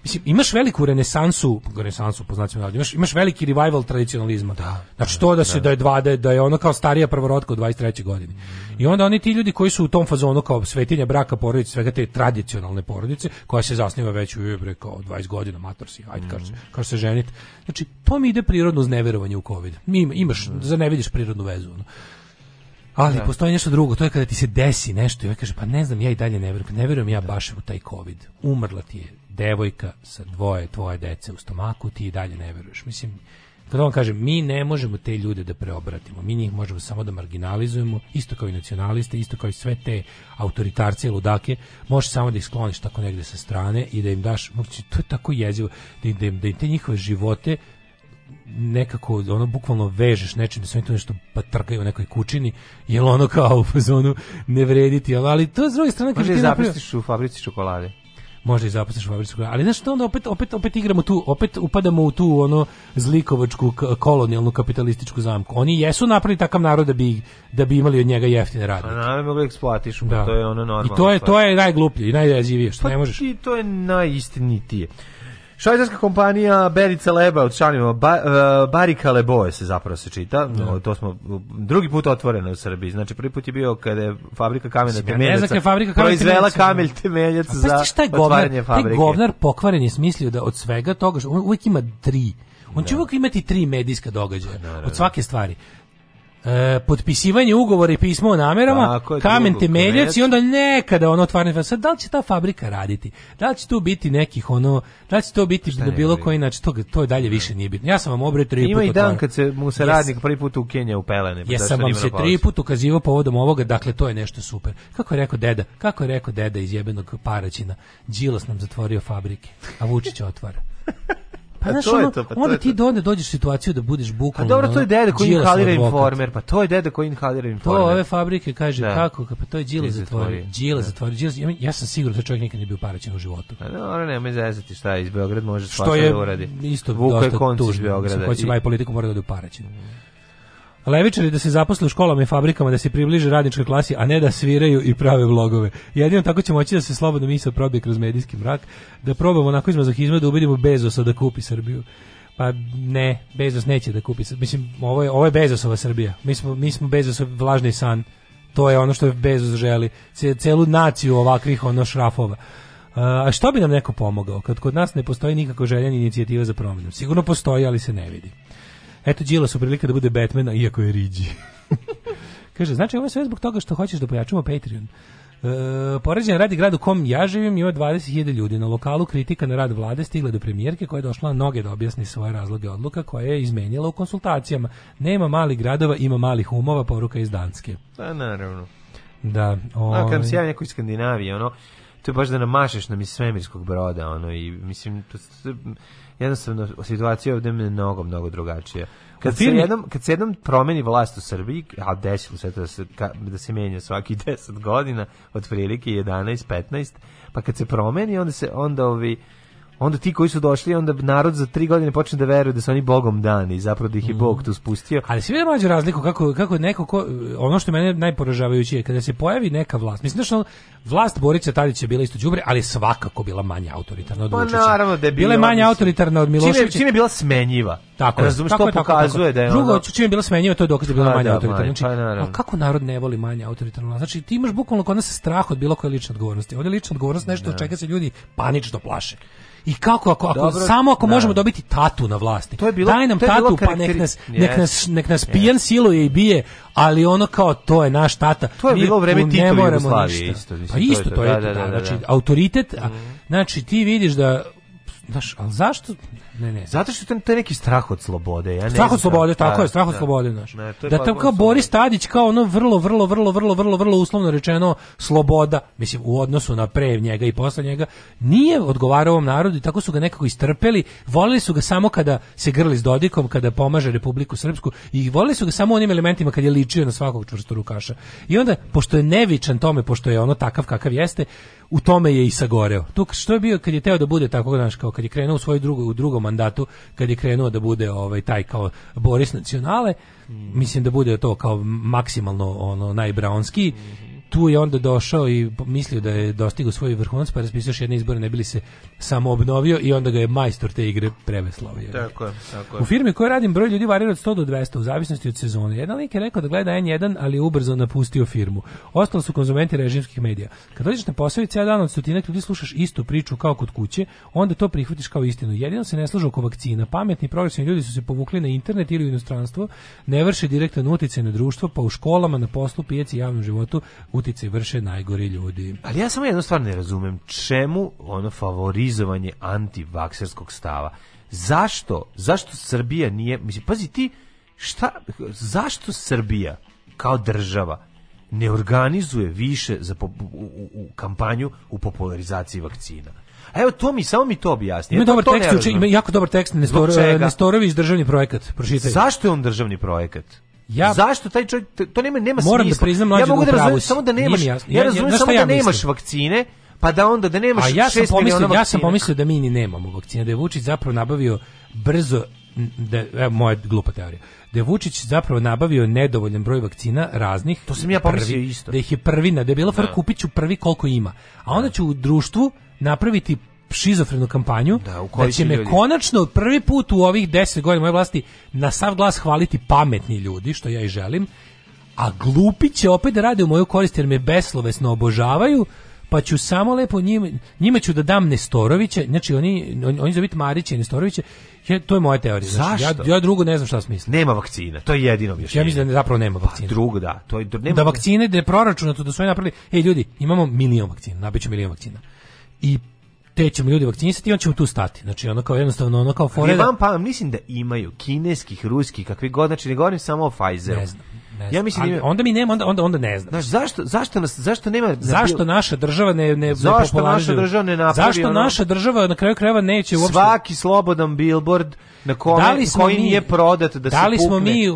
mislim, imaš veliku renesansu, renesansu po znacima imaš, imaš veliki revival tradicionalizma. Da, znači da, to da, da. se da, je dva, da, je, da ono kao starija prvorotka u 23. godini. I onda oni ti ljudi koji su u tom fazonu kao svetinja braka porodice, svega te tradicionalne porodice koja se zasniva već u bre kao 20 godina matorsi, ajde mm -hmm. kaže se, mhm. se ženiti. Znači to mi ide prirodno uz neverovanje u covid. Mi imaš mm za ne vidiš prirodnu vezu. Ono. Ali da. postoji nešto drugo, to je kada ti se desi nešto i on kaže, pa ne znam, ja i dalje ne verujem, ne verujem ja da. baš u taj COVID. Umrla ti je devojka sa dvoje tvoje dece u stomaku, ti i dalje ne veruješ. Mislim, kada on kaže, mi ne možemo te ljude da preobratimo, mi njih možemo samo da marginalizujemo, isto kao i nacionaliste, isto kao i sve te autoritarce i ludake, možeš samo da ih skloniš tako negde sa strane i da im daš, to je tako jezivo, da im, da im te njihove živote nekako ono bukvalno vežeš nečim da se oni tu nešto pa trkaju u nekoj kućini jel ono kao u fazonu ne vrediti ali, ali to s druge strane može i zapisniš u fabrici čokolade može i zapisniš u fabrici čokolade ali znaš što onda opet, opet, opet igramo tu opet upadamo u tu ono zlikovačku kolonijalnu kapitalističku zamku oni jesu napravili takav narod da bi, da bi imali od njega jeftine radnike a naravno ga da eksploatišu pa da. to je ono normalno i to je, to je najgluplje i najređivije što pa ne možeš pa i to je najistinitije Švajcarska kompanija Berica Leba od Šanima, ba, e, Barika Leboje se zapravo se čita, no, da. to smo drugi put otvoreno u Srbiji, znači prvi put je bio kada je fabrika kamena temeljaca, znači, fabrika kamena proizvela kamelj temeljac A, pa za šta je govnar, fabrike. Taj govnar pokvaren je smislio da od svega toga, on uvijek ima tri on će da. uvijek imati tri medijska događaja pa od svake stvari. E, potpisivanje ugovora i pismo o namerama, Tako, kamen drugo, temeljac i onda nekada ono otvaranje sad da li će ta fabrika raditi? Da li će tu biti nekih ono, da li će to biti na bilo koji inače to to dalje više nije bitno. Ja sam vam obre tri puta. Ima i dan kad se mu se radnik jes, prvi put u Kenja u pelene. Ja pa sam vam se tri put ukazivao povodom ovoga, dakle to je nešto super. Kako je rekao deda, kako je rekao deda iz jebenog Paraćina, Đilas nam zatvorio fabrike, a Vučić otvara. Pa, e, znaš, to je to, pa onda to ti do onda dođeš situaciju da budeš bukvalno. A dobro, to je deda koji inhalira informer, pa to je deda koji inhalira pa informer. To ove fabrike kaže da. kako, pa to je Đile zatvori. Džile zatvori. Đile, da. ja sam siguran da čovjek nikad nije bio paraćen u životu. A pa dobro, da, nema zezati šta je iz Beograd, može svašta da uradi. Što je isto dosta tužno. Beograda. Ko će baviti politiku mora da ode uparaćen. Mm. Levičari da se zaposle u školama i fabrikama da se približe radničkoj klasi, a ne da sviraju i prave vlogove. Jedino tako će moći da se slobodno misao probije kroz medijski mrak, da probamo onako za mazohizma da ubedimo Bezosa da kupi Srbiju. Pa ne, Bezos neće da kupi. Mislim, ovo je, ovo je Bezosova Srbija. Mi smo, mi smo Bezosov vlažni san. To je ono što Bezos želi. Celu naciju ovakvih ono šrafova. A što bi nam neko pomogao kad kod nas ne postoji nikako željena inicijativa za promjenu? Sigurno postoji, ali se ne vidi. Eto Đila su prilike da bude Batmana, iako je riđi. [laughs] Kaže, znači ovo je sve zbog toga što hoćeš da pojačamo Patreon. E, poređen radi grad u kom ja živim ima 20.000 ljudi. Na lokalu kritika na rad vlade stigla do premijerke koja je došla na noge da objasni svoje razloge odluka koja je izmenjala u konsultacijama. Nema malih gradova, ima malih umova, poruka iz Danske. Da, naravno. Da. O... A, kad ovaj- se ja neko iz Skandinavije, ono, to je baš da namašeš nam iz svemirskog broda, ono, i mislim, to, to, jednostavno situacija ovde je mnogo, mnogo drugačija. Kad se, jednom, kad se jednom promeni vlast u Srbiji, a desilo se to da se, da se menja svaki 10 [laughs] godina, od prilike 11, 15, pa kad se promeni, onda se onda ovi onda ti koji su došli, onda narod za tri godine počne da veruje da su oni bogom dani, zapravo da ih je mm. bog tu spustio. Ali svi vidimo mađu razliku kako, kako neko, ko, ono što mene najporažavajući je kada se pojavi neka vlast, mislim da vlast Borica Tadića je bila isto đubre, ali svakako bila manje autoritarna od pa Vučića. Pa naravno da je bila. je manje autoritarna od Miloševića. Čime, je bila smenjiva. Tako je. Razumiješ, pokazuje tako. da je Drugo, ono... čime je bila smenjiva, to je dokaz da je bila pa manje da, autoritarna. Znači, a pa kako narod ne voli manje autoritarna? Znači, ti imaš bukvalno kod nas strah od bilo koje lične odgovornosti. Ovdje je lična odgovornost nešto od da. čega se ljudi panično plaše. I kako ako, ako samo ako da. možemo dobiti tatu na vlasti. To je bilo, Daj nam to je tatu bilo pa nek nas nek nas nek nas pijan yes. siluje i bije, ali ono kao to je naš tata. To je bilo vreme Tito Jugoslavije isto. Mislim, pa isto to je, to je da da, da, da, da, znači autoritet, a, mhm. znači ti vidiš da znaš, ali zašto Ne, ne. Zato što to je neki strah od slobode. Ja ne strah od slobode, tako da, je, strah od da, slobode, znaš. Ne, to je da pa tam kao Boris Tadić kao ono vrlo, vrlo, vrlo, vrlo, vrlo, vrlo uslovno rečeno sloboda, mislim u odnosu na pre njega i posle njega, nije odgovarao ovom narodu i tako su ga nekako istrpeli. Voleli su ga samo kada se grli s Dodikom, kada pomaže Republiku Srpsku i voleli su ga samo onim elementima kad je ličio na svakog čvrstorukaša. I onda, pošto je nevičan tome, pošto je ono takav kakav jeste, u tome je i sagoreo. Tu što je bio kad je teo da bude tako, znaš, kao kad je krenuo u svoj drugu, u drugom mandatu kad je krenuo da bude ovaj taj kao Boris nacionale, mm. mislim da bude to kao maksimalno ono najbraonski mm tu je onda došao i mislio da je dostigao svoj vrhunac, pa raspisao još jedne izbore, ne bili se samo obnovio i onda ga je majstor te igre preveslovio. Tako je, tako je. U firmi kojoj radim broj ljudi varira od 100 do 200 u zavisnosti od sezone. Jedan lik je rekao da gleda N1, ali je ubrzo napustio firmu. Ostali su konzumenti režimskih medija. Kad dođeš na posao i cijel dan od stotinak ljudi slušaš istu priču kao kod kuće, onda to prihvatiš kao istinu. Jedino se ne služe oko vakcina. Pametni progresivni ljudi su se povukli na internet ili u inostranstvo, ne vrše direktan utjecaj na društvo, pa u školama, na poslu, pijaci, javnom životu uticaj vrše najgori ljudi. Ali ja samo jedno stvar ne razumem, čemu ono favorizovanje antivakserskog stava? Zašto? Zašto Srbija nije, mislim, pazi ti, šta, zašto Srbija kao država ne organizuje više za po, u, u, u kampanju u popularizaciji vakcina? A evo to mi samo mi to objasni. Ima dobar tekst, ima jako dobar tekst Nestor, Nestorović državni projekat, pročitaj. Zašto je on državni projekat? Ja, Zašto taj čovjek, to nema, nema moram da smisla. da priznam ja da mogu da razumijem, samo da nemaš, ja, ja razumijem samo da nemaš vakcine, pa da onda da nemaš A ja sam pomislio, ja sam pomislio da mi ni nemamo vakcine, da je Vučić zapravo nabavio brzo da evo moja glupa teorija. Da je Vučić zapravo nabavio nedovoljan broj vakcina raznih. To sam ja pomislio isto. Da ih je prvina, da je bila far da. kupiću prvi koliko ima. A onda ću u društvu napraviti šizofrenu kampanju, da, u da će me ljudi... konačno prvi put u ovih 10 godina moje vlasti na sav glas hvaliti pametni ljudi, što ja i želim, a glupi će opet da rade u moju korist jer me beslovesno obožavaju, pa ću samo lepo njima, njima ću da dam Nestorovića, znači oni, on, oni, zabiti Marića i Nestorovića, je, to je moja teorija. Znači, Zašto? Ja, ja drugo ne znam šta smislim. Nema vakcina, to je jedino objašnjenje. Ja mislim da zapravo nema vakcina. Pa, drugo, da. To je, nema... Da vakcine, da je proračunato, da su oni napravili, ej ljudi, imamo milion vakcina, nabiću milion vakcina. I te ćemo ljudi vakcinisati i on ćemo tu stati. Znači ono kao jednostavno ono kao fore. Ja vam pa mislim da imaju kineskih, ruskih, kakvi god, znači ne govorim samo o Pfizeru. Ne znam. Ne ja mislim ali da- onda mi nema onda onda onda ne znam. Znaš zašto zašto nas zašto nema da Zašto naša država ne ne Zašto naša država ne napravi Zašto ono? naša država na kraju krajeva neće uopšte Svaki slobodan billboard na kome da koji mi, nije prodat da, da se Da li smo mi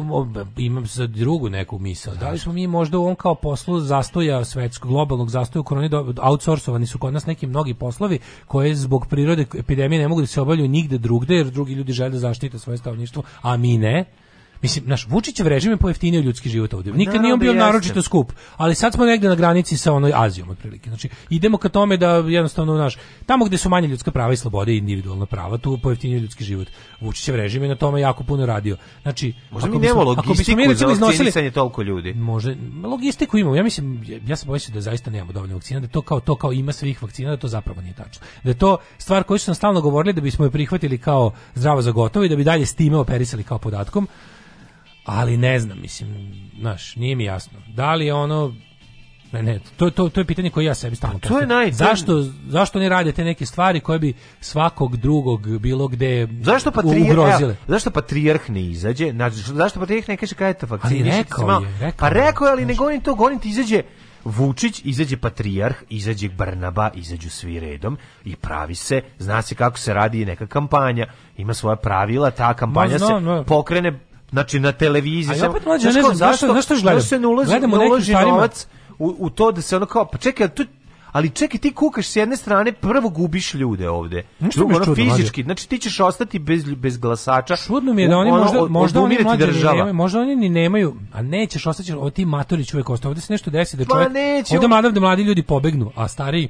imam za drugu neku misao. Da li smo mi možda u on kao poslu zastoja svetskog globalnog zastoja korone outsourcovani su kod nas neki mnogi poslovi koje zbog prirode epidemije ne mogu da se obavljaju nigde drugde jer drugi ljudi žele da zaštite svoje stanovništvo, a mi ne. Mislim, naš Vučićev režim je pojeftinio ljudski život ovdje. Nikad nije on da bio naročito skup, ali sad smo negde na granici sa onoj Azijom otprilike. Znači, idemo ka tome da jednostavno, naš, tamo gde su manje ljudska prava i slobode i individualna prava, tu pojeftinio ljudski život. Vučićev režim je na tome jako puno radio. Znači, možda ako mi bismo, ako bismo mi recimo iznosili toliko ljudi. Može, logistiku imamo. Ja mislim ja se bojim da zaista nemamo dovoljno vakcina, da to kao to kao ima svih vakcina, da to zapravo nije tačno. Da to stvar koju su nam stalno govorili da bismo je prihvatili kao zdravo za gotovo i da bi dalje s time operisali kao podatkom ali ne znam, mislim, znaš, nije mi jasno. Da li je ono ne, ne, to, to, to je pitanje koje ja sebi stalno pa To je naj... Zašto, zašto ne rade te neke stvari koje bi svakog drugog bilo gde zašto patrijer, ugrozile? Evo, zašto patrijarh ne izađe? Znači, zašto patrijarh ne kaže kada te vakciniš? Ali rekao je, rekao Pa rekao je, ali ne govorim to, govorim ti izađe Vučić, izađe Patrijarh, izađe Brnaba, izađu svi redom i pravi se, zna se kako se radi neka kampanja, ima svoja pravila, ta kampanja Ma, znam, se pokrene Znači na televiziji. A ja opet mlađe, ne znam, zašto, zašto gledam? Zašto se ne ulazi, Gledamo ne ulazi novac u, u to da se ono kao, pa čekaj, tu, ali čekaj ti kukaš s jedne strane prvo gubiš ljude ovde drugo ono fizički mlađe. znači ti ćeš ostati bez bez glasača čudno mi je da oni možda ono, možda oni mlađe nemaju, možda oni ni nemaju a nećeš ostati, od ti Matorić uvek ostaje ovde se nešto desi da pa čovjek neće, ovde mladi, mladi ljudi pobegnu a stariji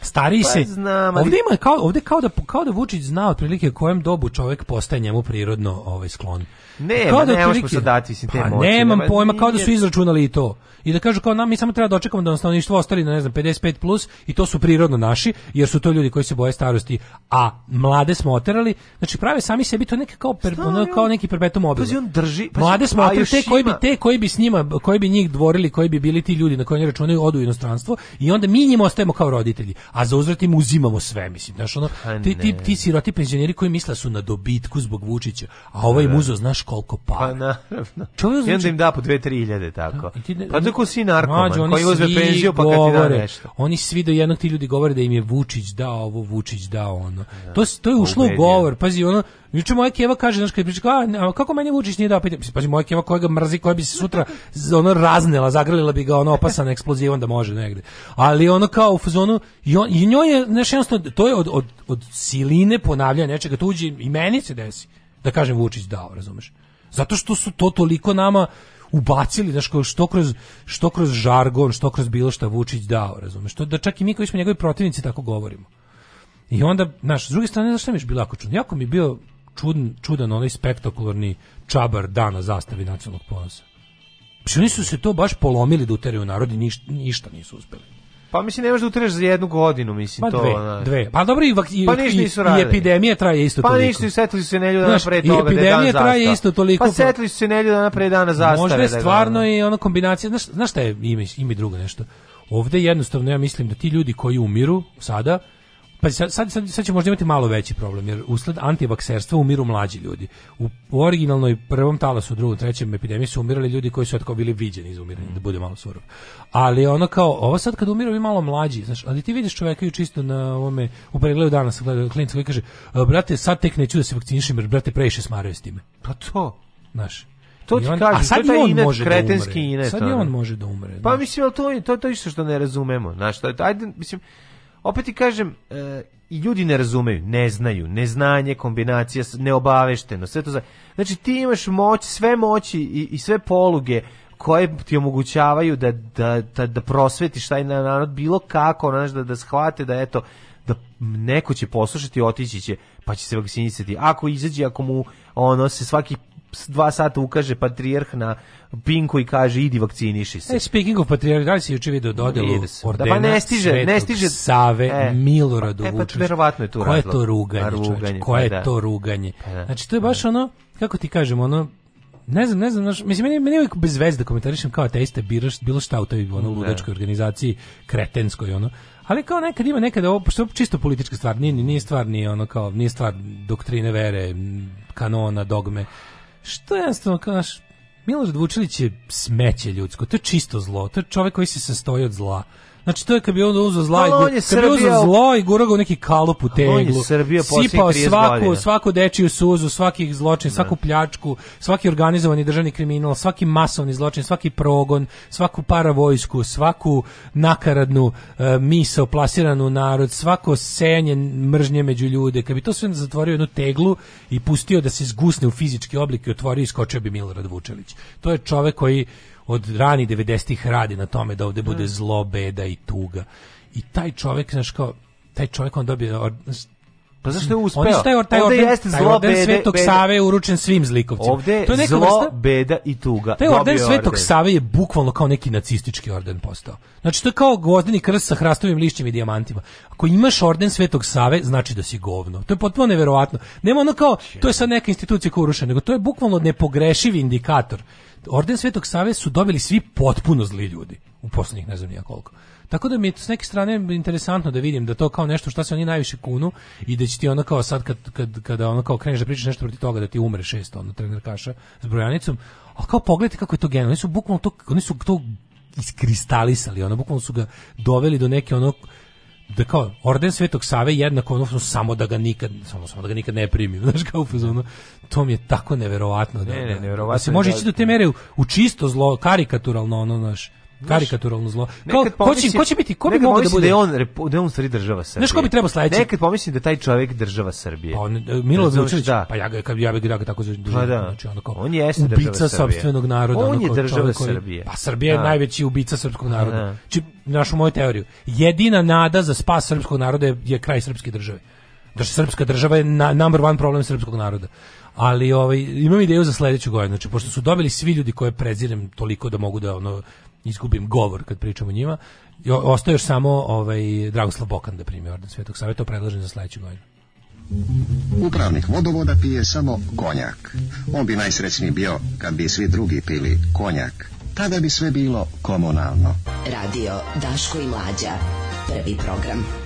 stari pa, se. Znam, ali... Ovde ima kao ovde kao da kao da Vučić zna otprilike kojem dobu čovjek postaje njemu prirodno ovaj sklon. Ne, kao da ne možeš mu dati mislim, te pa, moći. Nemam nema, pojma, kao da su izračunali i to. I da kažu kao nam, mi samo treba da očekamo da nam stanovništvo ostali na ne znam 55 plus i to su prirodno naši, jer su to ljudi koji se boje starosti, a mlade smo oterali. Znači prave sami sebi to neke kao per, ono, kao neki perpetuum mobile. Pa on drži, pa mlade smo oterali te koji bi te koji bi s njima, koji bi njih dvorili, koji bi bili ti ljudi na koje oni računaju odu u inostranstvo i onda mi njima ostajemo kao roditelji, a za uzvrat im uzimamo sve, mislim. Znaš, ono, pa ti, ti, ti siroti penzioneri koji misle da su na dobitku zbog Vučića, a ovaj da. muzo, znaš koliko para. Pa naravno. Čovjek I onda znači- im da po dve, tri hiljade, tako. Da, ti, pa tako si narkoman, mađu, koji uzme penziju pa govore, kad ti da nešto. Oni svi do jednog ti ljudi govore da im je Vučić dao ovo, Vučić dao ono. Da, to, to je ušlo u govor, pazi, ono, Juče moja keva kaže, znaš, kad priča, a, kako meni Vučić nije dao pitam, pazi, moja keva koja ga mrzi, koja bi se sutra ono raznela, zagrlila bi ga ono opasan eksplozivom da može negde. Ali ono kao u fazonu, i, on, i njoj je, znaš, jednostavno, to je od, od, od siline ponavljanja nečega, tuđi uđe i meni se desi da kažem Vučić dao, razumeš? Zato što su to toliko nama ubacili, znaš, što kroz, što kroz žargon, što kroz bilo šta Vučić dao, razumeš? To, da čak i mi koji smo njegovi protivnici tako govorimo. I onda, znaš, s druge strane, znaš šta mi je bilo jako čudno? Jako mi je bio čudan, čudan onaj spektakularni čabar dana zastave nacionalnog ponosa. Znači, oni su se to baš polomili da uteraju narod i ništa, ništa nisu uspeli. Pa mislim ne možeš da utreš za jednu godinu, mislim pa to. Dve, znaš. dve. Pa dobro i, i, pa i, i epidemija traje isto pa toliko. Pa ništa, setili su se nedelju dana pre toga, i da epidemija traje zastava. isto toliko. Pa setili su se nedelju dana pre dana zastave. Možda je da, da, stvarno da i ona kombinacija, znaš, znaš šta je ime, ime drugo nešto. Ovde jednostavno ja mislim da ti ljudi koji umiru sada, pa sad, sad, sad će možda imati malo veći problem, jer usled antivakserstva umiru mlađi ljudi. U, u originalnoj prvom talasu, drugom, trećem epidemiji su umirali ljudi koji su tako bili viđeni iz umiranja, da mm. da bude malo surov. Ali ono kao, ovo sad kad umiru i malo mlađi, znaš, ali ti vidiš čoveka ju čisto na ovome, u pregledu danas, gleda klinica koji kaže, e, brate, sad tek neću da se vakcinišem, jer brate, previše smaraju s time. Pa to, znaš. To ti kažem, a sad to je taj inet, da kretenski da umre. inet. Sad i on može da umre. Pa mislim, to je to, to isto što ne razumemo. Znaš, to je, ajde, mislim, opet ti kažem, e, ljudi ne razumeju, ne znaju, neznanje, kombinacija, neobavešteno, sve to za... Znači ti imaš moć, sve moći i, i sve poluge koje ti omogućavaju da, da, da, da prosvetiš taj narod bilo kako, znaš, da, da shvate da eto, da neko će poslušati, otići će, pa će se vakcinisati. Ako izađe, ako mu ono se svaki dva sata ukaže patrijarh na pinku i kaže idi vakciniši se. E, speaking of patrijarh, da li si juče video dodelu ordena pa ne stiže, ne stiže. Save e, Miloradu e, pa, Vučiću? E, pa je tu Koje je to ruganje, pa ruganje Koje pa, je da. to ruganje? Pa, da. znači, to je baš da. ono, kako ti kažem, ono, ne znam, ne znam, znaš, mislim, meni, meni je uvijek bez veze da komentarišem kao ateista, biraš bilo šta u toj ono, ludačkoj organizaciji, kretenskoj, ono, ali kao nekad ima nekada ovo, što je čisto politička stvar, nije, nije stvar nije ono kao, nije stvar doktrine vere, kanona, dogme, Što je jednostavno, kaš, Miloš Dvučilić je smeće ljudsko, to je čisto zlo, to je čovjek koji se sastoji od zla. Znači to je kad bi on uzeo zla, i, on je kad bi uzeo zlo i gurao ga u neki kalup u teglu. On je Srbija sipao svaku, godina. svaku dečiju suzu, svaki zločin, ne. Da. svaku pljačku, svaki organizovani državni kriminal, svaki masovni zločin, svaki progon, svaku paravojsku, svaku nakaradnu uh, misao plasiranu narod, svako sejanje mržnje među ljude. Kad bi to sve zatvorio jednu teglu i pustio da se zgusne u fizički oblik i otvorio iskočio bi Milorad Vučević. To je čovek koji od rani 90-ih radi na tome da ovde bude mm. zlo, beda i tuga. I taj čovjek, znaš kao, taj čovjek on dobije Pa zašto je uspeo? Oni taj, taj orden, jeste taj orden bede, Svetog bede. Save je uručen svim zlikovcima. Ovde to je neka zlo, vrsta, beda i tuga. Taj orden Svetog orden. Save je bukvalno kao neki nacistički orden postao. Znači to je kao gvozdeni krst sa hrastovim lišćima i dijamantima. Ako imaš orden Svetog Save, znači da si govno. To je potpuno neverovatno. Nema ono kao, to je sad neka institucija koja je urušena, nego to je bukvalno nepogrešiv indikator. Orden Svetog Save su dobili svi potpuno zli ljudi u poslednjih ne znam nija koliko. Tako da mi je s neke strane interesantno da vidim da to kao nešto što se oni najviše kunu i da će ti ono kao sad kad, kad, kada ono kao kreneš da pričaš nešto protiv toga da ti umre šest ono trener kaša s brojanicom, ali kao pogledajte kako je to geno, oni su bukvalno to, oni su to iskristalisali, ono bukvalno su ga doveli do neke ono da kao orden Svetog Save jednako ono samo da ga nikad samo, samo da ga nikad ne primim [laughs] znaš kao fazonu to mi je tako neverovatno da, ne, ne, da. neverovatno da se može da ići do te mere u, u, čisto zlo karikaturalno ono znaš karikaturalno zlo. Kao, ko će, ko će biti, ko bi mogao da, da bude? Da on, da je on stvari država Srbije. Znaš ko bi trebao sledeći? Nekad pomislim da taj čovjek država Srbije. Pa on, Milo Vučević, da. pa ja ga, ja bih ga tako zovem. Pa da. Znači, ono kao, on jeste ubica sopstvenog naroda. On je država Srbije. Pa Srbija je da. najveći ubica srpskog naroda. Či, znači, našu moju teoriju. Jedina nada za spas srpskog naroda je, je kraj srpske države. Da srpska država je na, number one problem srpskog naroda. Ali ovaj imam ideju za sledeću godinu. Znači pošto su dobili svi ljudi koje prezirem toliko da mogu da ono izgubim govor kad pričam o njima. I ostaje još samo ovaj Dragoslav Bokan da primi orden Svetog Save, to predlažem za sledeću godinu. Upravnik vodovoda pije samo konjak. On bi najsrećniji bio kad bi svi drugi pili konjak. Tada bi sve bilo komunalno. Radio Daško i Mlađa. Prvi program.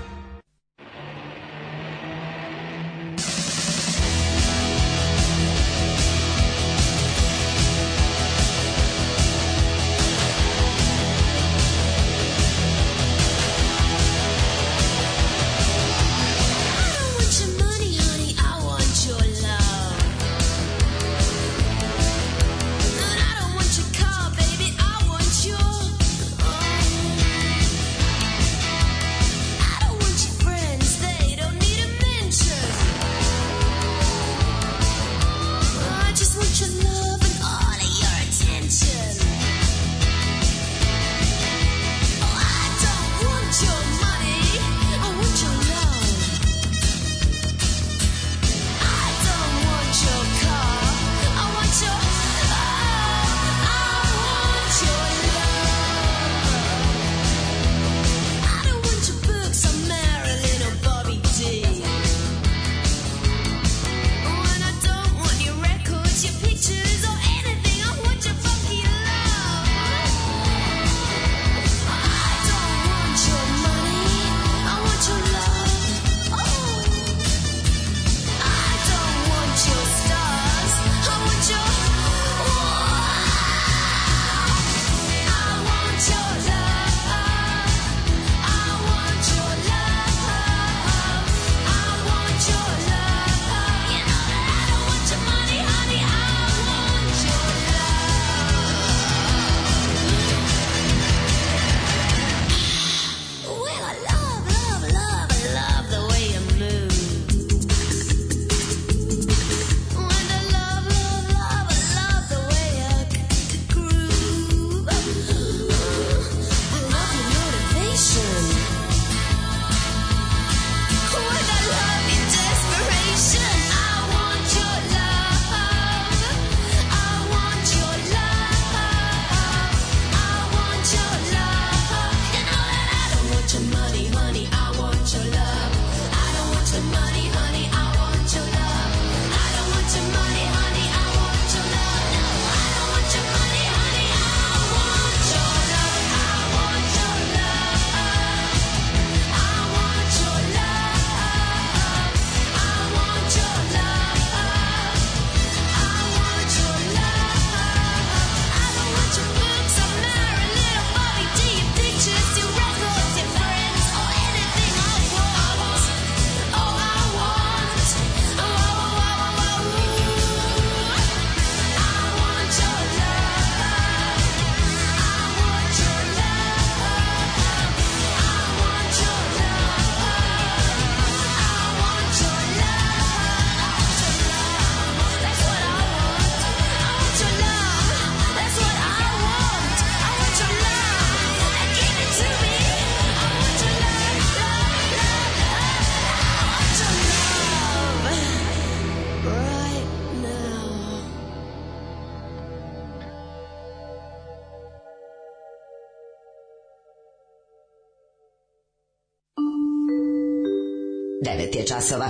časova.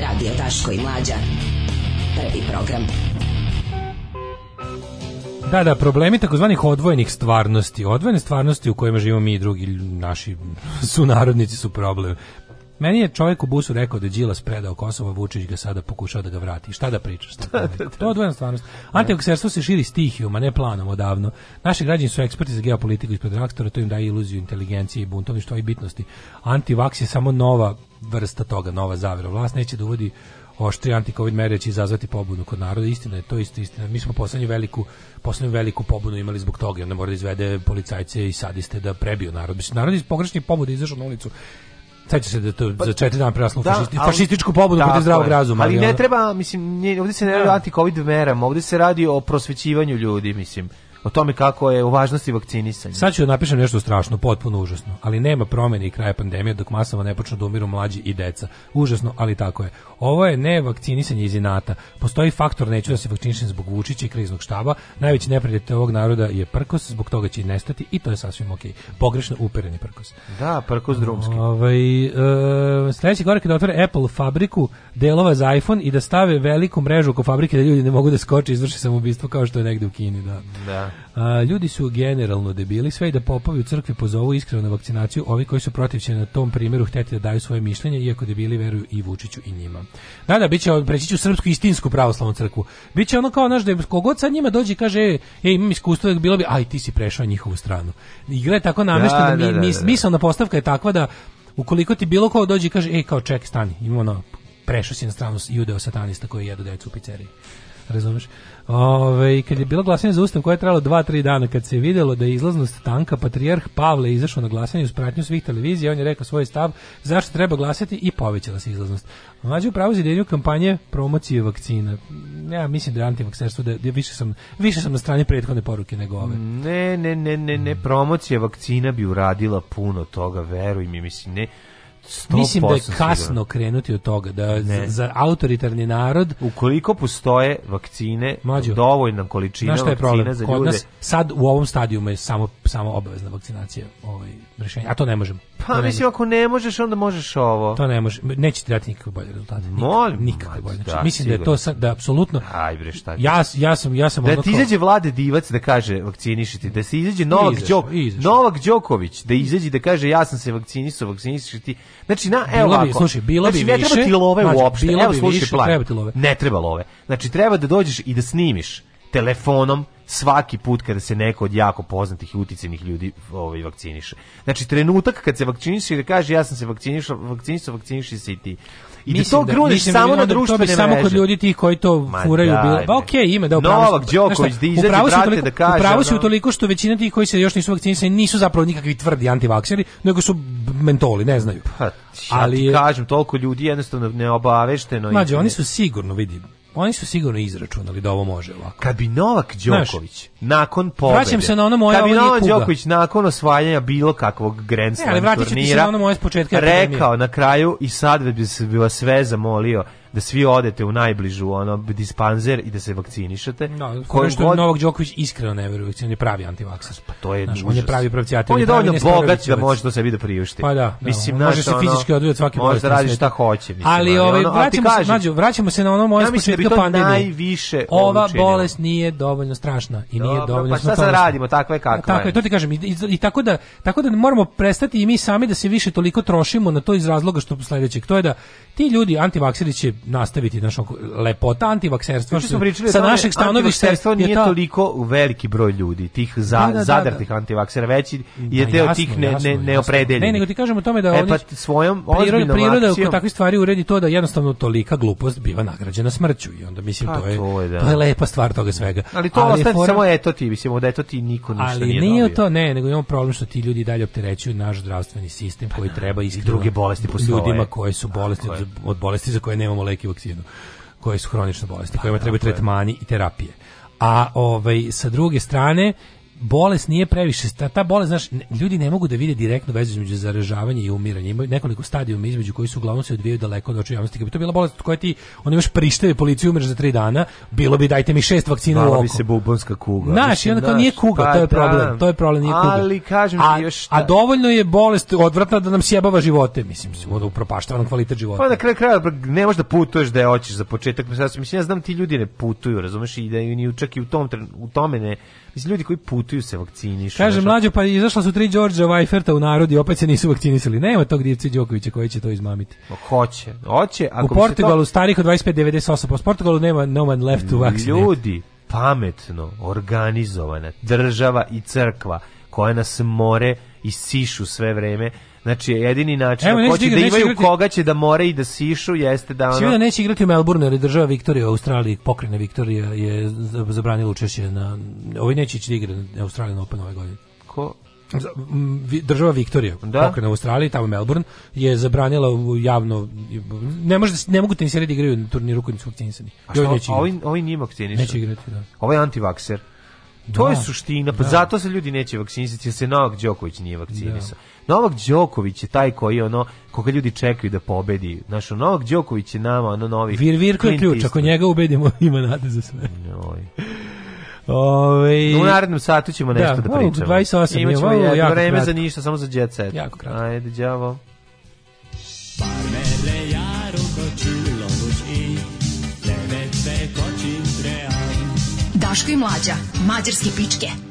Radio Taško i Mlađa. Prvi program. Da, da, problemi takozvanih odvojenih stvarnosti. Odvojene stvarnosti u kojima živimo mi i drugi naši sunarodnici su problem. Meni je čovjek u busu rekao da je Đilas predao Kosovo, Vučić ga sada pokušao da ga vrati. Šta da pričaš? Šta [laughs] to je odvojena stvarnost. Antivakserstvo se širi stihijom, a ne planom odavno. Naši građani su eksperti za geopolitiku ispred reaktora, to im daje iluziju inteligencije i buntovništva i bitnosti. Antivaks je samo nova vrsta toga nova zavira. vlast neće da uvodi oštri anti-covid mere će izazvati pobunu kod naroda. Istina je, to isto istina. Mi smo poslednju veliku, poslednju veliku pobunu imali zbog toga, onda mora da izvede policajce i sadiste da prebiju narod. Mislim, narod iz pogrešnih pobuda izašao na ulicu će se da to pa, za četiri dana preraslo da, fašisti, fašističku pobudu protiv zdravog razuma. Ali, ali ne ono... treba, mislim, ovdje se ne radi o antikovid merama, ovdje se radi o prosvećivanju ljudi, mislim o tome kako je u važnosti vakcinisanja. Sad ću da napišem nešto strašno, potpuno užasno, ali nema promene i kraja pandemije dok masovno ne počnu da umiru mlađi i deca. Užasno, ali tako je. Ovo je ne vakcinisanje iz inata. Postoji faktor neću da se vakcinišem zbog Vučića i kriznog štaba. Najveći neprijatelj ovog naroda je prkos, zbog toga će i nestati i to je sasvim ok. Pogrešno upereni prkos. Da, prkos drumski. Ovaj e, sledeći korak je da otvore Apple fabriku delova za iPhone i da stave veliku mrežu oko fabrike da ljudi ne mogu da skoče i izvrše samoubistvo kao što je negde u Kini, da. Da. A, ljudi su generalno debili, sve i da popovi u crkvi pozovu iskreno na vakcinaciju, ovi koji su protiv će na tom primjeru hteti da daju svoje mišljenje, iako debili veruju i Vučiću i njima. Da, da, bit će, preći ću srpsku istinsku pravoslavnu crkvu. Biće ono kao, naš da kogod sad njima dođe i kaže, ej, ej imam iskustvo, bilo bi, aj, ti si prešao njihovu stranu. I je tako nameštena, da, da, da, mi, da, da. mislana postavka je takva da ukoliko ti bilo ko dođe i kaže, ej, kao ček, stani, imamo ono, prešao si na stranu i satanista koji jedu decu u pizzeriji. Razumeš? Ove, kad je bilo glasanje za ustav koje je trajalo 2-3 dana, kad se je vidjelo da je izlaznost tanka, patrijarh Pavle izašao na glasanje uz pratnju svih televizija, on je rekao svoj stav zašto treba glasati i povećala se izlaznost. Mlađe u pravu zidenju kampanje promocije vakcina. Ja mislim da je antivakserstvo, da, da više, sam, više sam na strani prethodne poruke nego ove. Ne, ne, ne, ne, ne, promocija vakcina bi uradila puno toga, veruj mi, mislim, ne, Mislim da je kasno krenuti od toga da ne. za autoritarni narod ukoliko postoje vakcine Mađo, dovoljna količina vakcina za ljude. Kod nas sad u ovom stadijumu je samo samo obavezna vakcinacija ovaj rešenje. a to ne možemo. Pa ne mislim, ako ne možeš, onda možeš ovo. To ne može, neće ti dati nikakve bolje rezultate. Molim. Nikakve bolje. Znači, da, mislim sigurno. da je to, sam, da apsolutno... Aj bre, šta ti? Ja, ja sam, ja sam... Da ti izađe vlade divac da kaže vakcinišiti, da se izađe Novak, izašao, Đok, izašao. Novak Đoković, da izađe da kaže ja sam se vakcinisao, vakcinišiti Znači, na, evo bilo ovako. Bi, slušaj, bilo znači, bi više... ne treba ti love znači, uopšte. Bilo evo, slušaj, više, plan. treba ti love. Ne treba love. Znači, treba da dođeš i da snimiš telefonom svaki put kada se neko od jako poznatih i uticajnih ljudi ovaj vakciniše. Znači trenutak kad se vakciniše i da kaže ja sam se vakcinišao, vakcinisao, vakciniši se i ti. I da da mislim da to gruni da samo na društvene mreže. samo kod ljudi tih koji to Ma furaju da, bilo. Ba pa okej, okay, ima da upravo. Novak Đoković da izađe brate da kaže. Upravo si toliko što većina tih koji se još nisu vakcinisali nisu zapravo nikakvi tvrdi antivakseri, nego su mentoli, ne znaju. Pa, ja ali ti kažem, toliko ljudi jednostavno neobavešteno. Mađo, oni su sigurno, vidi, Oni su sigurno izračunali da ovo može ovako. Kad bi Novak Đoković nakon pobede. Vraćam se na ono moje, kad bi Novak Đoković nakon osvajanja bilo kakvog Grand Slam turnira. Ne, ali vratit ću ti se na ono moje s početka. Rekao na kraju i sad bi se bila sve zamolio da svi odete u najbližu ono dispanzer i da se vakcinišete. No, koji što god... Novak Đoković iskreno ne veruje, on je pravi antivakser. Pa to je znaš, on je pravi pravcijatelj. On je dovoljno bogat da može to sebi da priušti. Pa da, da mislim on, može se fizički odvijati od svake bolesti. Može da radi šta hoće, mislim. Ali ovaj ono, vraćamo se nađu, vraćamo se na ono moje ja mislim da bi to pandemije. najviše ova učinjeno. bolest nije dovoljno strašna i nije dovoljno. Pa šta sad radimo, takva je kakva. Tako je, to ti kažem i tako da tako da moramo prestati i mi sami da se više toliko trošimo na to iz razloga što sledećeg. To je da ti ljudi antivakseri će nastaviti našo lepota antivakserstva što sa naših stanovišta nije ta... toliko veliki broj ljudi tih za, da, da, da, da. zadrtih antivaksera veći je da, deo jasno, tih ne jasno, ne neopredeljenih ne nego ti kažemo tome da e, pa, svojom priroda, priroda oko takve stvari uredi to da jednostavno tolika glupost biva nagrađena smrću i onda mislim pa, to je to je, da. to je lepa stvar toga svega ali to ostaje fora... samo eto ti mislimo da eto ti niko ništa ali nije, nije to ne nego imamo problem što ti ljudi dalje opterećuju naš zdravstveni sistem koji pa treba i druge bolesti po ljudima koji su bolesni od bolesti za koje nemamo lek i vakcinu, koje su hronične bolesti, pa, kojima trebaju tretmani i terapije. A ovaj sa druge strane bolest nije previše, ta, ta bolest, znaš, ljudi ne mogu da vide direktnu vezu između zaražavanja i umiranja. Imaju nekoliko stadijuma između koji su uglavnom se odvijaju daleko od očiju javnosti. Kad bi to bila bolest od koje ti, onda imaš prišteve, policiju umreš za tri dana, bilo bi dajte mi šest vakcina Dala u oko. bi se bubonska kuga. Znaš, i onda kao nije kuga, pa, to je da. problem. Da, to je problem, nije kuga. Ali kažem a, još... Da. A dovoljno je bolest odvratna da nam sjebava živote, mislim, se onda upropaštava nam kvalitet života. Pa da kraju kraja, pa ne možeš da putuješ da je hoćeš za početak. Mislim, ja znam ti ljudi ne putuju, razumeš, i da ni čak i u, tom, u tome ne mislim, ljudi koji putuju se vakcinišu. Kaže, mlađo, pa izašla su tri Đorđa Vajferta u narodi, opet se nisu vakcinisali. Nema tog divci Đokovića koji će to izmamiti. O, hoće, hoće. Ako u Portugalu to... starih od 25-98, po pa Portugalu nema no one left to vaccinate. Ljudi, pametno, organizovana država i crkva koja nas more i sišu sve vreme Znači, jedini način, Evo, ako da hoće da imaju igrati... koga će da more i da sišu, jeste da ono... Svi da neće igrati u Melbourneu, jer država Viktorija u Australiji, pokrene Viktorija je zabranila učešće na... Ovi neće ići da igra na Australijan Open ove godine. Ko? država Viktorija, da? pokrena u Australiji, tamo Melbourne, je zabranila javno, ne, može, ne mogu teniseri da igraju na turniru koji nisu vakcinisani. A što, ovi, ovi nije Neće igrati, da. Ovo je antivakser. To da, je suština, pa da. zato se ljudi neće vakcinisati, jer se Novak Đoković nije da. vakcinisan. Novak Đoković je taj koji ono koga ljudi čekaju da pobedi. Naš Novak Đoković je nama ono novi Vir vir je ključ, ako njega ubedimo [laughs] ima nade za sve. Joj. Ove... U narednom satu ćemo da, nešto da, da pričamo. 28 Imaćemo je, jako vreme kratko. za ništa, samo za jet set. Jako kratko. Ajde, đavo. Daško i mlađa, mađarske pičke.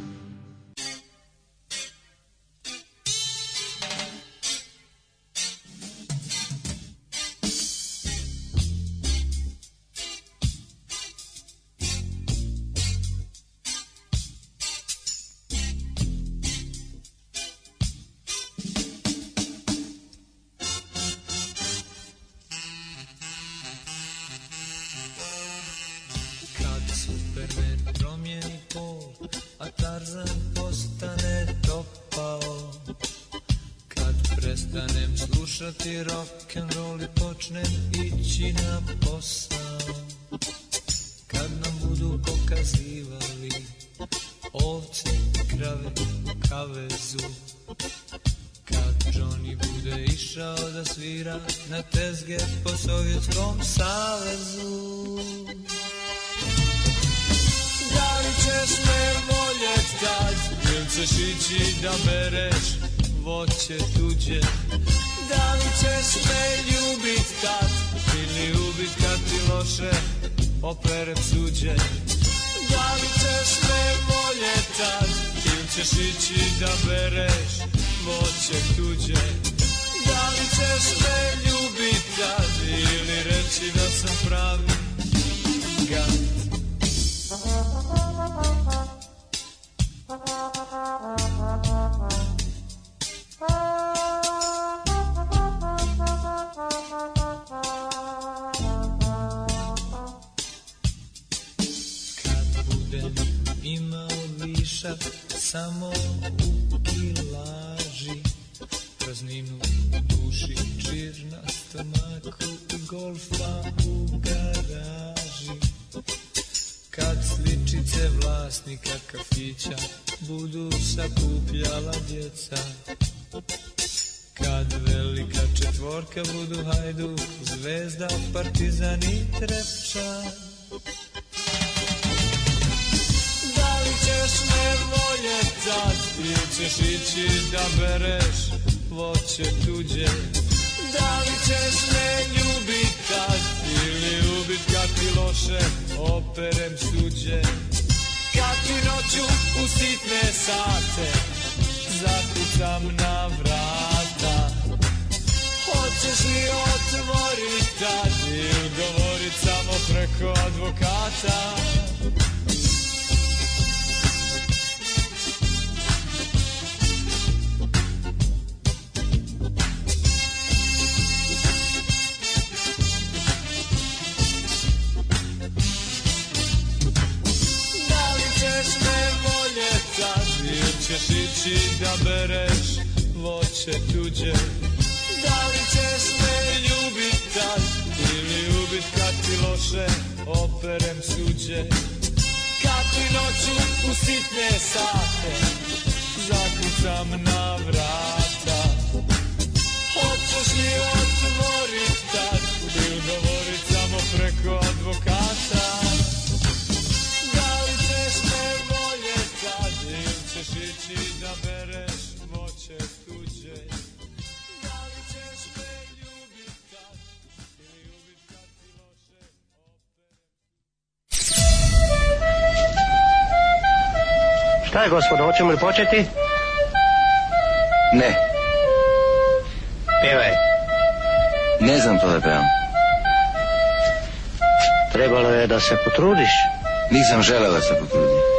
ćeš ići da bereš voće tuđe? Da li ćeš me ljubit kad ili ljubit kad ti loše opere? Šta je gospodo, hoćemo li početi? Ne. Pevaj. Ne znam to da pevam. Trebalo je da se potrudiš. Nisam želeo da se potrudim.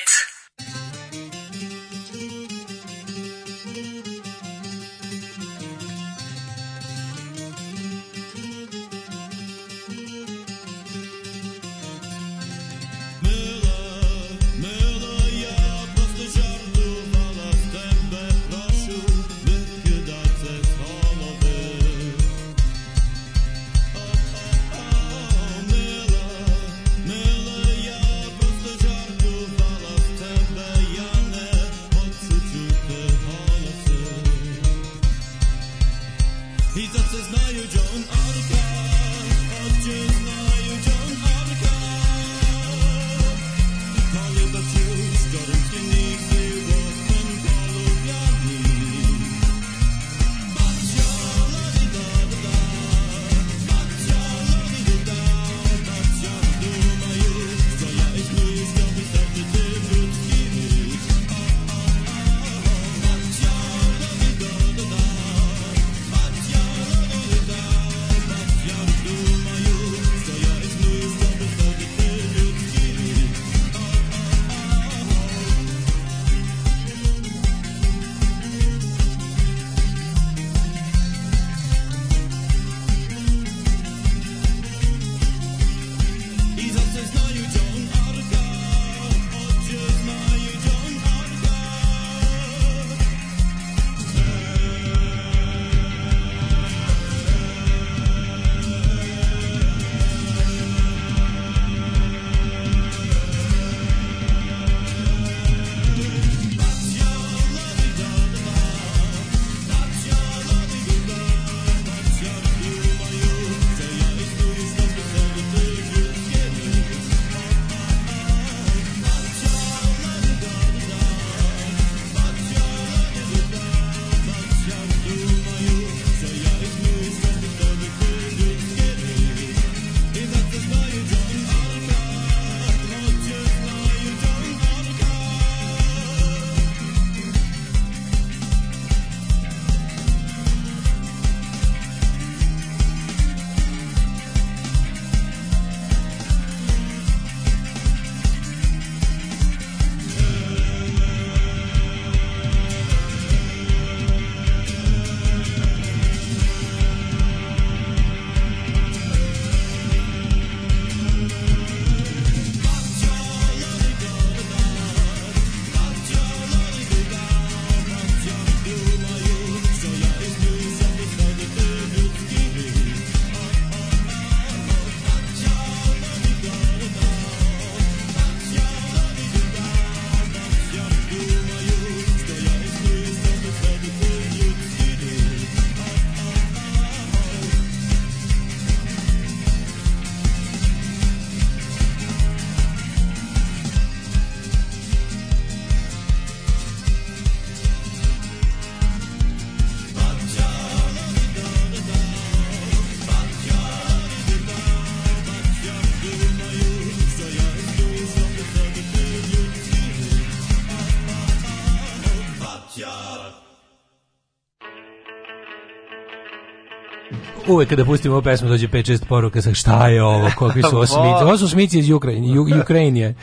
Uvek kada pustimo ovu pesmu dođe 5-6 poruka sa šta je ovo, kakvi su [laughs] osmici. Ovo su smici iz [laughs] Ukrajine. Ukrajinije.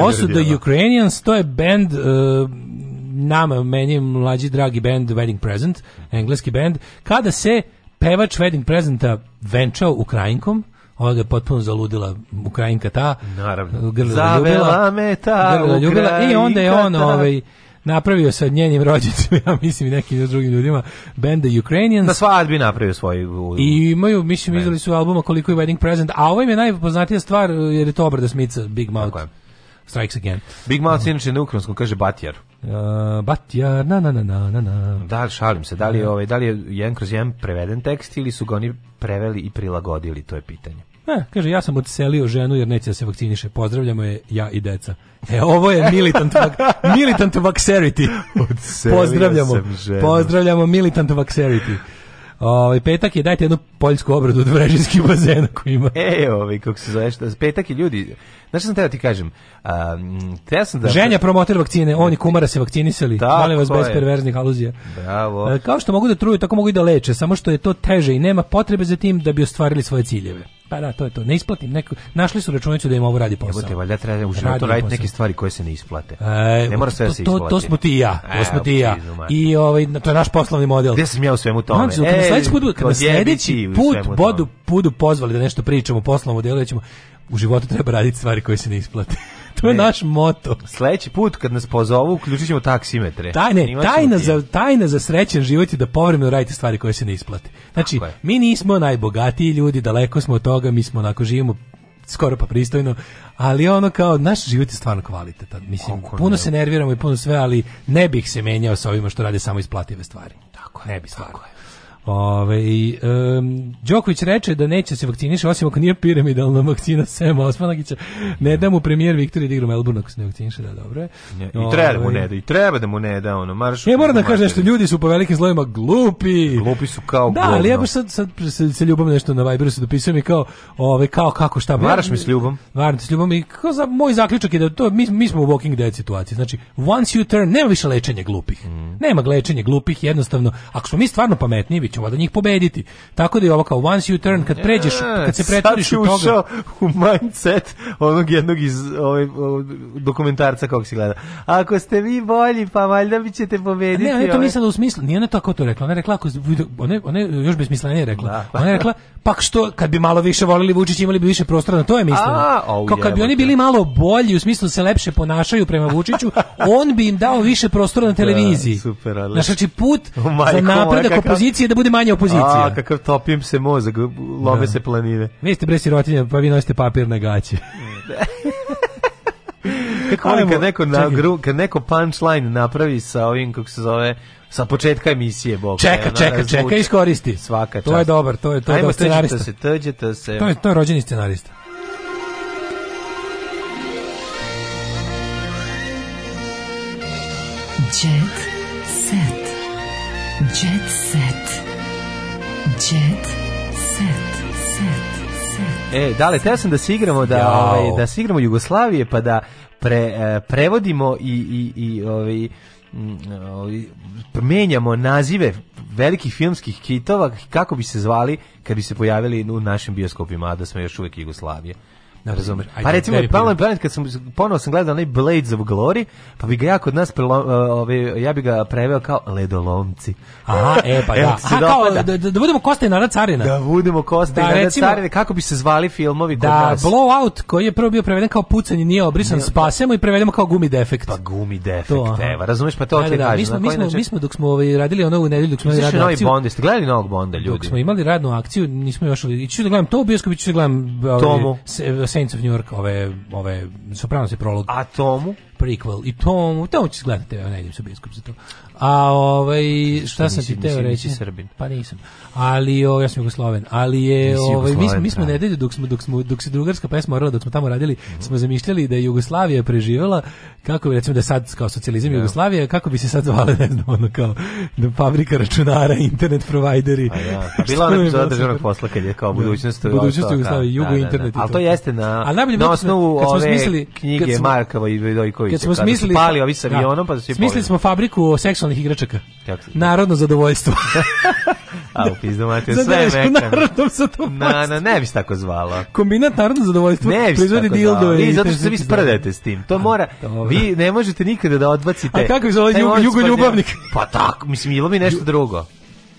Ovo su The Ukrainians, to je band uh, nama, meni mlađi dragi band Wedding Present, engleski band, kada se pevač Wedding Presenta venčao Ukrajinkom, ova ga je potpuno zaludila Ukrajinka ta. Naravno. Grlila, Zavela ljubila, me ta ljubila, I onda je on, ovaj, napravio sa njenim rođacima, [laughs] ja mislim i nekim drugim ljudima, benda Ukrainians. Na svadbi napravio svoju... I imaju, mislim, izdali su albuma koliko je Wedding Present, a ovo im je najpoznatija stvar uh, jer je to obrada smica Big Mouth. Tako je. Strikes Again. Big Mouth uh, inače na ukrajinskom kaže Batjar. Uh, batjar, na na na na na Da, šalim se, da li da. ovaj, da li je jedan kroz jedan preveden tekst ili su ga oni preveli i prilagodili, to je pitanje. E, kaže, ja sam odselio ženu jer neće da se vakciniše. Pozdravljamo je ja i deca. E, ovo je militant, vak, militant vaxerity. Pozdravljamo. Pozdravljamo militant vaxerity. Ovaj petak je dajte jednu poljsku obradu od vrežinskih bazena koji ima. E, ovaj kako se zove, šta, petak je ljudi. Znaš šta sam teo ti kažem? te teo sam da Ženja promoter vakcine, oni kumara se vakcinisali. Tako Molim vas je. bez perverznih aluzija. Bravo. E, kao što mogu da truju, tako mogu i da leče, samo što je to teže i nema potrebe za tim da bi ostvarili svoje ciljeve. Pa da, to je to. Ne isplatim. Neko, našli su računicu da im ovo radi posao. Evo te, valjda treba u životu raditi neke stvari koje se ne isplate. E, ne mora sve da to, se isplati. To, to smo ti i ja. To e, smo ti i ja. I ovaj, to je naš poslovni model. Gde sam ja u svemu tome? Manzo, e, sledeći put, kad sledeći put bodu, budu pozvali da nešto pričamo o poslovnom modelu, da ćemo u životu treba raditi stvari koje se ne isplate. [laughs] to je ne. naš moto. Sledeći put kad nas pozovu, uključit ćemo taksimetre. Tajne, tajna, za, tajna za srećen život je da povremeno radite stvari koje se ne isplate. Znači, mi nismo najbogatiji ljudi, daleko smo od toga, mi smo onako živimo skoro pa pristojno, ali ono kao naš život je stvarno kvalitetan. Mislim, Kako puno ne. se nerviramo i puno sve, ali ne bih se menjao sa ovima što rade samo isplative stvari. Tako je, ne bih stvarno. Tako je. Ove, i, um, Đoković reče da neće se vakciniše osim ako nije piramidalna vakcina Sema Osmanagića. Ne da mu premijer Viktor da igra Melbourne ako se ne vakciniše, da dobro je. Ja, I treba da mu ne da, i treba da mu ne da ono. Marš, ja moram da kažem nešto, ljudi su po velikim zlovima glupi. Glupi su kao Da, ali ja baš sad, sad se, ljubom nešto na Viberu se dopisujem i kao, ove, kao kako šta. Maraš mi s ljubom. Varam s ljubom i kao za, moj zaključak je da to, mi, mi smo u Walking Dead situaciji. Znači, once you turn, nema više lečenja glupih. Mm. Nema lečenja glupih, jednostavno, ako smo mi stvarno pametniji, ćemo da njih pobediti. Tako da je ovo kao once you turn, kad pređeš, kad se pretvoriš u toga. u mindset onog jednog iz ovaj, dokumentarca kako se gleda. Ako ste vi bolji, pa valjda bi ćete pobediti. Ne, ona je to da u smislu, nije ona tako to rekla. Ona je rekla, ako, ona, ona još besmislenije rekla. Da. Ona je rekla, pa što, kad bi malo više volili Vučić, imali bi više prostora, to je mislila. Kao kad bi oni bili malo bolji, u smislu da se lepše ponašaju prema Vučiću, [laughs] on bi im dao više prostora na da, televiziji. super, Znači, put za napredak opozicije da bude bude manje opozicija. A, kakav topim se mozak, lome da. se planine. Vi ste bre sirotinje, pa vi nosite papir na [laughs] Kako volim kad neko, na, gru, kad neko punchline napravi sa ovim, kako se zove, sa početka emisije Bog. Čeka, čeka, čeka, iskoristi. Svaka čast. To je dobar, to je to Ajmo, je scenarista. se, tđete se. To je to je rođeni scenarista. Jet set. Jet set. Jet set, set, set. E, dale, teo sam da se igramo da, ovaj, da se igramo Jugoslavije pa da pre, e, prevodimo i, i, i ovaj, ovaj, menjamo nazive velikih filmskih kitova kako bi se zvali kad bi se pojavili u našim bioskopima, a da smo još uvijek Jugoslavije. Ne razumeš. Pa recimo, palo mi pamet kad sam ponovo sam gledao onaj Blades of Glory, pa bi ga ja kod nas prelo, e, ove, ja bi ga preveo kao ledolomci. Aha, e pa da. Aha, kao, da, da, da budemo Kosta i Nara Carina. Da budemo Kosta i da, Nara Carina, kako bi se zvali filmovi kod da, nas. Da, Blowout koji je prvo bio preveden kao pucanje, nije obrisan, ne, spasemo i prevedemo kao gumi defekt. Pa gumi defekt, to, evo, razumeš, pa to da, ti da, mi smo, mi, smo, mi smo dok smo ovaj, radili ono u nedelju, dok smo radili novi Bonda, ste gledali novog Bonda, ljudi? Dok smo imali radnu akciju, nismo još, ću da gledam to u bioskopu, ću da gledam ovaj, Tomu. Saints of New York, ove, ove Sopranos i prolog. A tomu? Prequel. I tomu, tomu ću gledati, evo, ne idem sa biskup za to. A ovaj šta sam ti teo reći Srbin? Pa nisam. Ali o, ovaj, ja sam Jugosloven, ali je ovaj mi, mi smo da. nedelju dok smo dok smo dok se drugarska pesma morala dok smo tamo radili, mm. smo zamišljali da je Jugoslavija preživela kako bi recimo da sad kao socijalizam yeah. Da. Jugoslavija, kako bi se sad zvala, ne znam, ono kao da fabrika računara, internet provajderi. A pa ja, pa bila ona epizoda državnog posla kad je kao budućnost da, budućnost Jugoslavije, jugo da, internet. Da, da. Ali to jeste na A na osnovu kad smo smislili knjige Markova i Vidojkovića. Kad smo smislili pali ovi sa avionom, pa da se Smislili smo fabriku o seksualnih igračaka. Narodno zadovoljstvo. [laughs] A u pizdu mate, sve je Narodno zadovoljstvo. Na, na, ne bi se tako zvalo. Kombinat narodno zadovoljstvo ne proizvodi dildo. I zato što se vi sprdate s tim. To mora, vi ne možete nikada da odbacite. A kako je zove jugo, jugo ljubavnik? Pa tako, mislim, ili mi nešto drugo.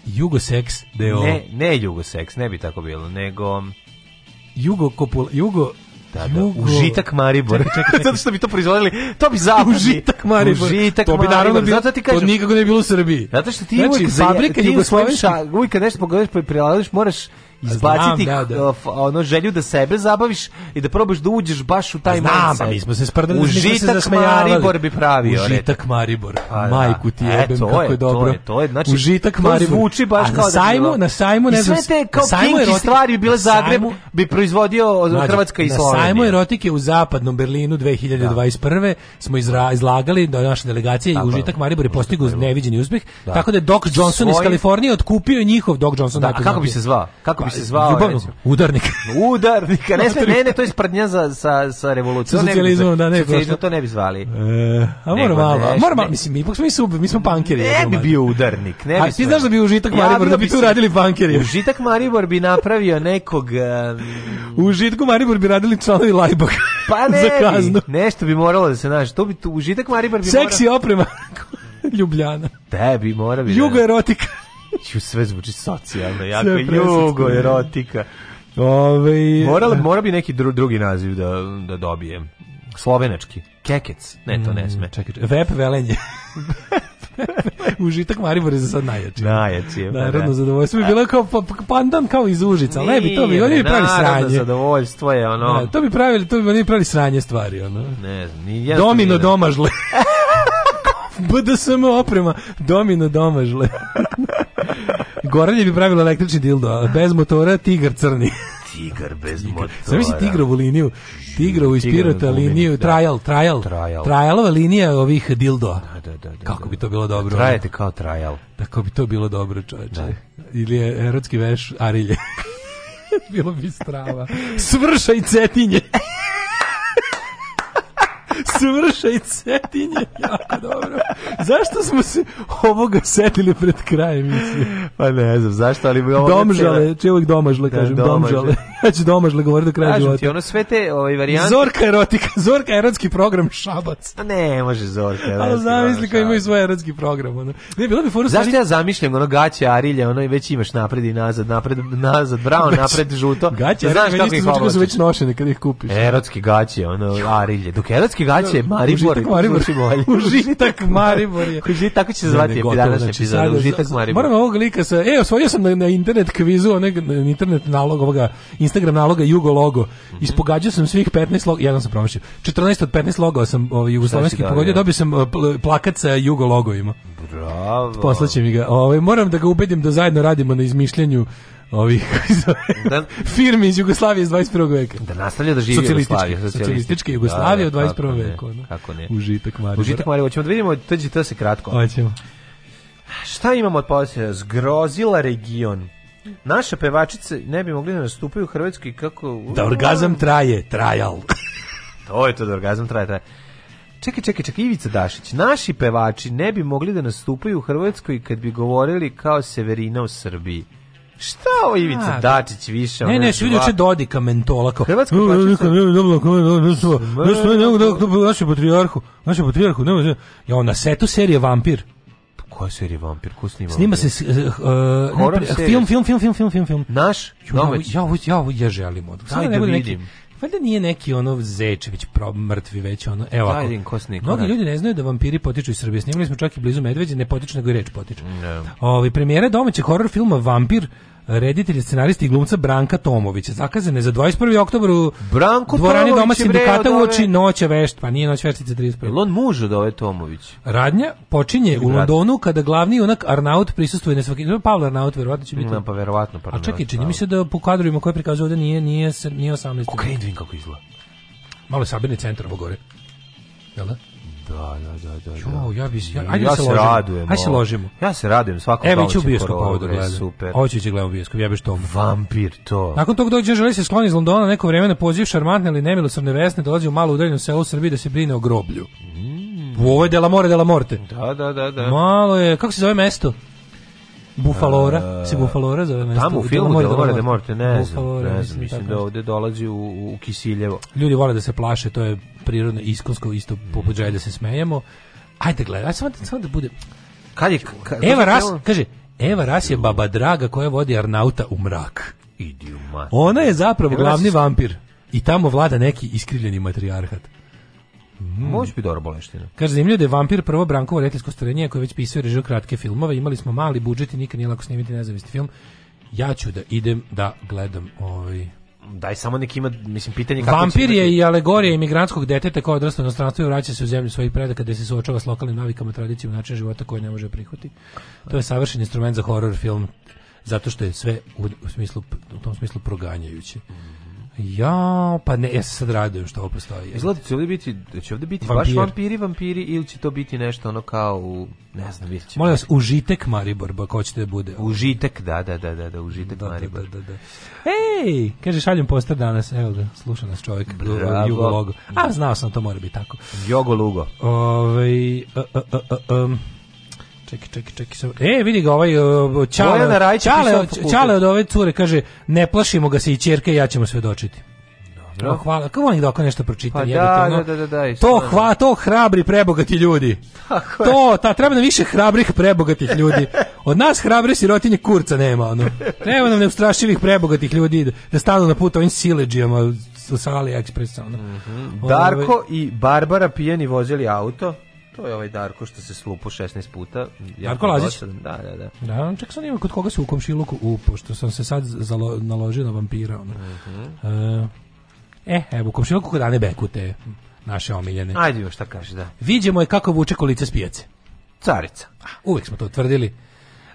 Jugoseks deo. Ne, ne Jugoseks, ne bi tako bilo, nego... Jugo, kopula, jugo da, da. Užitak Maribor. Čekaj, čekaj, čekaj. [laughs] Zato što bi to proizvodili, to bi zapadni. Užitak Maribor. Užitak to bi naravno bilo, zato to nikako ne bilo u Srbiji. Zato što ti znači, uvijek fabrika ti u svojim uvijek kad nešto pogovoriš, pa moraš izbaciti znam, da, da. ono želju da sebe zabaviš i da probaš da uđeš baš u taj mindset. Znam, mi smo se sprdali, da užitak se Maribor bi pravio. Užitak Maribor. A, pa da. Majku ti e, jebem, e, kako je, dobro. To je, to je, znači, užitak Maribor. zvuči baš A kao na da sajmu, da na sajmu, ne znam. I sve te kao kinki erotike, stvari bi bile Zagreb, bi proizvodio znači, Hrvatska i Slovenija. Na sajmu erotike u zapadnom Berlinu 2021. Da. smo izra, izlagali do naše delegacije i užitak Maribor je postigao neviđeni uspeh. Tako da Doc znači, Johnson iz Kalifornije otkupio njihov Doc Johnson. Da, kako bi se zvao? Kako bi se zvao ljubavnog recimo. udarnika. ne, sme, ne, ne, to je sprdnja za, sa, sa revolucijom. Sa socijalizmom, da ne. Socijalizmom to ne bi zvali. E, a mora malo, mora malo, mislim, ipak smo mi sub, mi smo pankeri. Ne bi bio udarnik, ne bi. A ti znaš da bi užitak Maribor, da bi tu radili pankeri. Užitak Maribor bi napravio nekog... Užitku Maribor bi radili članovi Lajbog. Pa [laughs] ne, za kaznu. nešto bi moralo da se nađe. To bi tu užitak Maribor bi Seksi mora... oprema [laughs] Ljubljana. Tebi mora da bi. Da. erotika. [laughs] Ju sve zvuči socijalno, jako jugo, da. erotika. Ove, Moral, da. mora bi neki dru, drugi naziv da, da dobijem. Slovenački. Kekec. Ne, to ne mm, sme. Mm, čekaj, vep velenje. [laughs] Užitak Maribor je za sad najjači. Najjači pa Narodno ne. Da. zadovoljstvo je bilo kao pa, pa, pandan kao iz Užica, ali ne bi to bi oni pravi sranje. Narodno zadovoljstvo je ono. Ne, to bi pravili, to bi oni pravili sranje stvari ono. Ne znam, ni ja. Domino domažle. [laughs] BDSM oprema, domino domažle. Goran bi pravilo električni dildo, a bez motora tigar crni. tigar bez motora. Znaš si tigrovu liniju, tigrovu iz pirota liniju, da. trial, trial, trial. Trialova linija ovih dildo. Da, da, da, da, Kako da, bi da. to bilo dobro? Da trajete kao trial. Tako bi to bilo dobro, čoveče. Ili je erotski veš Arilje. [laughs] bilo bi strava. [laughs] Svršaj cetinje. [laughs] Suvrša i Cetinje, jako dobro. Zašto smo se ovoga setili pred krajem emisije? Pa ne znam, zašto, ali... Ovo domžale, če uvijek domažle, kažem, da, domažle. domžale. [laughs] ja ću domažle govoriti do kraja Kažem života. ti, ono sve te ovaj, varijante... Zorka erotika, [laughs] Zorka erotski program Šabac. A ne, može Zorka erotski Ali zamisli koji imaju svoj erotski program. Ono. Ne, bilo bi foru... Zašto ja zamišljam ono gaće Arilja, ono već imaš napred i nazad, napred, nazad, bravo, [laughs] napred, žuto. Gaće, znaš kako ih su već nošene kad ih kupiš. Erotski gaće, ono, Arilje. Dok erotski gaće Zvaće Maribor. Užitak Maribor. Užitak Maribor. Užitak, tako će se zvati današnja znači, epizoda. Užitak Maribor. Moram ovog lika sa... E, osvojio sam na, na internet kvizu, onaj internet nalog ovoga, Instagram naloga Jugo logo. Mm -hmm. Ispogađao sam svih 15 logo, jedan sam promašio. 14 od 15 logo sam ovaj, jugoslovenski pogodio, dobio sam eh, plakat sa Jugo logovima. Bravo. Poslaće mi ga. Ovaj, moram da ga ubedim da zajedno radimo na izmišljenju ovih da, [laughs] firmi iz Jugoslavije iz 21. veka. Da nastavlja da živi Jugoslavija. Socijalistička Jugoslavija u 21. Da, da, veku. Kako ne. Užitak Marija. Užitak Marija. Hoćemo da vidimo, to će to se kratko. Hoćemo. Šta imamo od posljednja? Zgrozila region. Naše pevačice ne bi mogli da nastupaju u Hrvatskoj kako... Da orgazam traje, trajal. [laughs] to je to da orgazam traje, traje. Čekaj, čekaj, čekaj, Ivica Dašić. Naši pevači ne bi mogli da nastupaju u Hrvatskoj kad bi govorili kao Severina u Srbiji. Šta o Ivica A, Dačić više? Ne, ne, što vidio će Dodika mentola kao. Hrvatska plaćica. Ne, ne, dobro, kako ne, nešto, nešto ne mogu da to naše patrijarhu, naše patrijarhu, ne može. Ja on na setu serije Vampir. Koja serija Vampir? Ko snima? Snima se uh, film, film, film, film, film, film. Naš? Ja, ja, ja, ja želim od. Sad da vidim. Valjda nije neki ono Zečević pro, mrtvi već ono. Evo ako, Mnogi ljudi ne znaju da vampiri potiču iz Srbije. Snimali smo čak i blizu Medveđe, ne potiču nego i reč potiču. No. Da. Ovi premijera domaćeg horror filma Vampir reditelj, scenarista i glumca Branka Tomovića. Zakazane za 21. oktobar u Branko dvorani Doma sindikata u oči noća vešt, pa nije noć veštica 31. on muž od ove Tomović? Radnja počinje u Londonu kada glavni junak Arnaut prisustuje na svaki... Pavle Arnaut, verovatno će biti. Ne, pa verovatno. Pa A čekaj, čini mi da. se da po kadrovima koje prikazuje ovde nije, nije, nije, nije 18. Okreni kako izgleda. Malo je sabirni centar ovo gore. Jel da? Da, da, da, da. Jo, da. ja bi ja, ajde ja da se, se radujem. Ajde se ložimo. Ja se radujem svakom Evo ću bioskop ovo da gledam. Super. Hoćeš će da gledam bioskop, ja bih što. Vampir to. Nakon tog dođe želi se skloni iz Londona neko vrijeme na poziv šarmantne ali nemilosrdne vesne dolazi u malo udaljeno selo u Srbiji da se brine o groblju. Mm. U ovo je Dela More, Dela Morte. Da, da, da, da. Malo je, kako se zove mesto? Bufalora, se Bufalora zove mesto. Tamo u filmu da Delmore de Morte, ne znam, Bufalora, ne znam, mislim da ovde dolazi u, u Kisiljevo. Ljudi vole da se plaše, to je prirodno, iskonsko, isto poput želje da se smejemo. Ajde gledaj, aj samo da, samo da bude... Kad je, kad, Eva Ras, kaže, Eva Ras je baba draga koja vodi Arnauta u mrak. Idi Ona je zapravo glavni vampir i tamo vlada neki iskrivljeni matrijarhat. Mm. Može bi dobro bolenština. Kaže zanimljivo da je Vampir prvo Brankovo rediteljsko stvorenje koje je već pisao i režio kratke filmove. Imali smo mali budžet i nikad nije lako snimiti nezavisni film. Ja ću da idem da gledam ovaj daj samo neki ima mislim pitanje kako Vampir je i alegorija imigrantskog deteta koje odrasta u inostranstvu i vraća se u zemlju svojih predaka gde se suočava s lokalnim navikama, tradicijom, načinom života koje ne može prihvatiti. To je savršen instrument za horor film zato što je sve u, u smislu u tom smislu proganjajuće. Mm. Ja, pa ne, ja se sad radujem što ovo postoji. Izgleda će ovdje biti, da će ovdje biti Vampir. baš vampiri, vampiri ili će to biti nešto ono kao u, ne znam, vidjet ćemo. Molim vas, užitek Maribor, ba ko ćete da bude. Užitek, da, da, da, da, da užitek da, da Maribor. Da, da, da, da. Ej, kaže, šaljem poster danas, evo da, sluša nas čovjek. Bravo. Jugo Logo. A, znao sam, to mora biti tako. Jogo Lugo. Ove, a, a, a, Ček, ček, ček. E, vidi ga ovaj Čale. Čale, Čale od ove cure kaže ne plašimo ga se i ćerke, ja ćemo svedočiti. Dobro. No, hvala. Kako oni dok da nešto pročita, pa da, ono, da, da, da, da, To da. hva, to hrabri prebogati ljudi. Tako to, ta treba nam više hrabrih prebogatih ljudi. Od nas hrabri sirotinje kurca nema, ono. Treba nam neustrašivih prebogatih ljudi da stanu na put ovim sileđijama sa sali ekspresa, ono. Mm -hmm. Darko i Barbara pijeni vozili auto. To je ovaj Darko što se slupo 16 puta. Darko Lazić? Da, da, da. Da, čak sam imao kod koga se u komšiluku upo, što sam se sad zalo, naložio na vampira. Ono. Uh mhm. -huh. E, e, evo, u komšiluku kod Ane Bekute, naše omiljene. Ajde još šta kaže, da. Viđemo je kako vuče kolice spijace. pijace. Carica. Ah, Uvijek smo to tvrdili.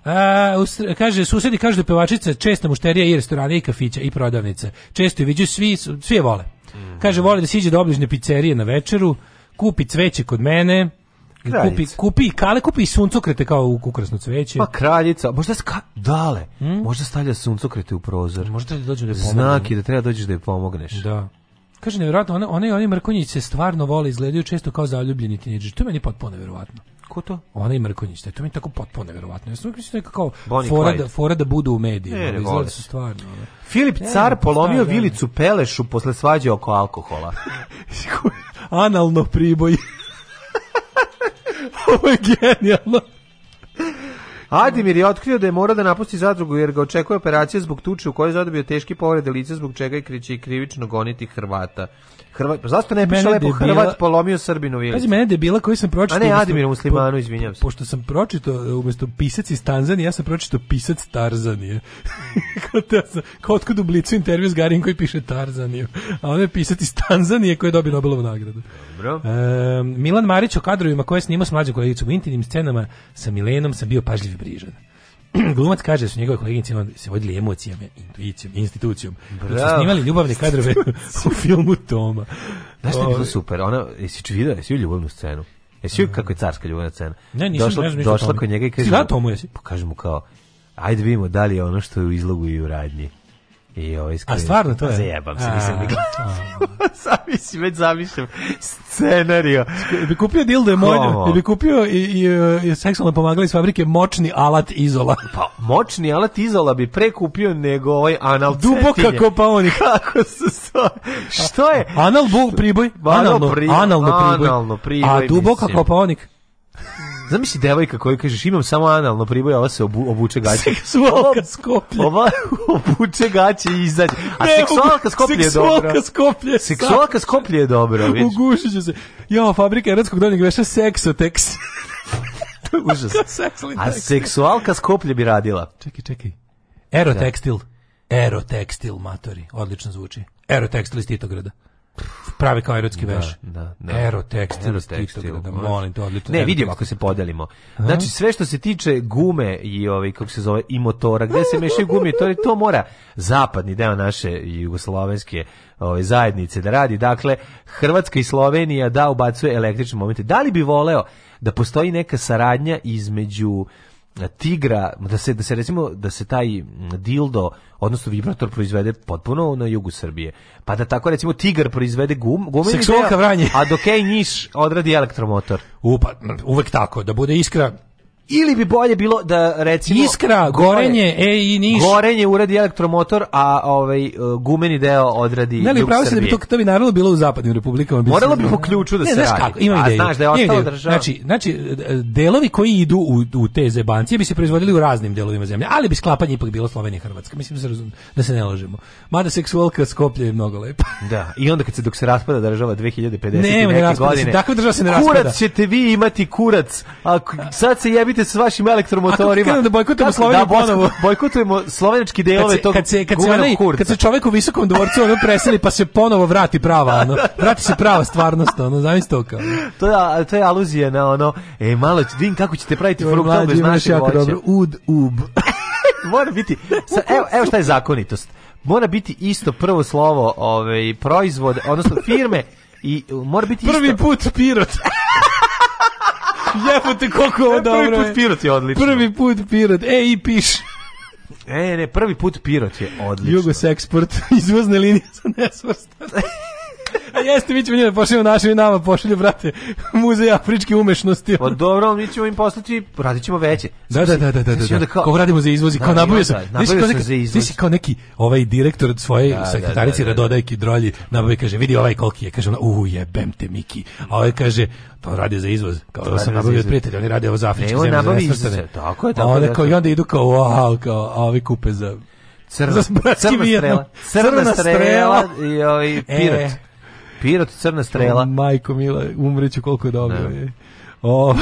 A, e, uh, kaže, susedi kaže da pevačica česta mušterija i restorana i kafića i prodavnica. Često je viđu, svi, svi je vole. Mm -hmm. Kaže, mhm. vole da siđe do obližne pizzerije na večeru, kupi cveće kod mene, Kraljica. Kupi, kupi kale, kupi i suncokrete kao u ukrasno cveće. Pa kraljica, možda ska, dale, mm? možda stavlja suncokrete u prozor. Možda da dođu da je pomogne. Znaki da treba da dođeš da je pomogneš. Da. Kaže, nevjerojatno, one, one, oni Mrkonjić se stvarno vole, izgledaju često kao zaljubljeni tineđeri. To je meni potpuno nevjerojatno. Ko to? Ona i Mrkonjić, to je tako potpuno nevjerojatno. Ja sam uvijek mislio da kao fora da, fora da budu u medijima, ne, ne, izgleda da stvarno. Ne. Filip ne, Car pa polomio vilicu Pelešu posle svađe oko alkohola. [laughs] [laughs] Analno priboj. Ovo je genijalno. Adimir je otkrio da je morao da napusti zadrugu jer ga očekuje operacija zbog tuče u kojoj je zadobio teške povrede lica zbog čega je kriči krivično goniti Hrvata. Hrvat, pa zašto ne piše lepo debila, Hrvat polomio Srbinu vilicu? Pazi, mene debila koji sam pročitao... A ne, Admir Muslimanu, izvinjam se. pošto sam pročitao, e, umjesto pisac iz Tanzanije, ja sam pročitao pisac Tarzanije. [laughs] kao otkud u Blicu intervju s Garim koji piše Tarzaniju. A on je pisac iz Tanzanije koji je dobio Nobelovu nagradu. Dobro. E, Milan Marić o kadrovima koje snima s mlađom kolegicom u intimnim scenama sa Milenom sam bio pažljiv i brižan. [clears throat] Glumac kaže da su njegove koleginice se vodili emocijama, intuicijom, institucijom. Znači, Bravo. Da su snimali ljubavne kadrove u [laughs] filmu Toma. Znaš što je bilo ovaj. super? Ona, jesi vidio, jesi vidio ljubavnu scenu? Jesi vidio mm. kako je carska ljubavna scena? Ne, nisam, došla, ne znam došla kod njega i kaže... Ti da Tomu jesi? Pa kaže mu kao, ajde da vidimo da li je ono što je u izlogu i u radnji. I ovaj A stvarno to pa je? Zajebam se, nisam ni gledao. [laughs] već zamišljam scenario. Bi kupio dildo i moj, bi kupio i, i, i seksualno pomagala iz fabrike moćni alat izola. [laughs] Pa, moćni alat izola bi prekupio nego ovaj anal Duboka kopaoni. [laughs] Kako se to... Što je? Anal bol priboj? Analno, analno, analno priboj. Analno priboj. A duboka mislim. kopaonik? Zamisli devojka koju kažeš imam samo analno priboje, ova se obu, obuče gaće. [laughs] Seksualka skoplje. Ova [laughs] obuče gaće i izađe. A ne, seksualka skoplje je dobro. Seksualka skoplje. Seksualka skoplje je dobro. Ugušit će se. Jo, fabrika erodskog donjeg veša seksotex. to [laughs] je užas. A seksualka skoplje bi radila. Čekaj, čekaj. Erotekstil. Da. Erotekstil, matori. Odlično zvuči. Erotekstil iz Titograda pravi kao erotski da, veš. Da, da. Ero tekstil, tekstil da molim to odlično. Ne, vidimo ako se podelimo. Znači sve što se tiče gume i ovaj kako se zove i motora, gde se mešaju gume, i to to mora zapadni deo naše jugoslovenske ovaj, zajednice da radi. Dakle, Hrvatska i Slovenija da ubacuje električne momente. Da li bi voleo da postoji neka saradnja između tigra, da se, da se recimo, da se taj dildo, odnosno vibrator proizvede potpuno na jugu Srbije. Pa da tako recimo tigar proizvede gum, gume Seksualka vranje. A dok je odradi elektromotor. Upa, uvek tako, da bude iskra Ili bi bolje bilo da recimo Iskra, Gorenje, e i Niš. Gorenje uradi elektromotor, a ovaj e, gumeni deo odradi. Ne li pravo se da bi to, to bi naravno bilo u zapadnim republikama. Bi Moralo bi po ključu da ne, se znaš radi. Kako, imam a ideju. znaš da je ostalo država. Znači, znači delovi koji idu u, u te zebancije bi se proizvodili u raznim delovima zemlje, ali bi sklapanje ipak bilo Slovenija i Hrvatska. Mislim da se razum, da se ne lažemo. Mada seksualka Skoplje je mnogo lepa. [laughs] Da, i onda kad se dok se raspada država 2050 ne, neke ne godine. Se, takva država se ne raspada. Kurac ćete vi imati kurac. A sad se jebi bavite se s vašim elektromotorima. Ako da bojkotujemo Sloveniju da, ponovo. bojkotujemo slovenački delove tog kad se, kad se, onaj, kad se čovek u visokom dvorcu ono preseli pa se ponovo vrati prava, ono. Vrati se prava stvarnost, ono, zamisli to kao. To je, to je aluzija na ono, e, malo, vidim kako ćete praviti fruktom bez našeg voća. Dobro, ud, ub. [laughs] Mora biti, sa, evo, evo šta je zakonitost. Mora biti isto prvo slovo ovaj, proizvod, odnosno firme, i mora biti Prvi isto. put pirot. [laughs] [laughs] Jebote, koliko ovo e, dobro je. Prvi put Pirot je odlično. Prvi put Pirot, e i piš. E, ne, prvi put Pirot je odlično. Jugos eksport, [laughs] izvozne linije za nesvrstane. [laughs] A jeste, mi ćemo njima pošalju našim i nama pošalju, brate, muzej afričke umešnosti. Pa dobro, mi ćemo im poslati, radit ćemo veće. Da, da, da, da, da, znači, da. Kao, kao radimo za izvozi, kao da, nabavio sam. Nabavio sam za izvozi. Ti si kao neki ovaj direktor svoje da, da, sekretarice da, da, da. Radodajki da drolji, nabavi, kaže, vidi ovaj koliki je, kaže ona, uh, jebem te Miki. A ovaj kaže, pa radi za izvoz. Kao da sam nabavio od prijatelja, oni radi ovo za afričke zemlje. Ne, on nabavi izvoz, tako je, tako je. Onda, kao, I onda idu kao, wow, kao, a ovi kupe za... Crna, [laughs] crna strela. Crna, crna strela i, i pirot. E, Pirot, crna strela. Majko Mila, umreću koliko je dobio. Da. Je. O,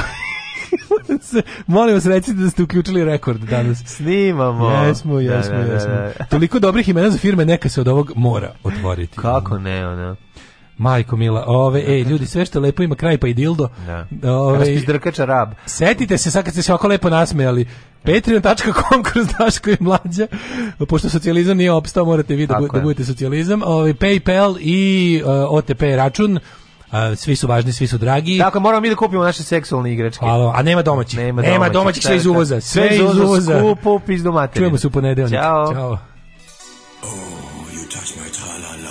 [laughs] Molim vas recite da ste uključili rekord danas. Snimamo. Jesmo, da, jesmo, da, da, da, jesmo. Toliko dobrih imena za firme neka se od ovog mora otvoriti. Kako ne, ona. Majko Mila, ove, da, ej, da, ljudi, da. sve što lepo ima kraj pa i dildo. Da. Ove, Raspis rab. Setite se, sad kad ste se ovako lepo nasmejali, patreon.com kroz Daško i Mlađa, pošto socijalizam nije opstao, morate vi da, bu, da budete socijalizam, ove, Paypal i uh, e, OTP račun, Uh, svi su važni, svi su dragi. Tako, moramo mi da kupimo naše seksualne igračke. Halo, a nema domaćih. Nema, nema domaćih, domaćih sve iz uvoza. Sve, sve iz uvoza. Skupo, pizdu materine. Čujemo se u ponedeljnik. Ćao. Ćao.